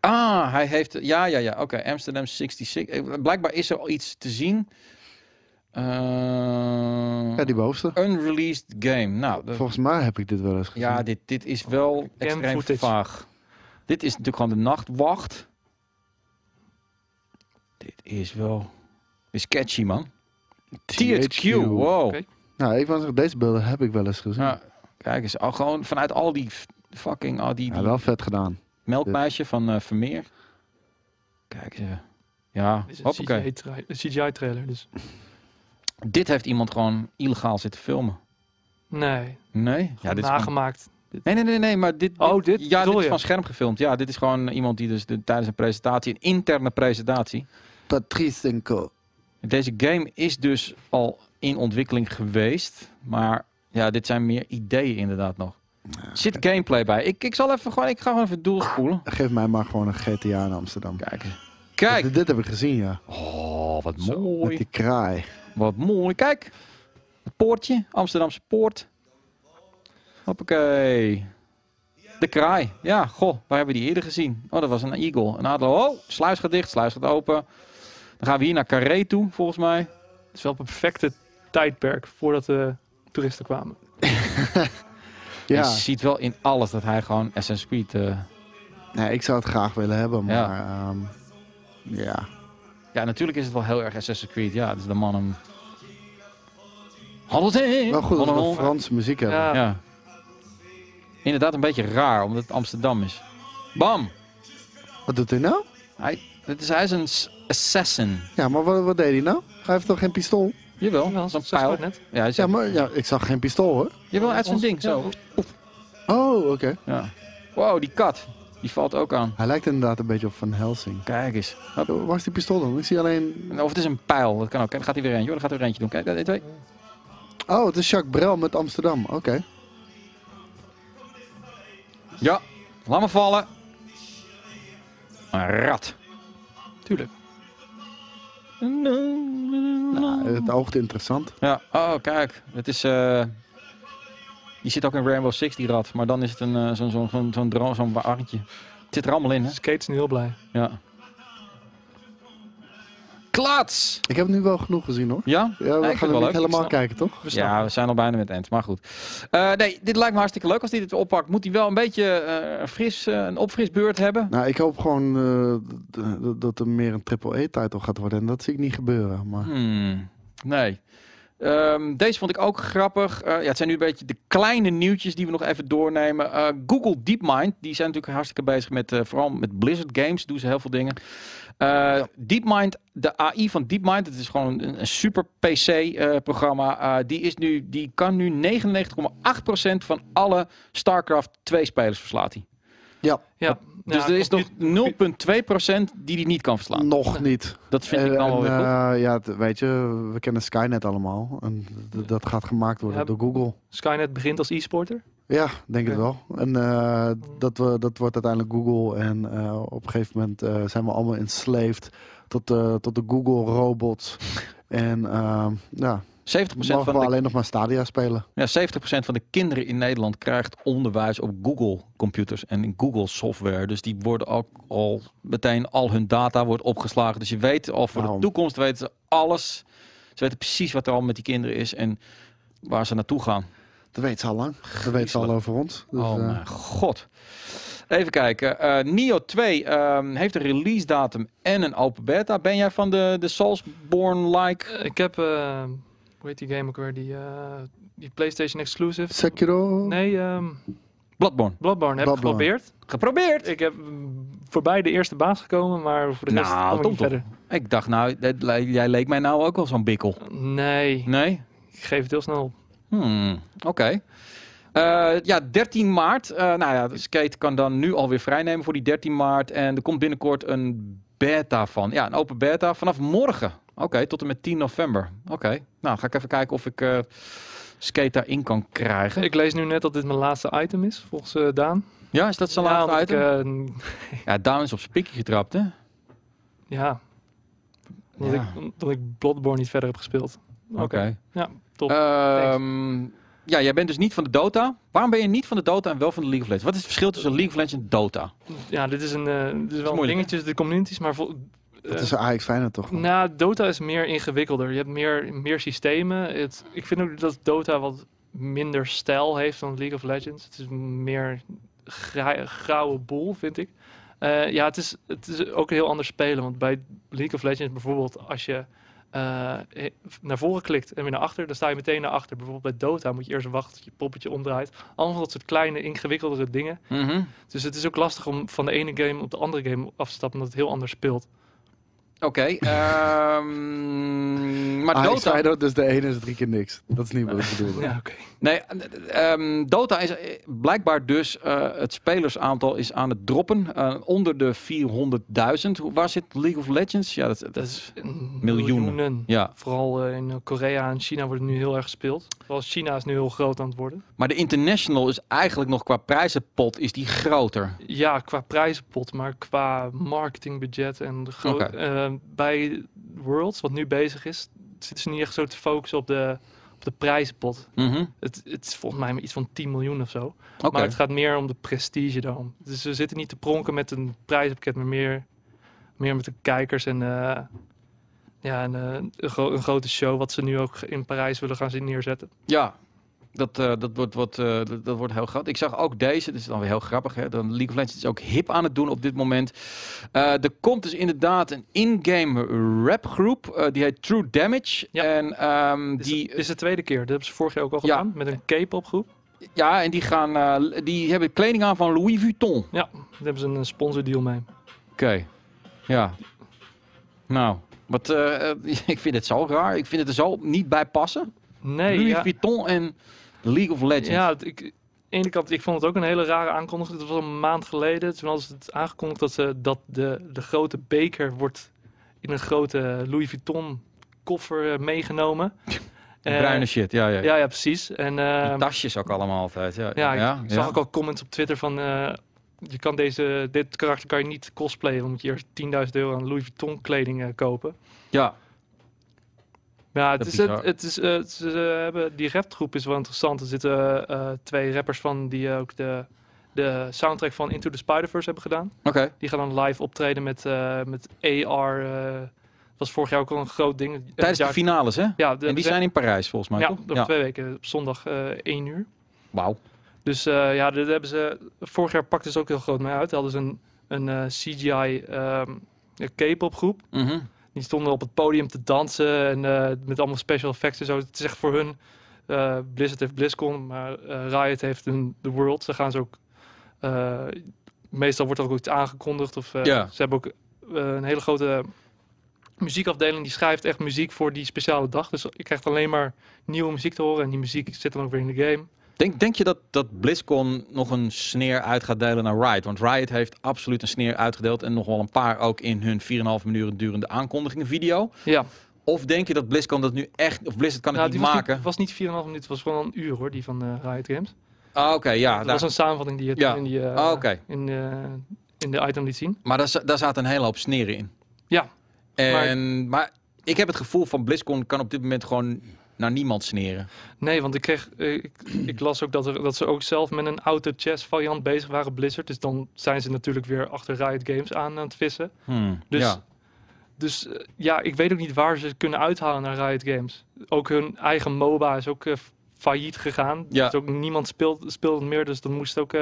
Ah, hij heeft... Ja, ja, ja. Oké, Amsterdam 66. Eh, Blijkbaar is er al iets te zien. Eh, Ja, die bovenste. Unreleased game. Nou, de- Volgens mij heb ik dit wel eens gezien. ja, dit, dit is wel extreem footage. vaag. Dit is natuurlijk gewoon de nachtwacht. Dit is wel... Dit is catchy, man. THQ, wow. Oké. Nou, ik wou zeggen, deze beelden heb ik wel eens gezien. Ja, kijk eens, al gewoon vanuit al die fucking, al die, Ja, die wel vet gedaan. melkmeisje van eh, Vermeer. Kijk eens. Ja, Dit is een hoppakee. Een CGI-trailer, dus... Dit heeft iemand gewoon illegaal zitten filmen. Nee, Nee? Ja, dit is gewoon- nagemaakt. Nee, nee, nee, nee, maar dit, Oh, dit ja, dit is van scherm gefilmd. Ja, dit is gewoon iemand die dus de, tijdens een presentatie, een interne presentatie. Patrice Cinco. Deze game is dus al in ontwikkeling geweest, maar ja, dit zijn meer ideeën inderdaad nog. Er zit gameplay bij. Ik, ik zal even gewoon, ik ga gewoon even doorspoelen. Geef mij maar gewoon een GTA in Amsterdam. Kijk. Kijk. Dit, dit heb ik gezien, ja. Oh, wat Met mooi. die kraai. Wat mooi. Kijk. Het poortje. Amsterdamse poort. Hoppakee. De kraai. Ja, goh. Waar hebben we die eerder gezien? Oh, dat was een eagle. Een adel. Oh, sluis gaat dicht. Sluis gaat open. Dan gaan we hier naar Carré toe, volgens mij. Het is wel perfecte tijdperk voordat de toeristen kwamen. Ja, Je ziet wel in alles dat hij gewoon Assassin's Creed... eh, nee, ik zou het graag willen hebben, maar... Ja. ehm, ja. Ja, natuurlijk is het wel heel erg Assassin's Creed. Ja, het is de man hem... Hallo. Wel goed dat we. Franse muziek hebben. Ja. Ja. Inderdaad een beetje raar, omdat het Amsterdam is. Bam! Wat doet hij nou? Hij, dit is, hij is een assassin. Ja, maar wat, wat deed hij nou? Hij heeft toch geen pistool? Jawel, Wel, zo'n zeg pijl. net. Ja, is, Ja, maar ja, ik zag geen pistool hoor. jawel, uit zijn Ons- ding, zo. ja, Oh, oké. Ja. Wow, die kat. Die valt ook aan. Hij lijkt inderdaad een beetje op Van Helsing. Kijk eens. Hop. Waar is die pistool dan? Ik zie alleen... Of het is een pijl. Dat kan ook. Kijk, dan gaat hij weer eentje. hoor. Dan gaat hij er eentje doen. Kijk, dat twee. Oh, het is Jacques Brel met Amsterdam. Oké. Ja. Laat me vallen. Een rat. Tuurlijk. Nou, het oogt interessant. Ja, oh kijk, het is. eh die zit ook in Rainbow Six, die rat. Maar dan is het een eh, zo'n zo'n zo'n zo'n dro- zo'n arretje. Het zit er allemaal in, hè? Skate is nu heel blij. Ja. Klats! Ik heb nu wel genoeg gezien hoor. Ja? Ja, we gaan het er wel niet leuk. helemaal snap- kijken, toch? We Ja, we zijn al bijna met end, maar goed. Eh, nee, dit lijkt me hartstikke leuk als hij dit oppakt. Moet hij wel een beetje eh, een fris, eh, een opfrisbeurt hebben. Nou, ik hoop gewoon eh, dat er meer een triple-E-title gaat worden. En dat zie ik niet gebeuren. Maar Hmm, nee. Ehm, deze vond ik ook grappig. Eh, ja, het zijn nu een beetje de kleine nieuwtjes die we nog even doornemen. Eh, Google DeepMind, die zijn natuurlijk hartstikke bezig met, eh, vooral met Blizzard Games, doen ze heel veel dingen. Eh, DeepMind, de AI van DeepMind, het is gewoon een, een super PC-programma. die, is nu, die kan nu 99,8% van alle StarCraft 2-spelers verslaat hij. Ja, Ja, Dus ja, er is nog compu- 0,2% die die niet kan verslaan. nog niet. Dat vind ik En- dan wel weer goed. eh, ja, weet je, we kennen Skynet allemaal. En dat gaat gemaakt worden Ja. door Google. Skynet begint als e-sporter. Ja, denk het Oké. wel. En eh, dat, we, dat wordt uiteindelijk Google. En eh, op een gegeven moment eh, zijn we allemaal enslaved tot, de tot de Google robots. en ja, 70% mogen van we de alleen nog maar Stadia spelen. Ja, 70% van de kinderen in Nederland krijgt onderwijs op Google computers en in Google software. Dus die worden ook al meteen al hun data wordt opgeslagen. Dus je weet al voor de Waarom? toekomst weten ze alles. Ze weten precies wat er al met die kinderen is en waar ze naartoe gaan. Dat weet ze al lang. Dat weet ze al over ons. Dus, oh eh, mijn god. Even kijken. Eh Nio 2 ehm, heeft een release datum en een open beta. Ben jij van de, de Soulsborne-like? Eh, Ik heb, eh, hoe heet die game ook weer? Die, eh, die PlayStation exclusive. Sekiro? Nee, ehm Bloodborne. Bloodborne heb ik geprobeerd. Geprobeerd. Ik heb voorbij de eerste baas gekomen, maar voor de rest Nou, kwam ik niet verder. Ik dacht nou, dat- jij leek mij nou ook wel zo'n bikkel. Nee, Nee? ik geef het heel snel op. Hmm, Oké. Eh, ja, 13 maart. Eh, nou ja, de skate kan dan nu alweer vrijnemen voor die 13 maart. En er komt binnenkort een beta van. Ja, een open beta vanaf morgen. Oké, tot en met 10 november. Oké, nou ga ik even kijken of ik eh, skate daarin kan krijgen. Ik lees nu net dat dit mijn laatste item is, volgens eh, Daan. ja, is dat zo'n Ja, laatste item? ik, eh, ja, Daan is op zijn pikje getrapt, hè? ja, Ja. ik, omdat ik Bloodborne niet verder heb gespeeld. Oké. Ja, top. Ehm, ja, jij bent dus niet van de Dota. Waarom ben je niet van de Dota en wel van de League of Legends? Wat is het verschil tussen League of Legends en Dota? ja, dit is, een, eh, dit is wel een dingetje, de communities, maar vol, Dat is Ajax Feyenoord toch? Nou, Dota is meer ingewikkelder. Je hebt meer, meer systemen. Het, ik vind ook dat Dota wat minder stijl heeft dan League of Legends. Het is meer gra- grauwe boel, vind ik. Eh, ja, het is, het is ook een heel ander spelen. Want bij League of Legends bijvoorbeeld, als je eh, eh, naar voren klikt en weer naar achter, dan sta je meteen naar achter. Bijvoorbeeld bij Dota moet je eerst wachten tot je poppetje omdraait. Allemaal dat soort kleine, ingewikkeldere dingen. Mhm. Dus het is ook lastig om van de ene game op de andere game af te stappen, omdat het heel anders speelt. Oké. ehm, maar Ajax Dota... Dus de ene is drie keer niks. Dat is niet wat ik bedoelde. Ja, oké. Nee, eh, ehm, Dota is eh, blijkbaar dus eh, het spelersaantal is aan het droppen. onder de 400.000. Hoe- Waar zit League of Legends? Ja, dat, dat Dat is... miljoenen. Ja, Vooral in Korea en China wordt het nu heel erg gespeeld. Vooral China is nu heel groot aan het worden. maar de international is eigenlijk nog qua prijzenpot is die groter. Ja, qua prijzenpot, maar qua marketingbudget en de gro- Oké. Eh, bij Worlds, wat nu bezig is, zitten ze niet echt zo te focussen op de, op de prijzenpot. Mhm. Het, het is volgens mij iets van 10 miljoen of zo. Maar het gaat meer om de prestige dan. Dus we zitten niet te pronken met een prijzenpakket, maar meer, meer met de kijkers en, eh, ja, en eh, een, gro- een grote show wat ze nu ook in Parijs willen gaan zien neerzetten. Ja, dat, eh, dat, wordt, wordt, eh, dat, dat wordt heel groot. Ik zag ook deze, dat is dan weer heel grappig. Hè? Dan League of Legends is ook hip aan het doen op dit moment. Eh, er komt dus inderdaad een in-game rapgroep. eh die heet True Damage. Ja. En ehm, Dit is, die, dit is de tweede keer. Dat hebben ze vorig jaar ook al Ja. gedaan. Met een K-pop groep. ja, en die, gaan, eh, die hebben kleding aan van Louis Vuitton. Ja, daar hebben ze een sponsordeal mee. Oké, ja. Nou, wat, eh, eh, ik vind het zo raar. Ik vind het er zo niet bij passen. Nee, Louis ja, Vuitton en League of Legends. ja het- ik, ene kant, ik vond het ook een hele rare aankondiging. Het was een maand geleden. Toen hadden ze het aangekondigd dat, ze, dat de, de grote beker wordt in een grote Louis Vuitton koffer eh, meegenomen. De Eh, bruine shit, ja, ja. Ja, ja, precies. En eh, tasjes ook allemaal altijd. Ja, ja, ik zag ja. ook al comments op Twitter van... eh, je kan deze, dit karakter kan je niet cosplayen. Dan moet je eerst 10.000 euro aan Louis Vuitton kleding eh, kopen. Ja, ja, het Dat is, het, bizar. het is, eh, ze hebben, die rapgroep is wel interessant. Er zitten eh, twee rappers van die ook de, de soundtrack van Into the Spider-Verse hebben gedaan. oké. Die gaan dan live optreden met, eh, met AR. eh was vorig jaar ook al een groot ding. Tijdens de Ja, finales, hè? Ja, de, En die zijn in Parijs, volgens mij, ja, toch? over twee weken. Op zondag eh 1 uur. Wauw. Dus eh, ja, dat hebben ze. Vorig jaar pakten ze ook heel groot mee uit. Hadden ze een, een eh, CGI ehm, K-pop groep. Mhm. Die stonden op het podium te dansen en eh, met allemaal special effects en zo. Het is echt voor hun. eh, Blizzard heeft BlizzCon, maar eh, Riot heeft een The World. Ze gaan ze ook. meestal wordt er ook iets aangekondigd. Of, Ja. Ze hebben ook een hele grote muziekafdeling die schrijft echt muziek voor die speciale dag. Dus je krijgt alleen maar nieuwe muziek te horen. En die muziek zit dan ook weer in de game. Denk, denk je dat, dat BlizzCon nog een sneer uit gaat delen naar Riot? Want Riot heeft absoluut een sneer uitgedeeld. En nog wel een paar ook in hun 4,5 minuten durende aankondigingen video. Ja, Of denk je dat BlizzCon dat nu echt... Of Blizzard kan het nou, niet maken? niet, was niet 4,5 minuten, het was gewoon een uur hoor, die van eh, Riot Games. Ah, oké, ja. dat daar- was een samenvatting die je Ja. in, die, eh, Ah, in, eh, in de item liet zien. Maar daar, daar zaten een hele hoop sneren in. Ja, En, maar... ik heb het gevoel van BlizzCon kan op dit moment gewoon naar niemand sneren. Nee, want ik kreeg, eh, ik, ik las ook dat, er, dat ze ook zelf met een auto chess variant bezig waren Blizzard. Dus dan zijn ze natuurlijk weer achter Riot Games aan aan het vissen. Hmm, Dus, ja. dus eh, ja, ik weet ook niet waar ze kunnen uithalen naar Riot Games. Ook hun eigen MOBA is ook eh, failliet gegaan. Ja. Dus ook niemand speelt, speelt het meer, dus dan moest ook,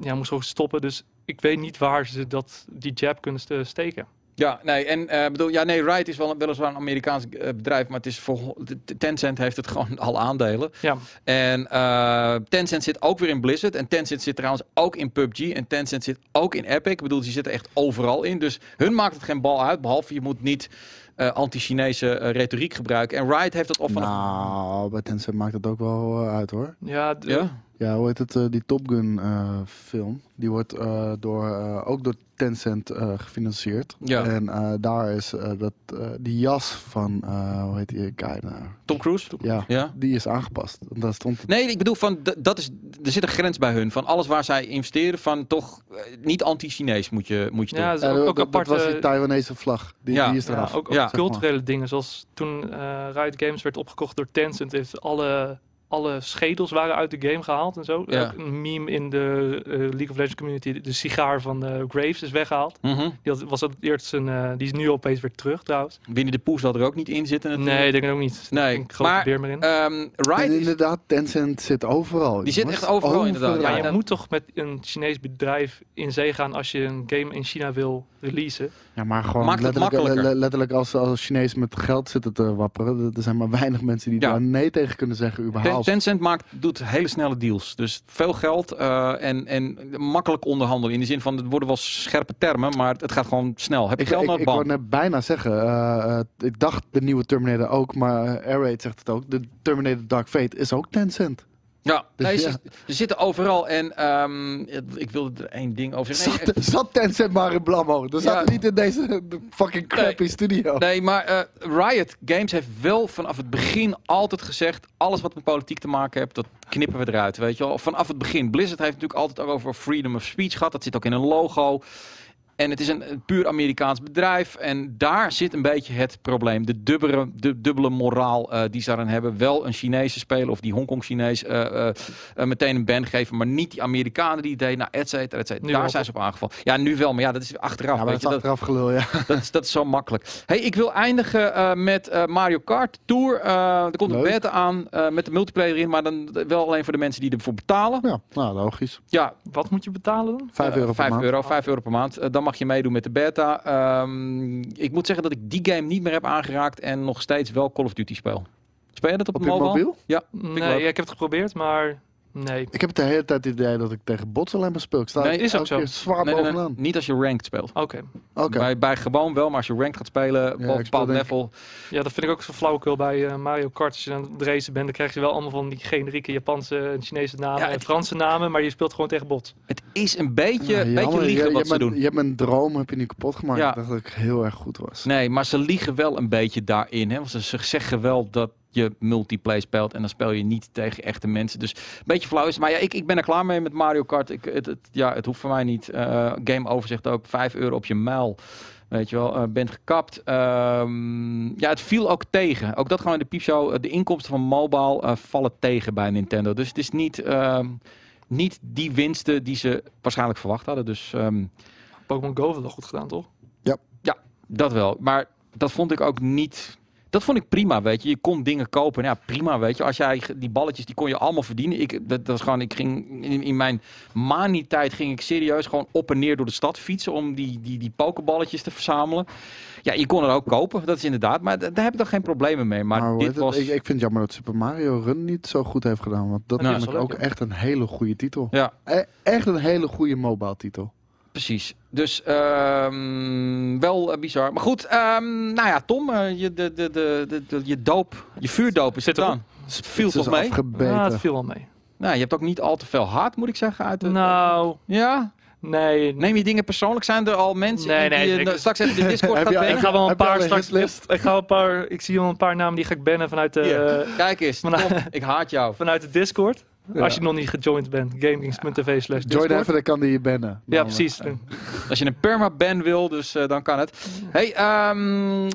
ja, moest ook stoppen. Dus ik weet niet waar ze dat, die jab kunnen ste- steken. Ja, nee, en eh, bedoel, ja, nee, Riot is wel weliswaar een Amerikaans eh, bedrijf, maar het is voor Tencent heeft het gewoon al aandelen. Ja, En eh, Tencent zit ook weer in Blizzard. En Tencent zit trouwens ook in PUBG. En Tencent zit ook in Epic. Ik bedoel, die zitten echt overal in. Dus hun maakt het geen bal uit. Behalve je moet niet eh, anti-Chinese retoriek gebruiken. En Riot heeft dat al vanaf... Nou, bij Tencent maakt het ook wel uit hoor. ja, Ja? Ja, hoe heet het? eh, die Top Gun eh, film. Die wordt eh, door, eh, ook door Tencent eh, gefinancierd. Ja. En eh, daar is eh, dat, eh, die jas van, eh, hoe heet die guy nou? Tom Cruise? Ja, Ja? die is aangepast. En Daar stond het. Nee, ik bedoel, van, dat is, er zit een grens bij hun. Van alles waar zij investeren, van toch niet anti-Chinees moet je, moet je ja, doen. Ja, ook, dat, ook dat apart. was die Taiwanese vlag. Die, Ja. die is Ja, eraf. ook, ook Ja. maar. culturele dingen. Zoals toen eh Riot Games werd opgekocht door Tencent, heeft alle, alle schedels waren uit de game gehaald en zo. Ja. Ook een meme in de eh, League of Legends community, de sigaar van eh, Graves is weggehaald. Mhm. Die had, was dat eerst zijn, eh, die is nu opeens weer terug trouwens. Winnie de Pooh zal er ook niet in zitten natuurlijk. Nee, denk ik ook niet. Nee, Ik geloof maar- er meer in. Ehm, Riot is- inderdaad, Tencent zit overal. Die zit echt overal, inderdaad. ja, ja, je moet toch met een Chinees bedrijf in zee gaan als je een game in China wil releasen. Ja, maar gewoon Maakt letterlijk, makkelijker. le- letterlijk als, als Chinees met geld zitten te wapperen. Er- zijn maar weinig mensen die Ja. daar nee tegen kunnen zeggen überhaupt. Tencent maakt, doet hele snelle deals. Dus veel geld eh, en, en makkelijk onderhandelen. In de zin van, het worden wel scherpe termen, maar het gaat gewoon snel. Heb je Ik, geld ik, naar ik wou band? net bijna zeggen, eh, eh, ik dacht de nieuwe Terminator ook, maar Airraid zegt het ook. De Terminator Dark Fate is ook Tencent. Ja, Dus nee, ja. Ze, ze zitten overal. En ehm, ik wilde er één ding over zeggen. Nee, Zat, zat Tencent maar in Blammo. Er zat niet in deze fucking crappy studio. Nee, maar eh, Riot Games heeft wel vanaf het begin altijd gezegd... alles wat met politiek te maken heeft, dat knippen we eruit, weet je wel. Vanaf het begin. Blizzard heeft natuurlijk altijd ook over freedom of speech gehad. Dat zit ook in een logo. En het is een, een puur Amerikaans bedrijf. En daar zit een beetje het probleem. De dubbele, de dubbele moraal eh, die ze daarin hebben. Wel een Chinese speler of die Hongkong-Chinees eh, eh, meteen een ban geven. Maar niet die Amerikanen die het deden. Nou, et cetera, et cetera. Daar zijn ze op aangevallen. Ja, nu wel. Maar ja, dat is achteraf. Ja, weet dat je, is dat, achteraf gelul, ja. dat, is, dat is zo makkelijk. Hey, ik wil eindigen met Mario Kart Tour. Er komt een beta aan met de multiplayer in. Maar dan wel alleen voor de mensen die ervoor betalen. Ja, nou, logisch. Ja, Wat moet je betalen dan? 5 eh, euro per 5 maand. euro, 5 euro per maand. Dan mag je meedoen met de beta. Ehm, ik moet zeggen dat ik die game niet meer heb aangeraakt en nog steeds wel Call of Duty speel. Speel je dat op, Op mobile? mobiel? Ja, Nee, ja, ik heb het geprobeerd, maar Nee. Ik heb de hele tijd het idee dat ik tegen bots alleen maar speel. Ik sta Nee, is ook zo. zwaar Nee, nee, nee, bovenaan. niet als je ranked speelt. Oké. Oké. Bij, bij gewoon wel, maar als je ranked gaat spelen, boven een bepaald level. Ja, dat vind ik ook zo flauwekul bij eh, Mario Kart. Als je aan het racen bent, dan krijg je wel allemaal van die generieke Japanse en Chinese namen Ja, en het- Franse namen, maar je speelt gewoon tegen bots. Het is een beetje, Ja, beetje liegen je, wat je ze mijn- doen. Je hebt mijn droom heb je nu kapot gemaakt. Ja. Ik dacht dat ik heel erg goed was. Nee, maar ze liegen wel een beetje daarin. Hè? Want ze zeggen wel dat je multiplayer speelt en dan speel je niet tegen echte mensen. Dus een beetje flauw is. Maar ja, ik, ik ben er klaar mee met Mario Kart. Ik, het, het, ja, het hoeft voor mij niet. Eh, game overzicht ook 5 euro op je muil. Weet je wel, eh, bent gekapt. Ehm, ja, het viel ook tegen. Ook dat gewoon in de piepshow. De inkomsten van mobile eh, vallen tegen bij Nintendo. Dus het is niet, ehm, niet die winsten die ze waarschijnlijk verwacht hadden. Dus ehm, Pokémon Go heeft wel goed gedaan, toch? Dat wel. Maar dat vond ik ook niet. Dat vond ik prima, weet je. Je kon dingen kopen. Ja, prima, weet je. Als jij die balletjes, die kon je allemaal verdienen. Ik, dat, dat was gewoon, ik ging in, in mijn mani-tijd ging ik serieus gewoon op en neer door de stad fietsen om die, die, die pokerballetjes te verzamelen. Ja, je kon er ook kopen, dat is inderdaad. Maar da- daar heb ik dan geen problemen mee. Maar, dit was. ik, ik vind het jammer dat Super Mario Run niet zo goed heeft gedaan. Want dat Nou, vond is ik ook echt een hele goede titel. Ja, E- echt een hele goede mobile titel. Precies. Dus ehm, wel eh, bizar. Maar goed, ehm, nou ja, Tom, eh, je, de, de, de, de, de- je doop, je vuurdoop is Zit er. Viel Het is toch mee? afgebeten. Ja, het viel wel mee. Nou, je hebt ook niet al te veel haat, moet ik zeggen. Uit de, Nou, Ja? nee. Neem je dingen persoonlijk? Zijn er al mensen Nee, die nee, je ik- nou, straks even de Discord gaat je- Ik ga wel een paar straks. Ik ga wel een paar. Ik zie wel een paar namen die ga ik bannen vanuit de, eh, Kijk eens, nou- Tom, ik haat jou. vanuit de Discord. Ja. Als je nog niet gejoind bent, gamekings.tv slash Join even, dan kan die je bannen. Ja, precies. Als je een permaban wil, dus eh, dan kan het. Hey, ehm,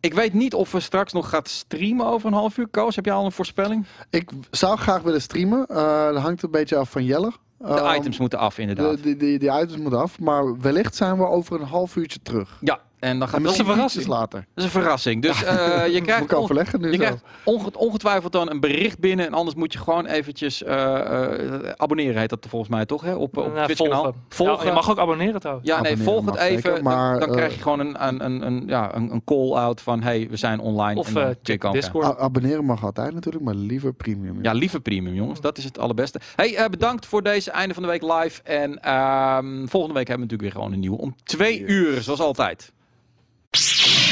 ik weet niet of we straks nog gaat streamen over een half uur. Koos, heb je al een voorspelling? Ik zou graag willen streamen. Eh dat hangt een beetje af van Jelle. De Ehm, items moeten af, inderdaad. De, die, die, die items moeten af. Maar wellicht zijn we over een half uurtje terug. ja, en dan gaat En dat is een verrassing. later. Dat is een verrassing. Dus eh, je krijgt nu Je zo. krijgt onge- ongetwijfeld dan een bericht binnen. En anders moet je gewoon eventjes eh, eh, abonneren, heet dat volgens mij toch? Hè? Op, op Nou, Twitch kanaal. volgen. Ja, je mag ook abonneren trouwens. Ja, nee, volg het even. zeker, maar, dan, krijg je gewoon een, een, een, een, ja, een, een call-out van... hey, we zijn online. Of en check Discord. A- abonneren mag altijd natuurlijk, maar liever premium. Ja, liever premium, jongens. Dat is het allerbeste. Hey, eh, bedankt voor deze einde van de week live. En ehm, volgende week hebben we natuurlijk weer gewoon een nieuwe om twee uur, zoals altijd. you